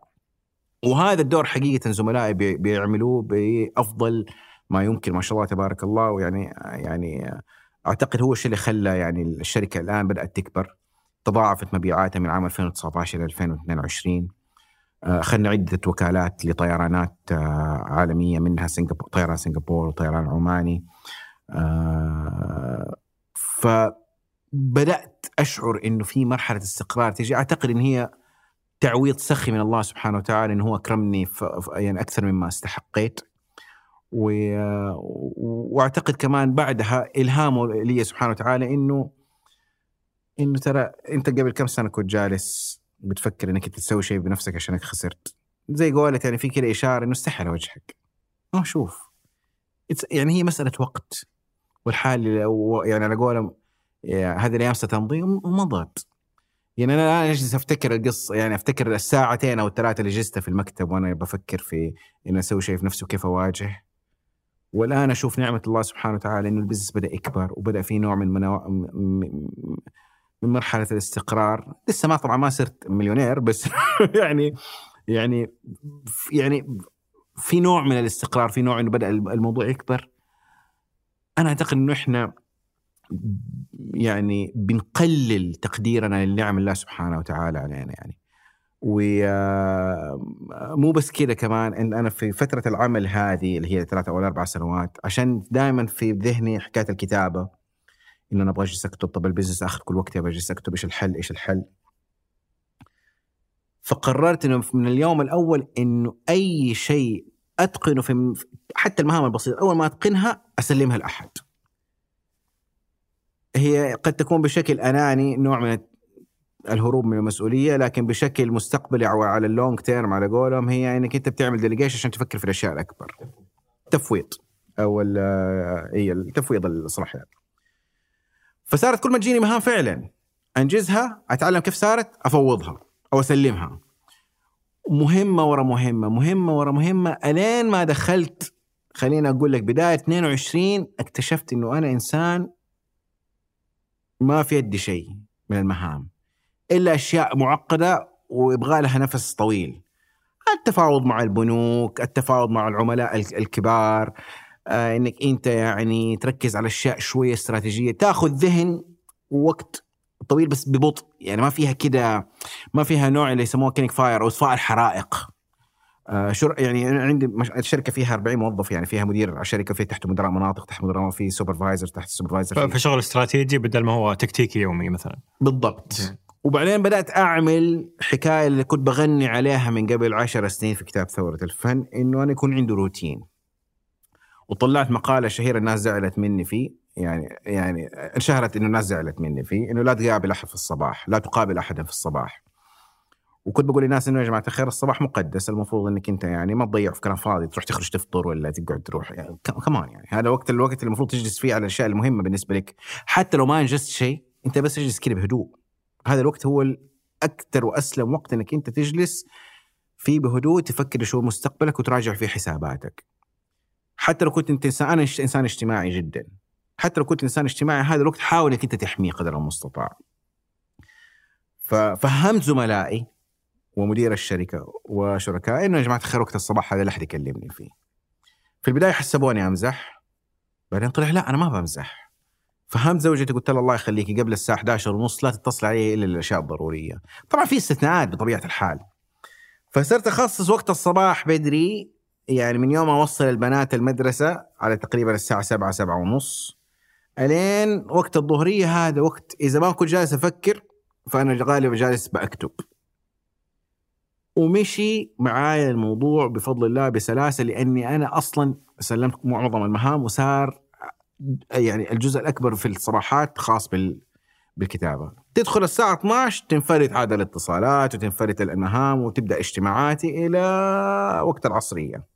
وهذا الدور حقيقة زملائي بيعملوه بأفضل ما يمكن ما شاء الله تبارك الله. ويعني يعني أعتقد هو الشيء اللي خلى يعني الشركة الآن بدأت تكبر. تضاعفت مبيعاتها من عام 2019 إلى 2022 آه، أخذنا عدة وكالات لطيرانات آه، عالمية منها سنغافور طيران سنغافور وطيران عماني. آه، فبدأت أشعر إنه في مرحلة استقرار تجي. أعتقد إن هي تعويض سخي من الله سبحانه وتعالى إنه هو اكرمني يعني أكثر مما استحقيت. و... وأعتقد كمان بعدها إلهامه لي سبحانه وتعالى إنه إنه ترى أنت قبل كم سنة كنت جالس بتفكر إنك تسوي شيء بنفسك عشانك خسرت؟ زي قولت يعني في كذا إشارة إنه استحى على وجهك. ما شوف يعني هي مسألة وقت. والحال يعني على قولهم هذه الأيام ستمضي ومضت يعني أنا الآن أجلس أفتكر القصة يعني أفتكر الساعتين أو الثلاثة اللي جلستها في المكتب وأنا بفكر في إني أسوي شيء في نفسي وكيف أواجه. والآن أشوف نعمة الله سبحانه وتعالى إنه البزنس بدأ يكبر وبدأ في نوع من منو... من مرحلة الاستقرار. لسه ما طبعا ما صرت مليونير بس يعني يعني يعني في نوع من الاستقرار في نوع إنه بدأ الموضوع يكبر. أنا أعتقد إنه إحنا يعني بنقلل تقديرنا لنعم الله سبحانه وتعالى علينا يعني. ومو بس كذا كمان إن أنا في فترة العمل هذه اللي هي ثلاثة أو أربع سنوات عشان دائما في ذهني حكاية الكتابة. إنه أنا أبغى اجلس اكتب طب ال business اخذ كل وقتي أبغى اجلس اكتب إيش الحل إيش الحل؟ فقررت إنه من اليوم الأول إنه أي شيء أتقنه في حتى المهام البسيطة أول ما أتقنها أسلمها لأحد. هي قد تكون بشكل أناني نوع من الهروب من المسؤولية لكن بشكل مستقبلي أو على ال long term على قولهم هي إنك أنت بتعمل delegation عشان تفكر في الأشياء الأكبر. تفويض. أو هي التفويض الصلاحيات. فصارت كل ما تجيني مهام فعلا أنجزها أتعلم كيف صارت أفوضها أو أسلمها. مهمة ورا مهمة مهمة ورا مهمة. الين ما دخلت خليني أقول لك بداية 22 اكتشفت إنه أنا إنسان ما في يدي شيء من المهام إلا أشياء معقدة ويبغى لها نفس طويل. التفاوض مع البنوك التفاوض مع العملاء الكبار. آه إنك أنت يعني تركز على أشياء شوية استراتيجية تاخذ ذهن ووقت طويل بس ببطء يعني ما فيها كده ما فيها نوع اللي يسموه killing fire أو اطفاء الحرائق آه شر يعني عندي مش... الشركة فيها 40 موظف يعني فيها مدير على الشركة في تحته مدراء مناطق تحت مدراء في supervisor تحت supervisor فشغل استراتيجي بدل ما هو تكتيكي يومي مثلا. بالضبط. وبعدين بدأت أعمل حكاية اللي كنت بغني عليها من قبل عشر سنين في كتاب ثورة الفن إنه أنا يكون عندي روتين. وطلعت مقالة شهيرة الناس زعلت مني فيه. يعني يعني انشهرت إنه الناس زعلت مني فيه. إنه لا تقابل أحد في الصباح لا تقابل احدا في الصباح. وكنت بقول للناس إنه يا جماعة الخير الصباح مقدس المفروض إنك أنت يعني ما تضيع في كلام فاضي تروح تخرج تفطر ولا تقعد تروح. يعني كمان يعني. هذا وقت الوقت اللي المفروض تجلس فيه على الأشياء المهمة بالنسبة لك. حتى لو ما أنجزت شيء أنت بس اجلس كذا بهدوء. هذا الوقت هو الأكثر وأسلم وقت إنك أنت تجلس فيه بهدوء تفكر شو مستقبلك وتراجع فيه حساباتك. حتى لو كنت انت انسان أنا إنسان اجتماعي جدا. حتى لو كنت إنسان اجتماعي هذا الوقت حاول إنك أنت تحميه قدر المستطاع. ففهمت زملائي ومدير الشركة وشركائي إنه يا جماعة الخير وقت الصباح هذا لا احد يكلمني فيه. في البداية حسبوني أمزح بعدين طلع لا أنا ما بمزح. فهمت زوجتي قلت لها الله يخليكي قبل الساعة 11 ونص لا تتصل علي إلا الأشياء الضرورية. طبعا في استثناءات بطبيعة الحال. فصرت أخصص وقت الصباح بدري يعني من يوم اوصل البنات المدرسة على تقريبا الساعة 7 7 ونص ألين وقت الظهرية هذا وقت إذا ما كنت جالس أفكر فأنا غالبا جالس بكتب ومشي معايا الموضوع بفضل الله بسلاسة لأني أنا أصلا سلمت معظم المهام وصار يعني الجزء الأكبر في الصباحات خاص بال بالكتابة. تدخل الساعة 12 تنفرد عاد الاتصالات وتنفرد المهام وتبدأ اجتماعاتي إلى وقت العصرية.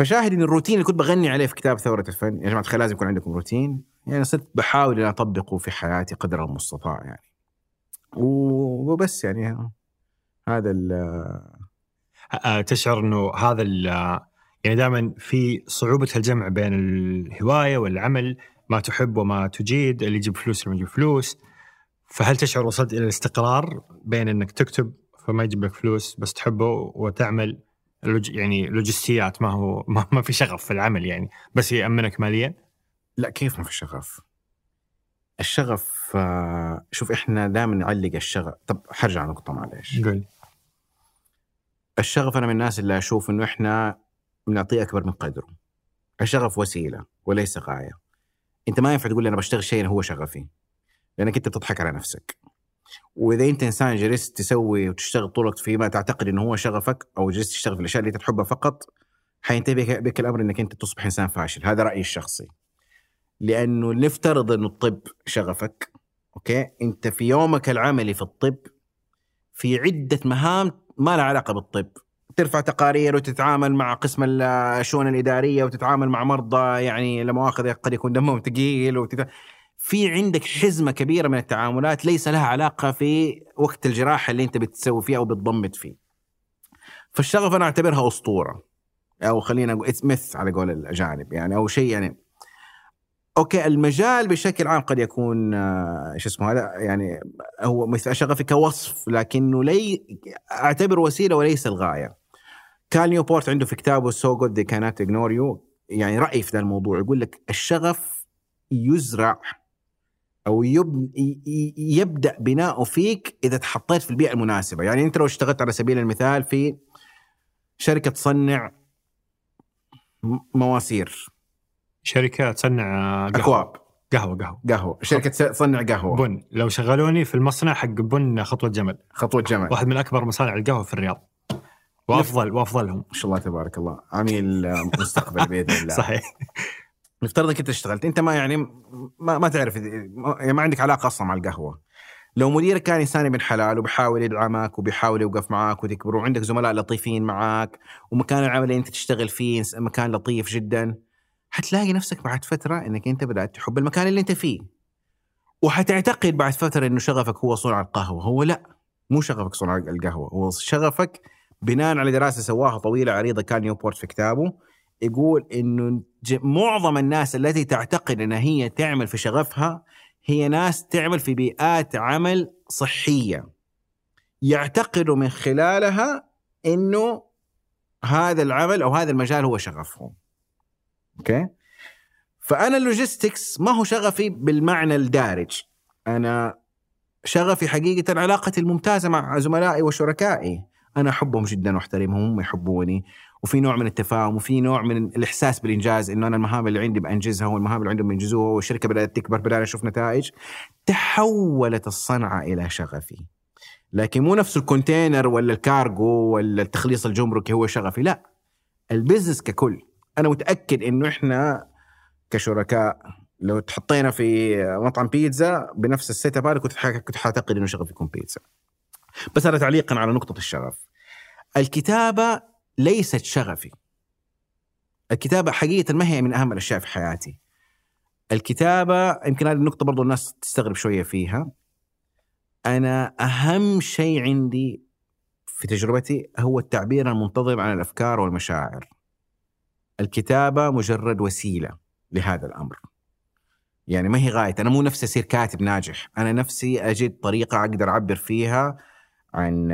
فشاهد إن الروتين اللي كنت بغني عليه في كتاب ثورة الفن يا جماعة الخير لازم يكون عندكم روتين. يعني صرت بحاول إن أطبقه في حياتي قدر المستطاع يعني. وبس يعني هذا ال تشعر إنه هذا يعني دائما في صعوبة الجمع بين الهواية والعمل ما تحب وما تجيد اللي يجيب فلوس اللي ما يجيب فلوس. فهل تشعر وصلت إلى الاستقرار بين إنك تكتب فما يجيب لك فلوس بس تحبه وتعمل يعني لوجستيات ما هو ما في شغف في العمل يعني. بس يأمنك ماليا؟ لا كيف ما في شغف؟ الشغف آه، شوف إحنا دائما نعلق الشغف. طب حرجع نقطة معلش قول الشغف أنا من الناس اللي أشوف إنه إحنا بنعطيه أكبر من قدره. الشغف وسيلة وليس غاية. أنت ما ينفع تقول لي أنا بشتغل شيء هو شغفي لأنك أنت بتضحك على نفسك. وإذا أنت إنسان جلست تسوي وتشتغل طول الوقت فيما تعتقد إنه هو شغفك أو جلست تشتغل في الأشياء اللي أنت تحبها فقط حينتهي بك الأمر إنك أنت تصبح إنسان فاشل. هذا رأيي الشخصي. لأنه نفترض إنه الطب شغفك أوكي؟ أنت في يومك العملي في الطب في عدة مهام ما لها علاقة بالطب. ترفع تقارير وتتعامل مع قسم الشؤون الإدارية وتتعامل مع مرضى يعني لا مؤاخذه قد يكون دمهم ثقيل وتت... في عندك حزمة كبيرة من التعاملات ليس لها علاقة في وقت الجراحة اللي انت بتسوي فيها أو بتضمت فيه. فالشغف أنا أعتبرها أسطورة أو خلينا نقول it's على قول الأجانب يعني أو شيء يعني okay المجال بشكل عام قد يكون آه، شو اسمه هذا يعني هو مثل شغفي كوصف لكنه لي أعتبر وسيلة وليس الغاية. كال نيوبورت عنده في كتابه سو جود ذي كانت اجنور يو يعني رأي في ذا الموضوع يقول لك الشغف يزرع أو يبدأ بناؤه فيك إذا تحطيت في البيئة المناسبة، يعني أنت لو اشتغلت على سبيل المثال في شركة تصنع مواسير. شركة تصنع قهوة. أكواب. قهوة قهوة. قهوة. شركة تصنع قهوة. بن لو شغلوني في المصنع حق بن خطوة جمل. خطوة جمل. واحد من أكبر مصانع القهوة في الرياض. وأفضل وأفضلهم. ما شاء الله تبارك الله. عميل مستقبل بإذن الله. صحيح. نفترض انك انت اشتغلت انت ما يعني ما, ما تعرف يعني ما عندك علاقة أصلا مع القهوة. لو مديرك كان إنسان ابن حلال وبيحاول يدعمك وبيحاول يوقف معك وتكبر وعندك زملاء لطيفين معك ومكان العمل اللي أنت تشتغل فيه مكان لطيف جدا حتلاقي نفسك بعد فترة إنك أنت بدأت تحب المكان اللي أنت فيه. وحتعتقد بعد فترة إنه شغفك هو صنع القهوة. هو لا مو شغفك صنع القهوة هو شغفك بناء على دراسة سواها طويلة عريضة كان نيوبورت في كتابه. يقول إنه معظم الناس التي تعتقد انها هي تعمل في شغفها هي ناس تعمل في بيئات عمل صحية يعتقدوا من خلالها إنه هذا العمل أو هذا المجال هو شغفهم. okay؟ فأنا ال logistics ما هو شغفي بالمعنى الدارج. أنا شغفي حقيقة علاقتي الممتازة مع زملائي وشركائي. أنا أحبهم جدا وأحترمهم هم يحبوني وفي نوع من التفاهم وفي نوع من الإحساس بالإنجاز إنه أنا المهام اللي عندي بأنجزها والمهام اللي عندهم بينجزوها والشركة بدأت تكبر بدأنا نشوف نتائج. تحولت الصنعة إلى شغفي. لكن مو نفس ال container ولا الكارغو ولا التخليص الجمركي هو شغفي لا. ال business ككل. أنا متأكد إنه إحنا كشركاء لو تحطينا في مطعم بيتزا بنفس ال setup كنت كنت حاعتقد إنه شغف يكون بيتزا. بس هذا تعليقا على نقطة الشغف. الكتابة ليست شغفي. الكتابة حقيقة ما هي من أهم الأشياء في حياتي. الكتابة يمكن هذه النقطة برضو الناس تستغرب شوية فيها. أنا أهم شيء عندي في تجربتي هو التعبير المنتظم عن الأفكار والمشاعر. الكتابة مجرد وسيلة لهذا الأمر. يعني ما هي غاية أنا مو نفسي أصير كاتب ناجح. أنا نفسي أجد طريقة أقدر أعبر فيها عن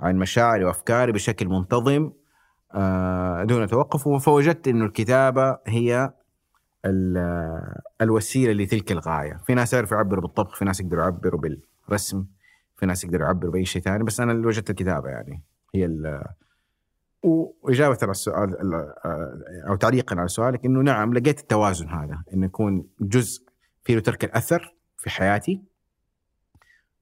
عن مشاعري وأفكاري بشكل منتظم آه، دون توقف. فوجدت إنه الكتابة هي الوسيلة لتلك الغاية، في ناس يعرفوا يعبروا بالطبخ، في ناس يقدروا يعبروا بالرسم، في ناس يقدروا يعبروا بأي شيء ثاني، بس أنا اللي وجدت الكتابة يعني هي ال وإجابة على السؤال أو تعليقا على سؤالك إنه نعم لقيت التوازن هذا إنه يكون جزء فيه ترك الأثر في حياتي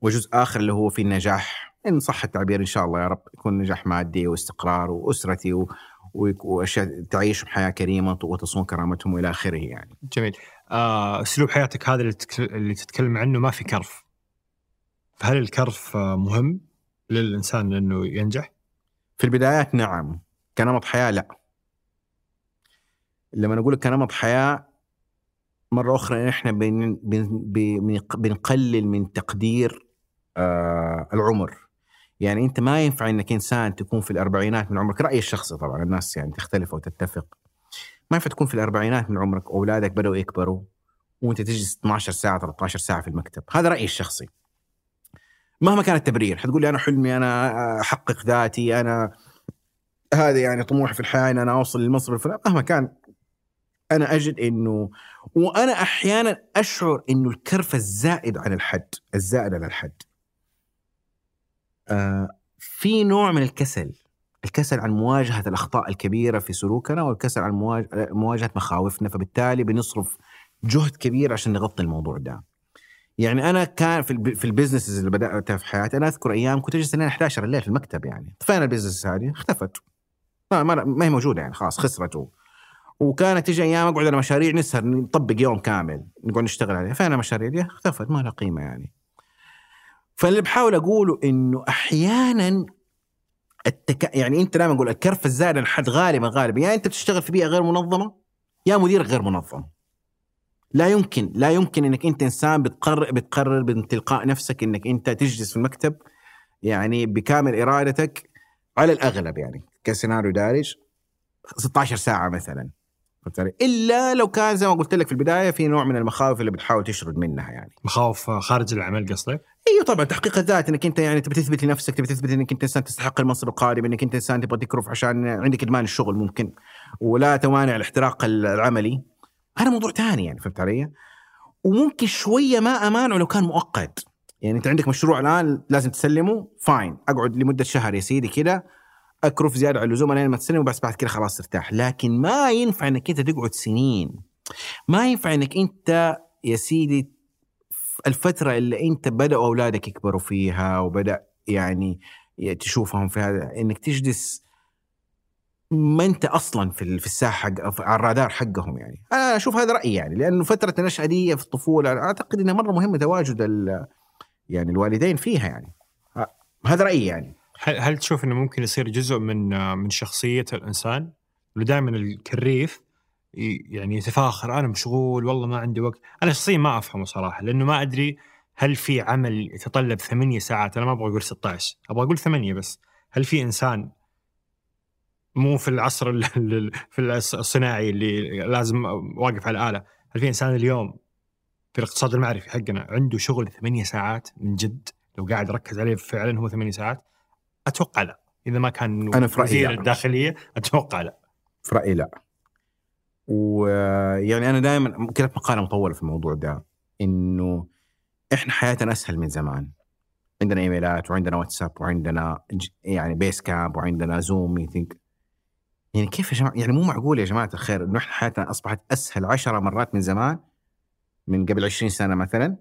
وجزء آخر اللي هو في النجاح إن صح التعبير إن شاء الله يا رب يكون نجاح مادي واستقرار وأسرتي و... وأشياء تعيشهم حياه كريمة وتصون كرامتهم وإلى آخره يعني. جميل. آه، أسلوب حياتك هذا اللي, تك... اللي تتكلم عنه ما في كرف. فهل الكرف مهم للإنسان إنه ينجح؟ في البدايات نعم، كنمط حياة لا. لما نقول كنمط حياة مرة أخرى إحنا بن... بن... بنقلل من تقدير آه العمر يعني أنت ما ينفع إنك إنسان تكون في الأربعينات من عمرك. رايي الشخصي طبعا الناس يعني تختلف وتتفق. ما ينفع تكون في الأربعينات من عمرك وأولادك بدأوا يكبروا وأنت تجلس 12 ساعة 13 ساعة في المكتب. هذا رأيي الشخصي. مهما كان التبرير حتقول لي أنا حلمي أنا أحقق ذاتي أنا هذا يعني طموحي في الحياة ان أنا أوصل للمنصب الفلاني. مهما كان أنا أجد إنه وأنا أحيانا أشعر إنه الكرفه الزائد عن الحد الزائد عن الحد. في نوع من الكسل الكسل عن مواجهة الأخطاء الكبيرة في سلوكنا والكسل عن مواجهة مخاوفنا فبالتالي بنصرف جهد كبير عشان نغطي الموضوع ده. يعني أنا كان في في ال businesses اللي بداتها في حياتي أنا أذكر أيام كنت أجلس لين 11 الليل في المكتب يعني. فين ال business هذه؟ اختفت. ما, ما هي موجودة يعني خلاص خسرت وكانت تجي أيام أقعد على مشاريع نسهر نطبق يوم كامل نقعد نشتغل عليها. فين المشاريع دي؟ اختفت ما لها قيمة يعني. فاللي بحاول أقوله إنه أحيانا التك... يعني أنت دائما أقول الكرف الزائد عن حد غالبا غالبا. يا أنت بتشتغل في بيئة غير منظمة يا مديرك غير منظم. لا يمكن لا يمكن إنك أنت إنسان بتقرر بتقرر من تلقاء نفسك إنك أنت تجلس في المكتب يعني بكامل إرادتك على الأغلب يعني كسيناريو دارج 16 ساعة مثلا. إلا لو كان زي ما قلت لك في البداية في نوع من المخاوف اللي بتحاول تشرد منها يعني. مخاوف خارج العمل قصدك؟ إيوه طبعا تحقيق الذات إنك أنت يعني تبي تثبت لنفسك تبي تثبت إنك أنت إنسان تستحق المنصب القادم إنك أنت إنسان تبغى تكرف عشان عندك إدمان الشغل ممكن ولا توانع الاحتراق العملي. هذا موضوع ثاني يعني فهمت علي؟ وممكن شوية ما أمانة لو كان مؤقت. يعني أنت عندك مشروع الآن لازم تسلمه فاين. أقعد لمدة شهر يا سيدي كذا اكرف زيادة على اللزوم لين ما تسلم وبس بعد كذا خلاص ترتاح. لكن ما ينفع إنك أنت تقعد سنين. ما ينفع إنك أنت يا سيدي الفترة اللي أنت بدأوا أولادك يكبروا فيها وبدأ يعني تشوفهم في هذا إنك تجلس ما أنت أصلا في في الساحة على الرادار حقهم يعني. أنا أشوف هذا رأيي يعني لأنه فترة النشأة دي في الطفولة أعتقد إنها مرة مهمة تواجد يعني الوالدين فيها يعني. هذا رأيي يعني. هل هل تشوف إنه ممكن يصير جزء من من شخصية الإنسان؟ دائما الكريف يعني يتفاخر أنا مشغول والله ما عندي وقت، أنا شخصيا ما أفهمه صراحة لأنه ما أدري هل في عمل يتطلب ثمانية ساعات. أنا ما أبغى أقول 16 أبغى أقول ثمانية بس. هل في إنسان مو في العصر في الصناعي اللي لازم واقف على الاله هل في إنسان اليوم في الاقتصاد المعرفي حقنا عنده شغل ثمانية ساعات من جد؟ لو قاعد ركز عليه فعلا هو ثمانية ساعات؟ أتوقع لا. إذا ما كان أنا في رأيي الداخلية أتوقع لا. في رأيي لا. ويعني أنا دائما كتبت مقالة مطولة في الموضوع ده إنه إحنا حياتنا أسهل من زمان. عندنا إيميلات وعندنا واتساب وعندنا يعني Basecamp وعندنا Zoom meeting. يعني كيف يا جماعة يعني مو معقول يا جماعة الخير إنه إحنا حياتنا أصبحت أسهل عشرة مرات من زمان؟ من قبل 20 سنة مثلا؟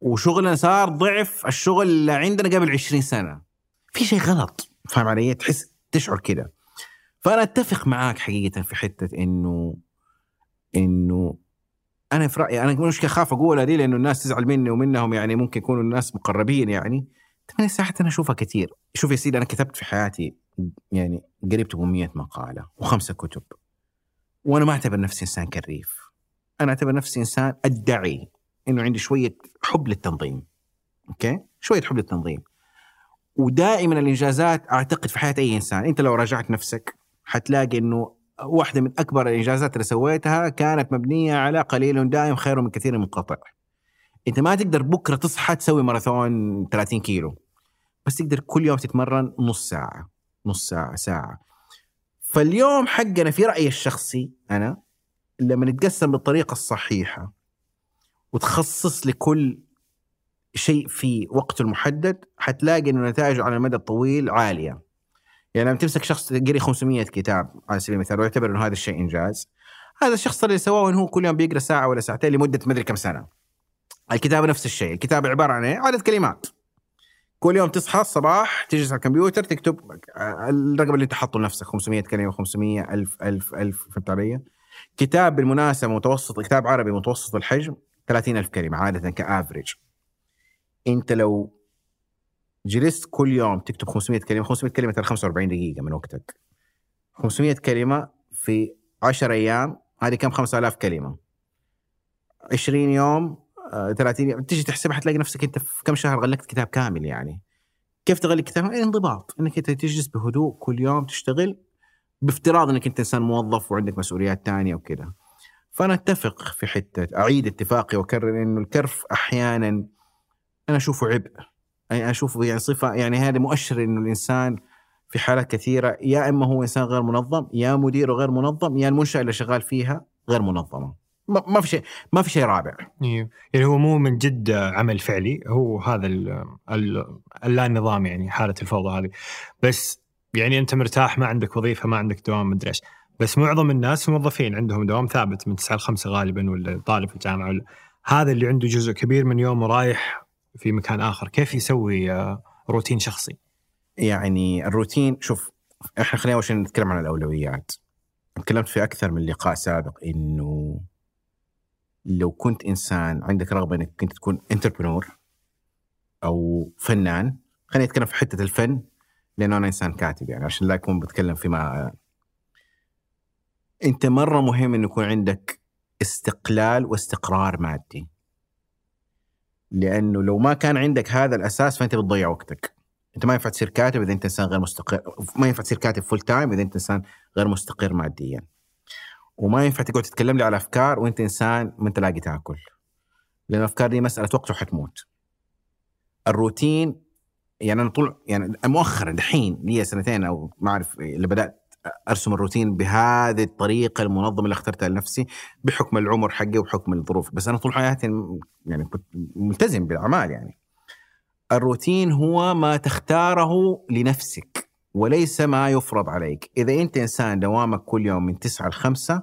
وشغلنا صار ضعف الشغل اللي عندنا قبل 20 سنة. في شيء غلط. فاهم علي؟ تحس تشعر كذا فأنا أتفق معاك حقيقة في حتة إنه إنه أنا في رأيي أنا مش اخاف أقولها دي لأنه الناس تزعل مني ومنهم يعني ممكن يكونوا الناس مقربين يعني. ثمان ساعات أنا أشوفها كثير شوف يا سيدي أنا كتبت في حياتي يعني قريب 800 مقالة وخمسة كتب. وأنا ما أعتبر نفسي إنسان كريف. أنا أعتبر نفسي إنسان أدعي إنه عندي شوية حب للتنظيم. أوكي؟ شوية حب للتنظيم. ودائما الإنجازات أعتقد في حياة أي إنسان أنت لو راجعت نفسك حتلاقي إنه واحدة من أكبر الإنجازات اللي سويتها كانت مبنية على قليل دائم خير من كثير منقطع أنت ما تقدر بكرة تصحى تسوي ماراثون 30 كيلو بس تقدر كل يوم تتمرن نص ساعة نص ساعة ساعة. فاليوم حقنا في رأيي الشخصي أنا لما نتقسم بالطريقة الصحيحة وتخصص لكل شيء في وقته المحدد حتلاقي انه نتائجه على المدى الطويل عالية. يعني لما تمسك شخص قري 500 كتاب على سبيل المثال ويعتبر إنه هذا الشيء إنجاز هذا الشخص اللي سواه إنه هو كل يوم بيقرأ ساعة ولا ساعتين لمدة ما أدري كم سنة. الكتابه نفس الشيء، الكتابه عبارة عن إيه؟ عدد كلمات. كل يوم تصحى الصباح تجلس على الكمبيوتر تكتب الرقم اللي انت حاطه لنفسك 500 كلمة 500 1000 1000 1000 فهمت علي؟ كتاب بالمناسبة متوسط كتاب عربي متوسط الحجم 30000 كلمة عادة كأفريج انت لو جلست كل يوم تكتب 500 كلمة 500 كلمة ترى 45 دقيقة من وقتك. 500 كلمة في 10 أيام هذه كم؟ 5000 كلمة. 20 يوم آه 30 يوم تيجي تحسبها حتلاقي نفسك أنت في كم شهر غلقت كتاب كامل يعني. كيف تغلق كتاب؟ يعني انضباط إنك أنت تجلس بهدوء كل يوم تشتغل بافتراض إنك أنت إنسان موظف وعندك مسؤوليات ثانية وكذا فأنا أتفق في حتة أعيد اتفاقي وأكرر إنه الكرف أحيانا أنا أشوفه عبء. يعني أشوفه يعني صفة يعني هذا مؤشر إنه الإنسان في حالات كثيرة يا إما هو إنسان غير منظم يا مديره غير منظم يا المنشأة اللي شغال فيها غير منظمة. ما في شيء ما في شيء رابع. أيوه يعني هو مو من جد عمل فعلي هو هذا اللا نظام يعني حالة الفوضى هذه. بس يعني أنت مرتاح ما عندك وظيفة ما عندك دوام مدري إيش. بس معظم الناس موظفين عندهم دوام ثابت من 9 ل 5 غالبا ولا طالب في الجامعة ولا. هذا اللي عنده جزء كبير من يومه رايح في مكان آخر. كيف يسوي آه، روتين شخصي؟ يعني الروتين شوف إحنا خلينا أول شيء نتكلم عن الأولويات. تكلمت في أكثر من لقاء سابق إنه لو كنت إنسان عندك رغبة إنك كنت تكون انتربرنور أو فنان خليني اتكلم في حتة الفن لأنه أنا إنسان كاتب يعني عشان لا أكون بتكلم فيما أنت مرة مهم إنه يكون عندك استقلال واستقرار مادي. لأنه لو ما كان عندك هذا الأساس فأنت بتضيع وقتك. أنت ما ينفع تصير كاتب إذا أنت إنسان غير مستقر ما ينفع تصير كاتب full time إذا أنت إنسان غير مستقر ماديا. وما ينفع تقعد تتكلم لي على أفكار وأنت إنسان ما أنت لاقي تأكل. لأن الأفكار دي مسألة وقت وحتموت الروتين يعني أنا طول يعني مؤخرا دحين لي سنتين أو ما أعرف اللي بدأت أرسم الروتين بهذه الطريقة المنظمة اللي اخترتها لنفسي بحكم العمر حقي وحكم الظروف. بس أنا طول حياتي يعني كنت ملتزم بالأعمال يعني. الروتين هو ما تختاره لنفسك وليس ما يفرض عليك. إذا أنت إنسان دوامك كل يوم من 9 ل 5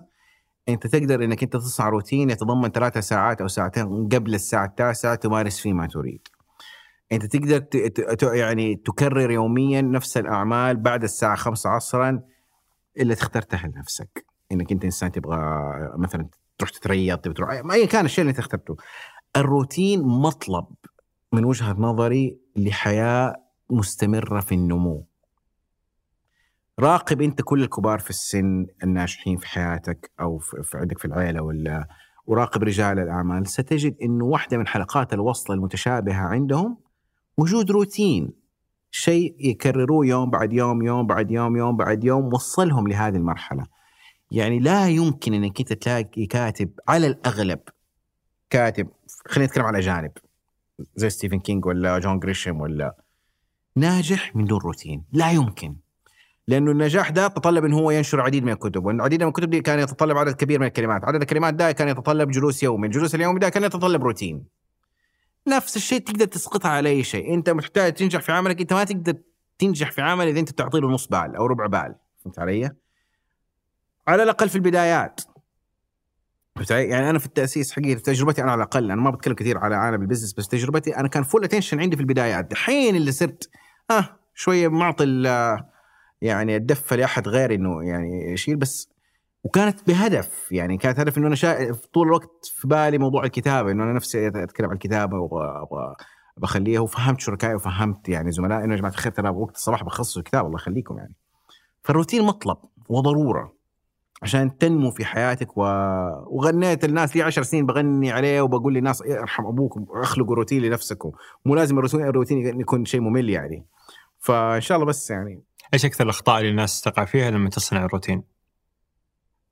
أنت تقدر إنك أنت تصنع روتين يتضمن ثلاثة ساعات أو ساعتين قبل الساعة التاسعة تمارس فيه ما تريد. أنت تقدر يعني تكرر يوميا نفس الأعمال بعد الساعة 5 عصرا اللي اخترتها لنفسك. إنك أنت إنسان تبغى مثلا تروح تتريض تبغى تروح ايا كان الشيء اللي أنت اخترته. الروتين مطلب من وجهة نظري لحياة مستمرة في النمو. راقب أنت كل الكبار في السن الناجحين في حياتك أو في عندك في العيلة ولا وراقب رجال الأعمال ستجد إنه واحدة من حلقات الوصل المتشابهة عندهم وجود روتين. شيء يكرروه يوم بعد يوم يوم بعد يوم يوم بعد يوم وصلهم لهذه المرحلة. يعني لا يمكن إنك أنت تلاقي كاتب على الأغلب كاتب خلينا نتكلم على اجانب زي ستيفن كينج ولا جون جريشم ولا ناجح من دون روتين. لا يمكن. لأنه النجاح ده تطلب انه هو ينشر العديد من الكتب والعديد من الكتب دي كان يتطلب عدد كبير من الكلمات. عدد الكلمات ده كان يتطلب جلوس يومي الجلوس اليومي ده كان يتطلب روتين. نفس الشيء تقدر تسقطها على أي شيء أنت محتاج تنجح في عملك أنت ما تقدر تنجح في عمل إذا أنت تعطي له نص بال أو ربع بال فهمت علي؟ على الأقل في البدايات؟ يعني أنا في التأسيس حقيقة تجربتي أنا على الأقل أنا ما بتكلم كثير على عالم ال business بس تجربتي أنا كان full attention عندي في البدايات دحين اللي صرت آه شوية معطي يعني الدفه لأحد غيري إنه يعني يشيل بس وكانت بهدف يعني كانت هدف إنه أنا شايف طول الوقت في بالي موضوع الكتابة إنه أنا نفسي أتكلم عن الكتابة وابغى بخليها وفهمت شركائي وفهمت يعني زملائي إنه يا جماعة الخير ترى وقت الصباح بخصص الكتاب الله يخليكم يعني. فالروتين مطلب وضرورة عشان تنمو في حياتك و... وغنيت الناس لي عشر سنين بغني عليه وبقول للناس أرحم ابوكم اخلقوا روتين لنفسكم مو لازم الروتين يكون شيء ممل يعني. فإن شاء الله بس يعني. إيش أكثر الأخطاء اللي الناس تقع فيها لما تصنع الروتين؟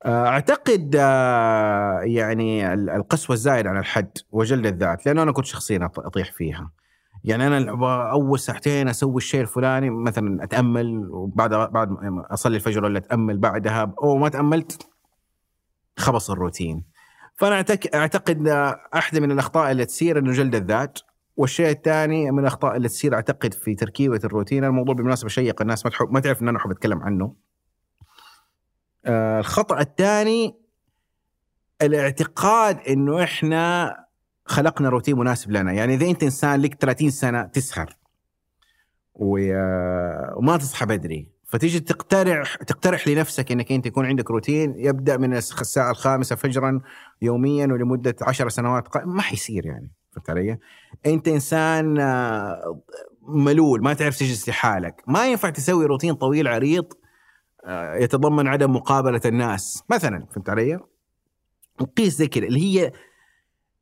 آه، أعتقد آه، يعني القسوة الزايدة عن الحد وجلد الذات لأنه أنا كنت شخصيا أطيح فيها. يعني أنا أول ساعتين أسوي الشيء الفلاني مثلا أتأمل وبعد بعد أصلي الفجر ولا أتأمل بعدها أو ما تأملت خبص الروتين. فأنا أعتقد احدى من الأخطاء اللي تصير إنه جلد الذات والشيء الثاني من الأخطاء اللي تصير أعتقد في تركيبة الروتين الموضوع بالمناسبة شيق الناس ما تحب ما تعرف إن أنا أحب أتكلم عنه. آه الخطأ الثاني الاعتقاد إنه إحنا خلقنا روتين مناسب لنا. يعني إذا أنت إنسان لك 30 سنة تسهر وما تصحى بدري فتيجي تقترح تقترح لنفسك إنك أنت يكون عندك روتين يبدأ من الساعة الخامسة فجرا يوميا ولمدة عشر سنوات ما حيصير يعني. فهمت علي؟ أنت إنسان آه، ملول ما تعرف تجلس لحالك. ما ينفع تسوي روتين طويل عريض آه، يتضمن عدم مقابلة الناس. مثلا فهمت علي؟ وقيس زي كذا اللي هي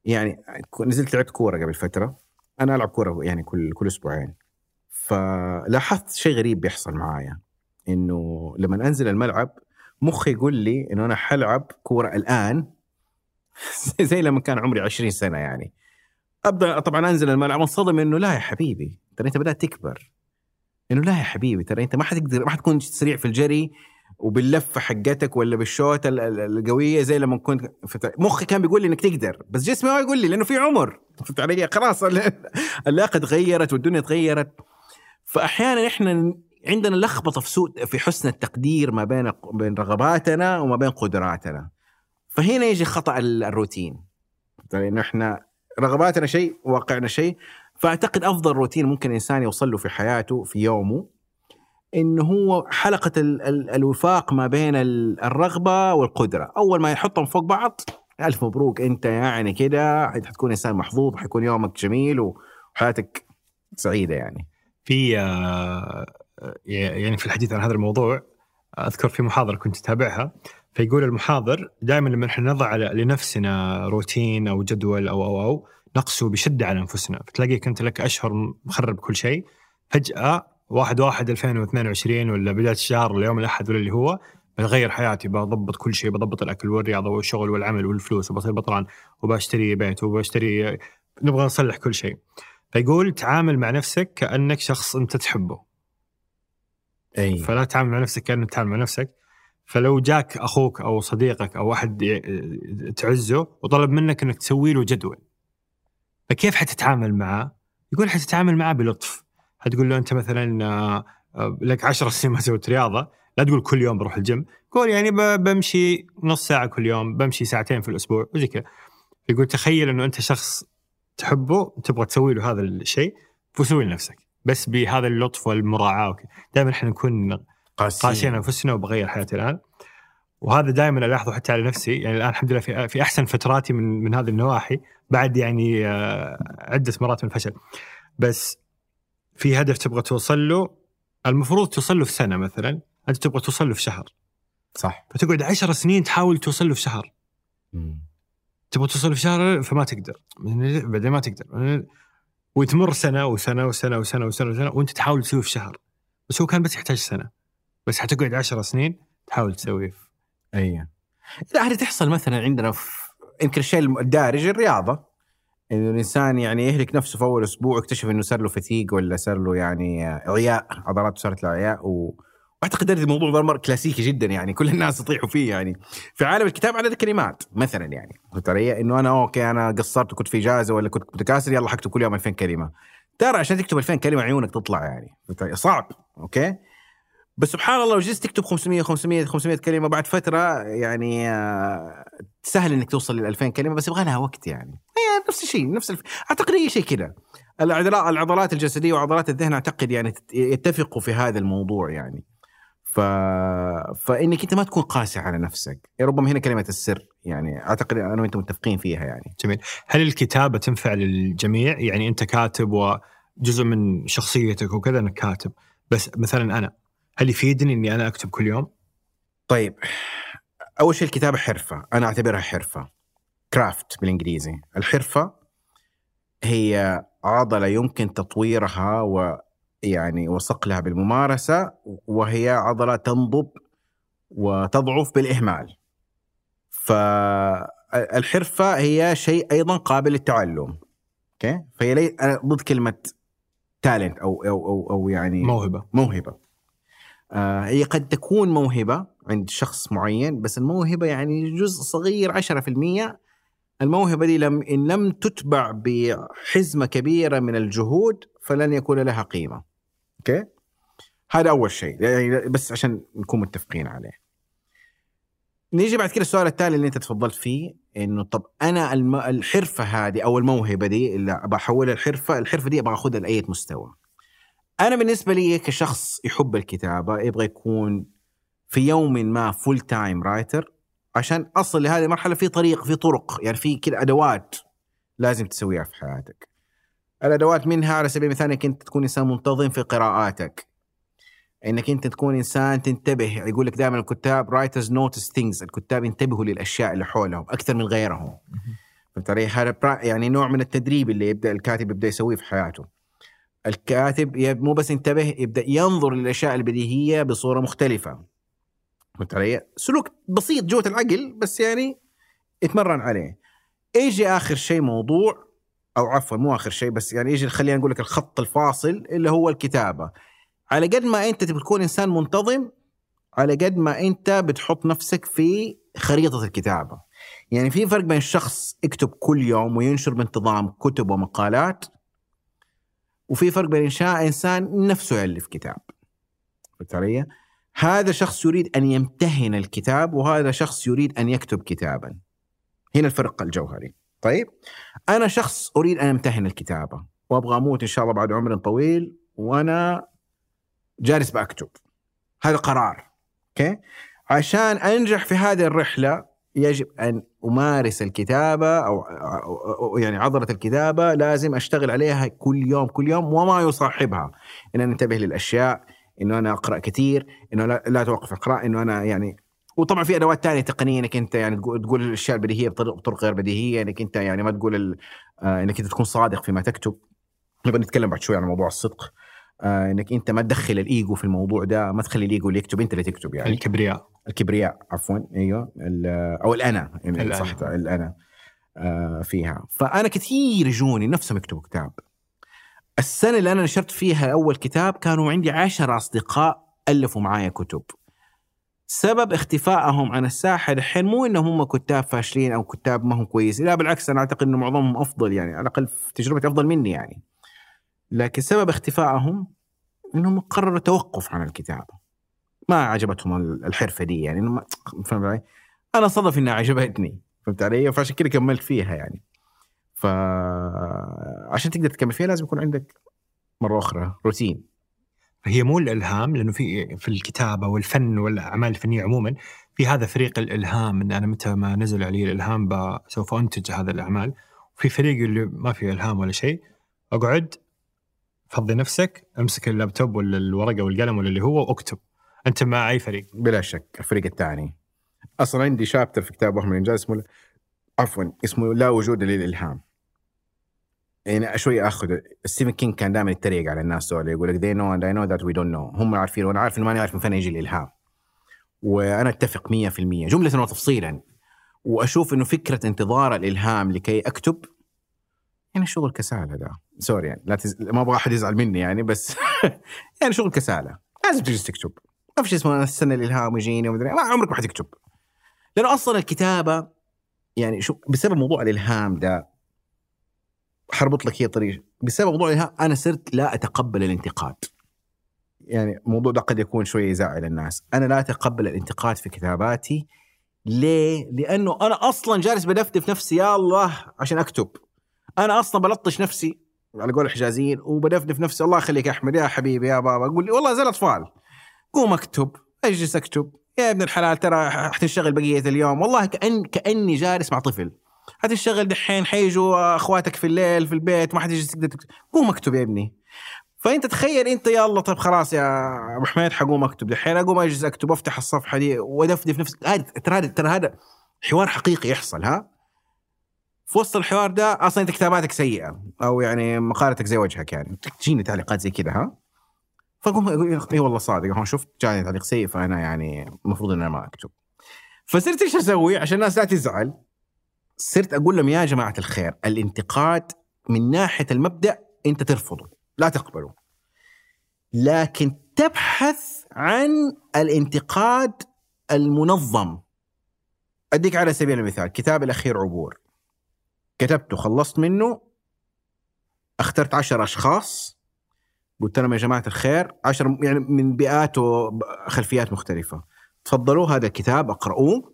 يعني نزلت لعبت كورة قبل فترة. أنا ألعب كورة يعني كل كل أسبوعين. فلاحظت شيء غريب بيحصل معايا. إنه لما أنزل الملعب مخي يقول لي إنه أنا حلعب كورة الآن. زي لما كان عمري 20 سنة يعني. أبدأ طبعا أنزل الملعب أنصدم إنه لا يا حبيبي ترى أنت بدأت تكبر. إنه لا يا حبيبي ترى أنت ما حتقدر ما حتكون سريع في الجري وباللفة حقتك ولا بالشوت القوية زي لما كنت مخي كان بيقول لي إنك تقدر بس جسمي ما يقول لي لأنه في عمر. فهمت علي؟ خلاص اللياقة تغيرت والدنيا تغيرت. فأحيانا إحنا عندنا لخبطة في سوء في حسن التقدير ما بين بين رغباتنا وما بين قدراتنا. فهنا يجي خطأ الروتين. لأنه إحنا رغباتنا شيء واقعنا شيء فأعتقد أفضل روتين ممكن الانسان يوصل له في حياته في يومه انه هو حلقة ال ال الوفاق ما بين الرغبة والقدرة. أول ما يحطهم فوق بعض ألف مبروك أنت يعني كده حتكون إنسان محظوظ حيكون يومك جميل وحياتك سعيدة يعني. في آه، يعني في الحديث عن هذا الموضوع أذكر في محاضرة كنت أتابعها فيقول المحاضر دائما لما إحنا نضع لنفسنا روتين أو جدول أو أو أو نقسو بشدة على أنفسنا. فتلاقيك أنت لك أشهر مخرب كل شيء. فجأة 1 1 2022 ولا بداية الشهر اليوم الأحد ولا اللي هو بغير حياتي. بضبط كل شيء بضبط الأكل والرياضة والشغل والعمل والفلوس. وبصير بطلان وبشتري بيت وبشتري نبغى نصلح كل شيء. فيقول تعامل مع نفسك كأنك شخص أنت تحبه. أي. فلا تتعامل مع نفسك كأنك تتعامل مع نفسك. فلو جاك أخوك أو صديقك أو احد تعزه وطلب منك إنك تسوي له جدول. فكيف حتتعامل معه؟ يقول حتتعامل معه بلطف. حتقول له أنت مثلا آه، آه، لك 10 سنين ما سويت رياضة لا تقول كل يوم بروح الجيم. قول يعني بمشي نص ساعة كل يوم بمشي ساعتين في الأسبوع وزي كذا. يقول تخيل إنه أنت شخص تحبه تبغى تسوي له هذا الشيء فسوي لنفسك. بس بهذا اللطف والمراعاة دائما إحنا نكون قاسيين. أنفسنا وبغير حياتي الآن. وهذا دائما الاحظه حتى على نفسي. يعني الآن الحمد لله في, في أحسن فتراتي من من هذه النواحي بعد يعني آه، عدة مرات من الفشل. بس في هدف تبغى توصل له المفروض توصل له في سنة مثلا أنت تبغى توصل له في شهر. صح. فتقعد عشر سنين تحاول توصل له في شهر. تبغى توصل له في شهر فما تقدر. بعدين ما تقدر. وتمر سنة وسنة وسنة وسنة وسنة وسنة وأنت تحاول تسويه في شهر. بس هو كان بس يحتاج سنة. بس حتقعد عشر سنين تحاول تسويه اي لا هذه تحصل مثلا عندنا في يمكن الشيء الدارج الرياضة. إنه الإنسان يعني يهلك نفسه في أول أسبوع يكتشف إنه صار له فتيق ولا صار له يعني عياء عضلاته صارت له عياء و... وأعتقد هذا الموضوع مرة كلاسيكي جدا يعني كل الناس يطيحوا فيه يعني. في عالم الكتاب عدد كلمات مثلا يعني. ترى إنه أنا أوكي أنا قصرت وكنت في إجازة ولا كنت متكاسل يلا حكتب كل يوم 2000 كلمة. ترى عشان تكتب 2000 كلمة عيونك تطلع يعني. صعب أوكي؟ بس سبحان الله لو جلست تكتب 500 500 500 كلمة بعد فترة يعني آه، سهل إنك توصل لل 2000 كلمة بس يبغى لها وقت يعني. هي نفس الشيء نفس الف... اعتقد هي شيء كذا العضلات العضلات الجسدية وعضلات الذهن أعتقد يعني يتفقوا في هذا الموضوع يعني. ف... فإنك أنت ما تكون قاسي على نفسك. ربما هنا كلمة السر يعني أعتقد أنا وانت متفقين فيها يعني. جميل. هل الكتابة تنفع للجميع؟ يعني أنت كاتب وجزء من شخصيتك وكذا أنك كاتب. بس مثلا أنا هل يفيدني إني أنا أكتب كل يوم طيب أول شيء الكتابة حرفة أنا أعتبرها حرفة كرافت بالإنجليزي الحرفة هي عضله يمكن تطويرها و يعني وصقلها بالممارسة وهي عضله تنضب وتضعف بالإهمال. فالحرفه هي شيء أيضا قابل للتعلم. okay؟ فهي لي أنا ضد كلمة talent أو أو أو, أو يعني موهبة موهبة. آه هي قد تكون موهبة عند شخص معين بس الموهبة يعني جزء صغير 10% الموهبة دي لم إن لم تتبع بحزمة كبيرة من الجهود فلن يكون لها قيمة. okay هذا أول شيء يعني بس عشان نكون متفقين عليه نيجي بعد كده السؤال التالي اللي أنت تفضلت فيه إنه طب أنا. الحرفة هذه أو الموهبة دي اللي بحولها الحرفة الحرفة دي أبغى أخذها لأي مستوى أنا بالنسبة لي كشخص يحب الكتابة يبغى يكون في يوم ما full time writer عشان أصل لهذه المرحلة في طريق في طرق يعني في كذا أدوات لازم تسويها في حياتك الأدوات منها على سبيل المثال إنك أنت تكون إنسان منتظم في قراءاتك إنك أنت تكون إنسان تنتبه يقول لك دائما الكتاب writers notice things الكتاب ينتبهوا للأشياء اللي حولهم أكثر من غيرهم فهمت علي؟ هذا يعني نوع من التدريب اللي يبدأ الكاتب يبدأ يسويه في حياته. الكاتب مو بس ينتبه يبدأ ينظر للأشياء البديهية بصورة مختلفة. فهمت علي؟ سلوك بسيط جوة العقل بس يعني يتمرن عليه. يجي آخر شيء موضوع أو عفوا مو آخر شيء بس يعني يجي خلينا نقول لك الخط الفاصل اللي هو الكتابة. على قد ما أنت تكون إنسان منتظم على قد ما أنت بتحط نفسك في خريطة الكتابة. يعني في فرق بين شخص يكتب كل يوم وينشر بانتظام كتب ومقالات وفي فرق بين إنشاء إنسان نفسه يالف كتاب. فهمت؟ هذا شخص يريد أن يمتهن الكتاب وهذا شخص يريد أن يكتب كتابا. هنا الفرق الجوهري. طيب أنا شخص أريد أن أمتهن الكتابة وأبغى أموت إن شاء الله بعد عمر طويل وأنا جالس بكتب. هذا قرار. أوكي؟ عشان أنجح في هذه الرحلة يجب أن أمارس الكتابة أو يعني عضلة الكتابة لازم أشتغل عليها كل يوم كل يوم وما يصاحبها. إن أنا انتبه للأشياء إنه أنا أقرأ كثير إنه لا, توقف اقرأ إنه أنا يعني وطبعا في أدوات تانية تقنية إنك أنت يعني تقول الأشياء البديهية بطرق, غير بديهية إنك أنت يعني ما تقول آه، إنك أنت تكون صادق فيما تكتب. نبغى نتكلم بعد شوي عن موضوع الصدق. آه، إنك أنت ما تدخل الإيجو في الموضوع ده ما تخلي الإيجو اللي يكتب أنت اللي تكتب يعني. الكبرياء. الكبرياء عفوا أيوه. أو الأنا يعني. صح الأنا آه، فيها. فأنا كثير يجوني نفسهم يكتبوا كتاب. السنة اللي أنا نشرت فيها أول كتاب كانوا عندي عشرة أصدقاء ألفوا معايا كتب. سبب اختفائهم عن الساحة الحين مو إنهم هم كتاب فاشلين أو كتاب ما هم كويسين لا بالعكس أنا أعتقد إنه معظمهم أفضل يعني على الأقل في تجربتي أفضل مني يعني. لكن سبب اختفائهم إنهم قرروا التوقف عن الكتابه ما عجبتهم الحرفة دي يعني فهمت علي؟ أنا صدف إنها عجبتني فهمت علي؟ فعشان كذا كملت فيها يعني ف عشان تقدر تكمل فيها لازم يكون عندك مرة أخرى روتين هي مو الإلهام لأنه في في الكتابة والفن والأعمال الفنية عموما في هذا فريق الإلهام إن أنا متى ما نزل علي الإلهام سوف أنتج هذه الأعمال وفي فريق اللي ما في إلهام ولا شيء أقعد فضي نفسك امسك اللابتوب ولا الورقة والقلم ولا اللي هو واكتب. أنت مع أي فريق؟ بلا شك الفريق الثاني. أصلا عندي chapter في كتاب احمد الانجاز اسمه عفوا اسمه لا وجود للإلهام. يعني شوي آخذ ستيفن كينج كان دائما يتريق على الناس دول يقول لك they know and I know that we don't know. هم عارفين وأنا عارف إنه ماني عارف من فين يجي الإلهام. وأنا أتفق 100% جملة وتفصيلا وأشوف إنه فكرة انتظار الإلهام لكي أكتب يعني شغل كساله ده سوري يعني لا تز... ما أبغى أحد يزعل مني يعني بس يعني شغل كسالة. لازم تجلس تكتب. ما في شيء اسمه استنى الإلهام يجيني ومدري ما عمرك ما حتكتب لأنه أصلا الكتابة يعني شوف بسبب موضوع الإلهام ده حربط لك هي طريق. بسبب موضوع الإلهام أنا صرت لا أتقبل الانتقاد. يعني الموضوع ده قد يكون شوية يزعل الناس. أنا لا أتقبل الانتقاد في كتاباتي. ليه؟ لأنه أنا أصلا جالس بدفدف نفسي يا الله عشان أكتب. أنا أصلا بلطش نفسي. على قول الحجازيين وبدفدف نفسي الله يخليك يا أحمد يا حبيبي يا بابا. أقول لي والله زي الأطفال قوم اكتب اجلس اكتب. يا ابن الحلال ترى حتنشغل بقية اليوم. والله كأن كأني جالس مع طفل. حتنشغل دحين حيجوا أخواتك في الليل في البيت ما حتجلس تقدر تكتب قوم اكتب يا ابني. فأنت تخيل أنت الله طيب خلاص يا أبو حميد حقوم اكتب. دحين أقوم أجلس اكتب وافتح الصفحة دي وأدفدف نفسي. ترى هذا ترى هذا حوار حقيقي يحصل ها؟ في وسط الحوار ده أصلا انت كتاباتك سيئة أو يعني مقالتك زي وجهك يعني تجيني تعليقات زي كذا ها؟ فاقوم أقول إي والله صادق هون شفت جاني تعليق سيء فأنا يعني المفروض إن أنا ما أكتب. فصرت إيش أسوي؟ عشان الناس لا تزعل صرت أقول لهم يا جماعة الخير الانتقاد من ناحية المبدأ أنت ترفضه لا تقبله. لكن تبحث عن الانتقاد المنظم. أديك على سبيل المثال كتاب الأخير عبور. كتبته خلصت منه اخترت عشر أشخاص قلت لهم يا جماعة الخير عشر يعني من بيئات وخلفيات مختلفة. تفضلوا هذا الكتاب أقرأوه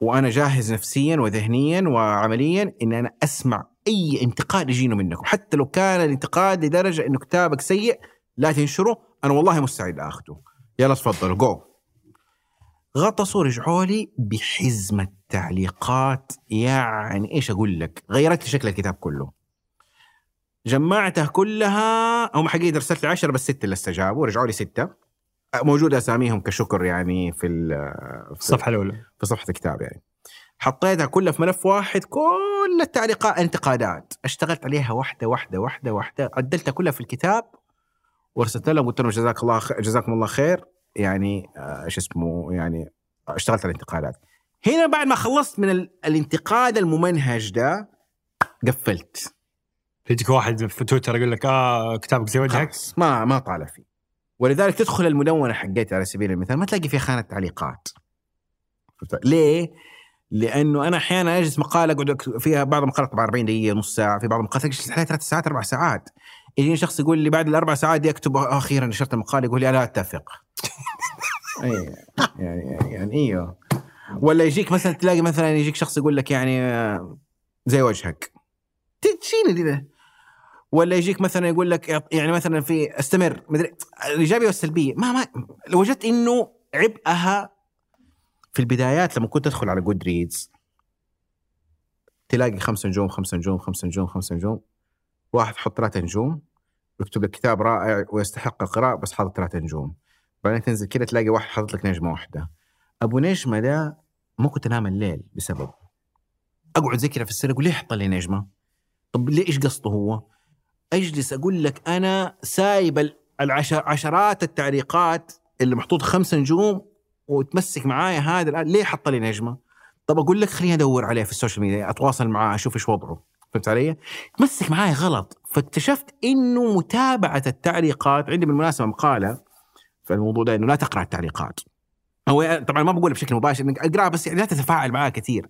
وأنا جاهز نفسيا وذهنيا وعمليا إن أنا أسمع أي انتقاد يجينا منكم. حتى لو كان الانتقاد لدرجة إنه كتابك سيء لا تنشره أنا والله مستعد أخذه. يلا تفضلوا جو غطسوا رجعوا لي بحزمة تعليقات يعني إيش أقول لك؟ غيرت لي شكل الكتاب كله. جمعتها كلها هم حقيقة ارسلت لي 10 بس ستة اللي استجابوا رجعوا لي ستة. موجودة أساميهم كشكر يعني في ال- في الصفحة الأولى. في صفحة الكتاب يعني. حطيتها كلها في ملف واحد كل التعليقات انتقادات. اشتغلت عليها واحدة واحدة واحدة واحدة. عدلتها كلها في الكتاب وارسلت لهم قلت لهم جزاك الله خ... جزاكم الله خير. يعني آه، إيش اسمه يعني اشتغلت على الانتقادات. هنا بعد ما خلصت من ال... الانتقاد الممنهج ده قفلت. يجيك واحد في تويتر يقول لك آه كتابك زي وجهك؟ ما ما طالع فيه. ولذلك تدخل المدونة حقتي على سبيل المثال ما تلاقي فيها خانة تعليقات. ليه؟ لأنه أنا أحيانا أجلس مقالة أقعد فيها بعض المقالات طبعا 40 دقيقة نص ساعة في بعض المقالات أجلس عليها ثلاث ساعات أربع ساعات. يجيني شخص يقول لي بعد الأربع ساعات دي أكتب أخيرا نشرت المقالة يقول لي لا أتفق. اي يعني يعني إيوه. ولا يجيك مثلا تلاقي مثلا يجيك شخص يقول لك يعني آه، زي وجهك. تشيل دي ولا يجيك مثلا يقول لك يعني مثلا في استمر مدري الإيجابية والسلبية. ما ما وجدت إنه عبئها في البدايات لما كنت أدخل على جود ريدز تلاقي خمس نجوم خمس نجوم خمس نجوم خمس نجوم. واحد حط ثلاثة نجوم يكتب لك كتاب رائع ويستحق القراءة بس حاطط ثلاثة نجوم. بعدين تنزل كذا تلاقي واحد حاطط لك نجمة واحدة. أبو نجمة ده ما كنت أنام الليل بسبب زي كذا في السنة أقول ليه حط لي نجمة؟ طب ليه إيش قصده هو؟ أجلس أقول لك أنا سايب العشر عشرات التعليقات اللي محطوط خمس نجوم وتمسك معايا هذا الآن ليه حط لي نجمة؟ طب أقول لك خليني أدور عليه في ال social media أتواصل معاه أشوف إيش وضعه فهمت علي؟ تمسك معايا غلط فاكتشفت إنه متابعة التعليقات عندي بالمناسبة مقالة في الموضوع ده إنه لا تقرأ التعليقات هو طبعا ما بقول بشكل مباشر إنك اقراها بس يعني لا تتفاعل معها كثير.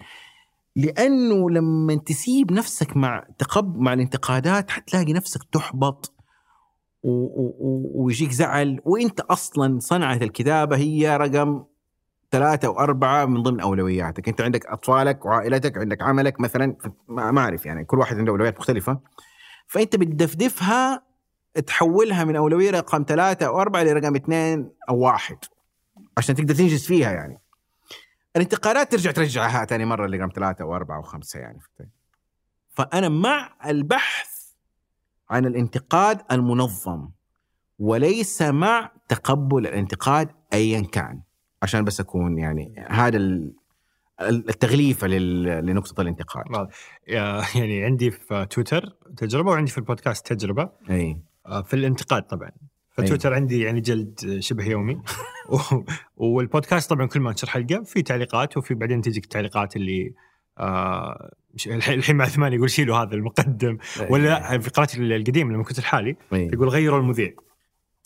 لأنه لما تسيب نفسك مع تقب مع الانتقادات حتلاقي نفسك تحبط ويجيك زعل. وإنت أصلا صنعة الكتابة هي رقم ثلاثة وأربعة من ضمن أولوياتك. أنت عندك أطفالك وعائلتك عندك عملك مثلا ما أعرف يعني كل واحد عنده أولويات مختلفة. فأنت بتدفدفها تحولها من أولوية رقم ثلاثة أو أربعة لرقم اثنين أو واحد. عشان تقدر تنجز فيها يعني. الانتقالات ترجع ترجعها ثاني مرة لرقم ثلاثة أو أربعة أو خمسة يعني فأنا مع البحث عن الانتقاد المنظم وليس مع تقبل الانتقاد أيا كان. عشان بس أكون يعني هذا التغليفه لنقطة الانتقاد. يعني عندي في تويتر تجربة وعندي في البودكاست تجربة. إي. آه، في الانتقاد طبعا. فتويتر عندي يعني جلد شبه يومي. والبودكاست طبعا كل ما انشر حلقة في تعليقات وفي بعدين تجيك التعليقات اللي آه الحين مع ثمانية يقول شيلوا هذا المقدم. ولا في قناتي القديم لما كنت الحالي يقول غيروا المذيع.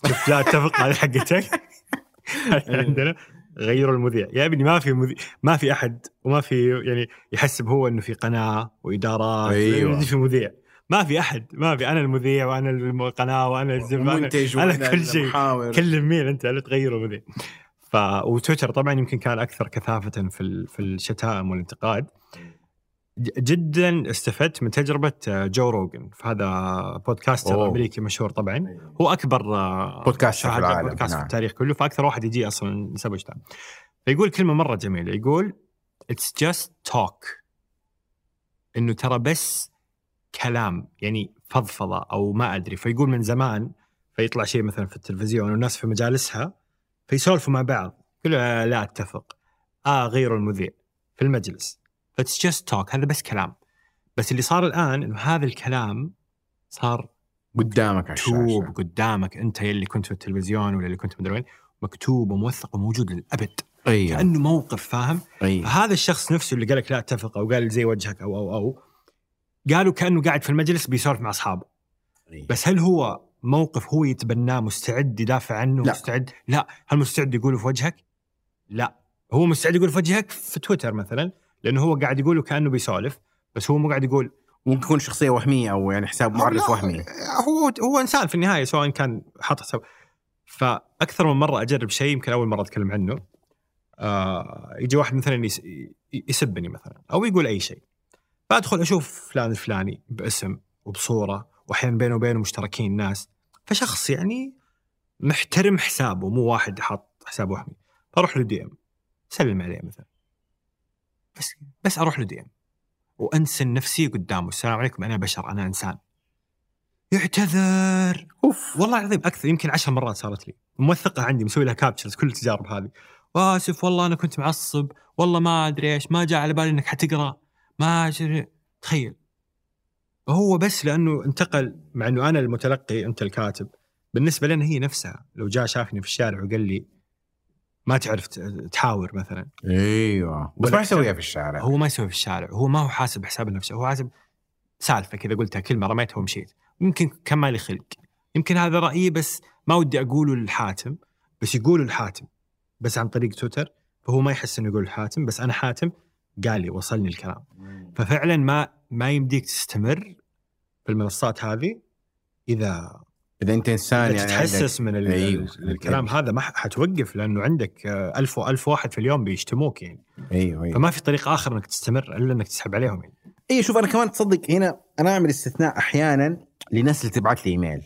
شفت لا اتفق هذه حقتك. عندنا غيروا المذيع. يا ابني ما في مذيع ما في أحد وما في يعني يحسب هو إنه في قناة وإدارات أيوه. في مذيع. ما في أحد ما في. أنا المذيع وأنا القناه وأنا الزب أنا, أنا كل شيء. كلم مين أنت لا تغيروا المذيع ف وتويتر طبعا يمكن كان أكثر كثافة في في الشتائم والانتقاد. جدا استفدت من تجربة آه، جو روجن فهذا بودكاستر أوه. أمريكي مشهور طبعا. أيوه. هو أكبر آه، بودكاست في العالم بودكاست نعم. في التاريخ كله. فأكثر واحد يجي أصلا اجتماع فيقول كلمة مرة جميلة. يقول it's just talk إنه ترى بس كلام يعني فضفضة أو ما أدري فيقول من زمان فيطلع شيء مثلا في التلفزيون والناس في مجالسها فيسولفوا مع بعض يقولوا لا أتفق آه غيروا المذيع في المجلس. it's just talk هذا بس كلام. بس اللي صار الآن إنه هذا الكلام صار قدامك على مكتوب قدامك أنت يلي كنت في التلفزيون ولا اللي كنت مدري وين مكتوب وموثق وموجود للأبد. أيوه. كأنه موقف فاهم؟ أيوه. فهذا الشخص نفسه اللي قال لك لا أتفق أو قال زي وجهك أو أو أو قالوا كأنه قاعد في المجلس بيسولف مع أصحابه. أيوه. بس هل هو موقف هو يتبناه مستعد يدافع عنه؟ لا. مستعد؟ لا. هل مستعد يقوله في وجهك؟ لا. هو مستعد يقول في وجهك في تويتر مثلا لأنه هو قاعد يقول كأنه بيسولف بس هو مو قاعد يقول ممكن يكون شخصية وهمية أو يعني حساب معرف وهمي. هو هو إنسان في النهاية سواء كان حاط حساب. فأكثر من مرة أجرب شيء يمكن أول مرة أتكلم عنه. آه يجي واحد مثلا يسبني مثلا أو يقول أي شيء. فادخل أشوف فلان الفلاني باسم وبصورة وأحيانا بينه وبينه مشتركين ناس. فشخص يعني محترم حسابه مو واحد حاط حساب وهمي. فأروح له دي ام سلم عليه مثلا. بس بس أروح له دي ام وانسى نفسي قدامه. السلام عليكم أنا بشر أنا إنسان. يعتذر. أوف. والله العظيم أكثر يمكن عشر مرات صارت لي. موثقة عندي مسوي لها كابتشرز كل التجارب هذه. واسف والله أنا كنت معصب. والله ما أدري إيش ما جاء على بالي إنك حتقرأ. ما تخيل. هو بس لأنه انتقل مع إنه أنا المتلقي أنت الكاتب. بالنسبة لنا هي نفسها. لو جاء شافني في الشارع وقال لي ما تعرف تحاور مثلا. أيوه. بس ما يسويها في الشارع. هو ما يسوي في الشارع. هو ما هو حاسب حساب نفسه. هو حاسب سالفة كذا قلتها كلمة رميتها ومشيت. يمكن كان مالي خلق. يمكن هذا رأيي بس ما ودي أقوله للحاتم. بس يقوله الحاتم. بس عن طريق تويتر. فهو ما يحس إنه يقول الحاتم. بس أنا حاتم. قال لي وصلني الكلام. ففعلا ما ما يمديك تستمر في المنصات هذه إذا إذا أنت إنسان يعني تتحسس من أيوه. الكلام هذا ما حتوقف لأنه عندك ألف وألف واحد في اليوم بيشتموك يعني. أيوه أيوه. فما في طريق آخر إنك تستمر إلا إنك تسحب عليهم يعني. اي شوف أنا كمان تصدق هنا أنا أعمل استثناء أحيانا لناس اللي تبعت لي إيميل.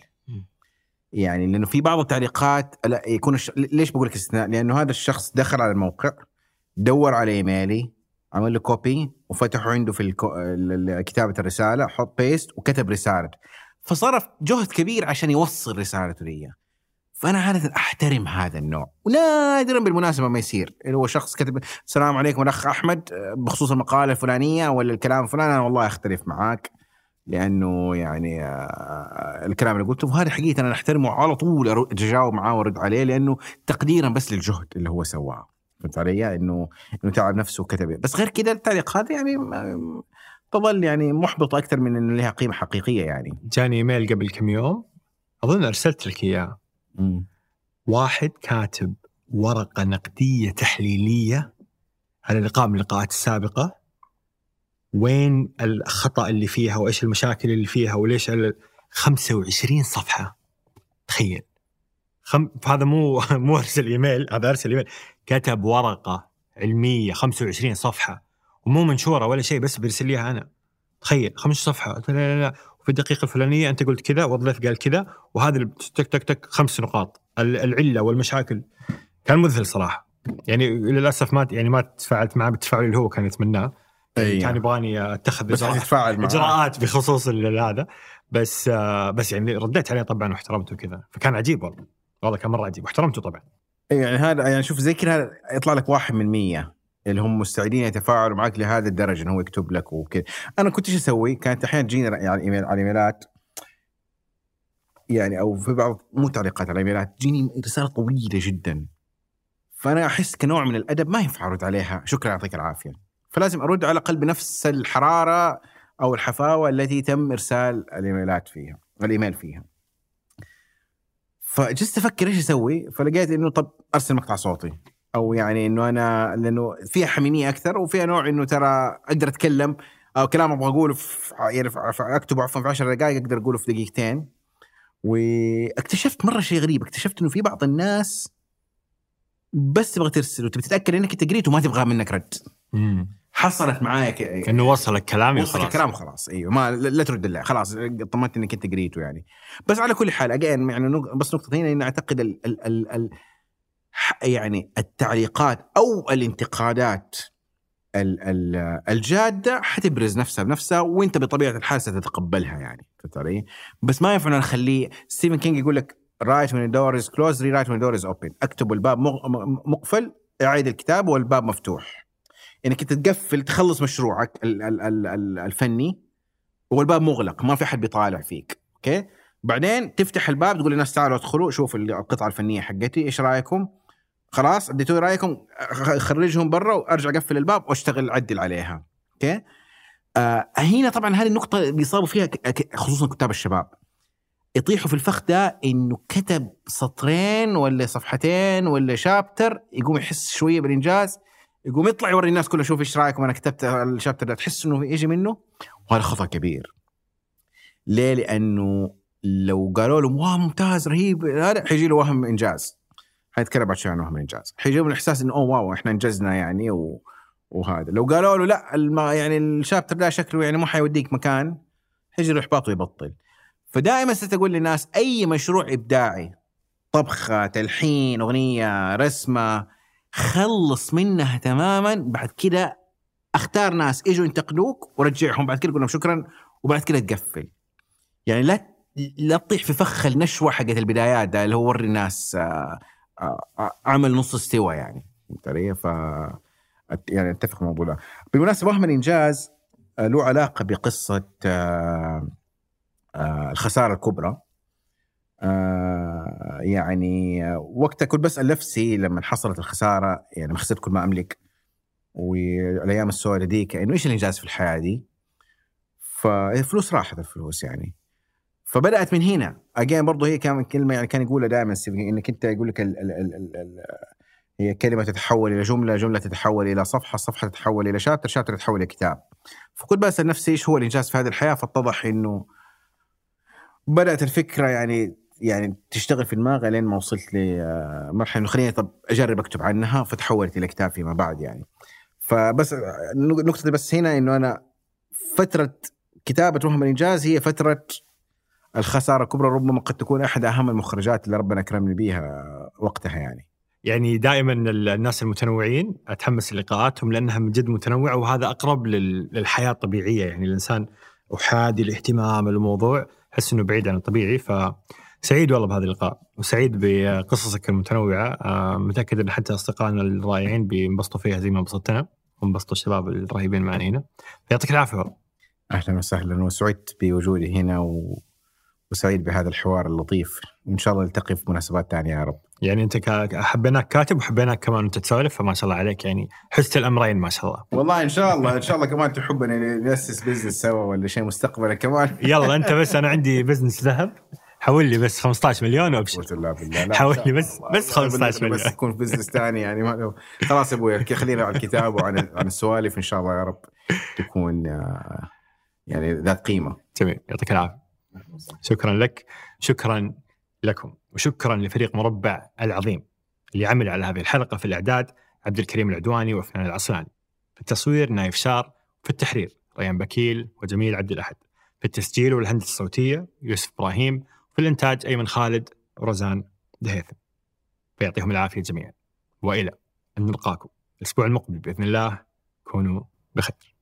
يعني لأنه في بعض التعليقات لا يكون الش... ليش بقول لك استثناء؟ لأنه هذا الشخص دخل على الموقع دور على إيميلي عمل له copy وفتحوا عنده في الكو... كتابة الرسالة حط paste وكتب رسالة. فصرف جهد كبير عشان يوصل رسالته لي فأنا عادة أحترم هذا النوع. ونادرا بالمناسبة ما يصير. اللي هو شخص كتب السلام عليكم الاخ أحمد بخصوص المقالة الفلانية ولا الكلام الفلاني أنا والله أختلف معاك. لأنه يعني آه، الكلام اللي قلته وهذا حقيقة أنا أحترمه على طول اجاوب معاه وأرد عليه لأنه تقديرا بس للجهد اللي هو سواه. فهمت علي؟ إنه إنه تعب نفسه وكتب بس غير كذا التعليق هذا يعني تظل يعني محبطه أكثر من إنه لها قيمة حقيقية يعني. جاني إيميل قبل كم يوم. أظن أرسلت لك إياه. واحد كاتب ورقة نقدية تحليلية على لقاء من اللقاءات السابقة. وين الخطأ اللي فيها وإيش المشاكل اللي فيها وليش 25 صفحة؟ تخيل. خم... هذا مو مو أرسل إيميل هذا أرسل إيميل. كتب ورقة علمية 25 صفحة ومو منشورة ولا شيء بس بيرسل لي أنا. تخيل خمس صفحة. لا لا لا. وفي الدقيقة الفلانية أنت قلت كذا والضيف قال كذا وهذا تك تك تك خمس نقاط. العلة والمشاكل. كان مذهل صراحة. يعني للأسف ما يعني ما تفاعلت معه بالتفاعل اللي هو كان يتمناه. أيه. كان يبغاني أتخذ إجراءات بخصوص هذا. بس بس يعني رديت عليه طبعا واحترمته وكذا. فكان عجيب والله. والله كان مرة عجيب. واحترمته طبعا. يعني هذا يعني شوف زي كذا يطلع لك واحد من مية اللي هم مستعدين يتفاعلوا معك لهذه الدرجة انه هو يكتب لك وكذا. أنا كنت إيش أسوي؟ كانت أحيانا تجيني يعني إيميل على الايميلات يعني أو في بعض مو تعليقات على الايميلات تجيني رسالة طويلة جدا. فأنا أحس كنوع من الأدب ما ينفع أرد عليها. شكرا يعطيك العافية. فلازم أرد على الاقل بنفس الحرارة أو الحفاوة التي تم إرسال الإيميلات فيها الإيميل فيها. فجلست أفكر إيش أسوي فلقيت إنه طب أرسل مقطع صوتي. أو يعني إنه أنا لأنه فيها حميمية أكثر وفيها نوع إنه ترى أقدر أتكلم أو كلام أبغى أقوله في يعني أكتبه عفوا في 10 دقائق أقدر أقوله في دقيقتين. واكتشفت مرة شيء غريب اكتشفت إنه في بعض الناس بس تبغى ترسل وتبي تتأكد إنك أنت قريت وما تبغى منك رد. حصلت معايا كأنه وصلك كلامي وصلك الكلام خلاص. أيوه. ما لا ترد الله. خلاص طمنت إنك أنت قريته يعني. بس على كل حال اجين يعني بس نقطة هنا إني أعتقد ال ال ال ال يعني التعليقات أو الانتقادات ال ال الجادة حتبرز نفسها بنفسها وأنت بطبيعة الحال ستتقبلها يعني. فهمت علي؟ بس ما ينفع نخليه ستيفن كينج يقول لك write when the door is closed rewrite when the door is open اكتب الباب مقفل أعيد الكتاب والباب مفتوح. إنك انت تقفل تخلص مشروعك الفني والباب مغلق ما في احد بيطالع فيك okay؟ بعدين تفتح الباب تقول للناس تعالوا ادخلوا شوفوا القطعة الفنية حقتي إيش رأيكم؟ خلاص اديتوا رأيكم خرجهم برا وأرجع أقفل الباب وأشتغل أعدل عليها أوكي؟ آه هنا طبعا هذه النقطة بيصابوا فيها خصوصا كتاب الشباب. يطيحوا في الفخ ده إنه كتب سطرين ولا صفحتين ولا شابتر يقوم يحس شوية بالإنجاز يقوم يطلع يوري الناس كلها شوف إيش رأيكم أنا كتبت الشابتر ده. تحس إنه يجي منه؟ وهذا خطأ كبير. ليه؟ لأنه لو قالوا له واه ممتاز رهيب. هذا حيجي له وهم إنجاز. حيتكلم بعد شوي عن وهم الانجاز حيجي له الاحساس إنه أوه واو إحنا إنجزنا يعني و... وهذا. لو قالوا له لا الم... يعني الشابتر ده شكله يعني مو حيوديك مكان. حيجي له إحباط ويبطل. فدائما ستقول للناس أي مشروع إبداعي طبخة تلحين أغنية رسمة خلص منها تماما بعد كده أختار ناس إجوا ينتقدوك ورجعهم بعد كده قول لهم شكرا وبعد كده تقفل. يعني لا لا تطيح في فخ النشوة حقت البدايات ده اللي هو وري الناس آه، آه، آه، عمل نص استوى يعني. فهمت علي؟ ف يعني أتفق الموضوع ده. بالمناسبة وهم الإنجاز له علاقة بقصة الخسارة الكبرى. يعني وقتها كنت بسأل نفسي لما حصلت الخسارة يعني خسرت كل ما أملك والأيام السوداء ديك إنه إيش الانجاز في الحياة دي؟ فالفلوس راحت الفلوس يعني. فبدأت من هنا. اجين برضه هي كان كلمة يعني كان يقولها دائما إنك أنت يقول لك ال ال ال ال ال هي كلمة تتحول إلى جملة جملة تتحول إلى صفحة صفحة تتحول إلى شابتر شابتر تتحول إلى كتاب. فكنت بسأل نفسي إيش هو الانجاز في هذه الحياة فاتضح إنه بدأت الفكرة يعني يعني تشتغل في دماغي لين ما وصلت لمرحله إنه خليني طب أجرب أكتب عنها فتحولت إلى كتاب فيما بعد يعني. فبس نقطتي بس هنا إنه أنا فترة كتابة من الانجاز هي فترة الخسارة الكبرى ربما قد تكون أحد أهم المخرجات اللي ربنا اكرمني بها وقتها يعني. يعني دائما الناس المتنوعين أتحمس لقاءاتهم لأنها من جد متنوعة وهذا أقرب للحياة الطبيعية يعني. الإنسان أحادي الاهتمام الموضوع أحس إنه بعيد عن الطبيعي فسعيد والله بهذا اللقاء وسعيد بقصصك المتنوعة. آه، متأكد إن حتى أصدقائنا الرائعين بينبسطوا فيها زي ما انبسطنا وانبسطوا الشباب الرهيبين معنا هنا. يعطيك العافية والله. أهلا وسهلا وسعدت بوجودي هنا و... وسعيد بهذا الحوار اللطيف. وان شاء الله نلتقي في مناسبات ثانية يا رب. يعني أنت حبيناك كاتب وحبيناك كمان أنت تسولف فما شاء الله عليك. يعني حست الأمرين ما شاء الله. والله إن شاء الله إن شاء الله كمان تحبنا ناسس business سوا ولا شيء مستقبلا كمان. يلا أنت بس أنا عندي business ذهب. حول لي بس 15 مليون وابشر حول لي بس بس 15 مليون بس يكون في business ثاني يعني. ما خلاص يا أبوي خلينا على الكتاب وعن عن السوالف. إن شاء الله يا رب تكون آه، يعني ذات قيمة. جميل. يعطيك العافية. شكرا لك. شكرا لكم. وشكرا لفريق مربع العظيم اللي عمل على هذه الحلقة في الإعداد عبد الكريم العدواني وفنان العصلاني في التصوير نايف شار في التحرير ريان بكيل وجميل عبد الأحد. في التسجيل والهندسة الصوتية يوسف إبراهيم في الانتاج ايمن خالد ورزان دهيثم. فيعطيهم العافية جميعا. وإلى أن نلقاكم الأسبوع المقبل بإذن الله. كونوا بخير.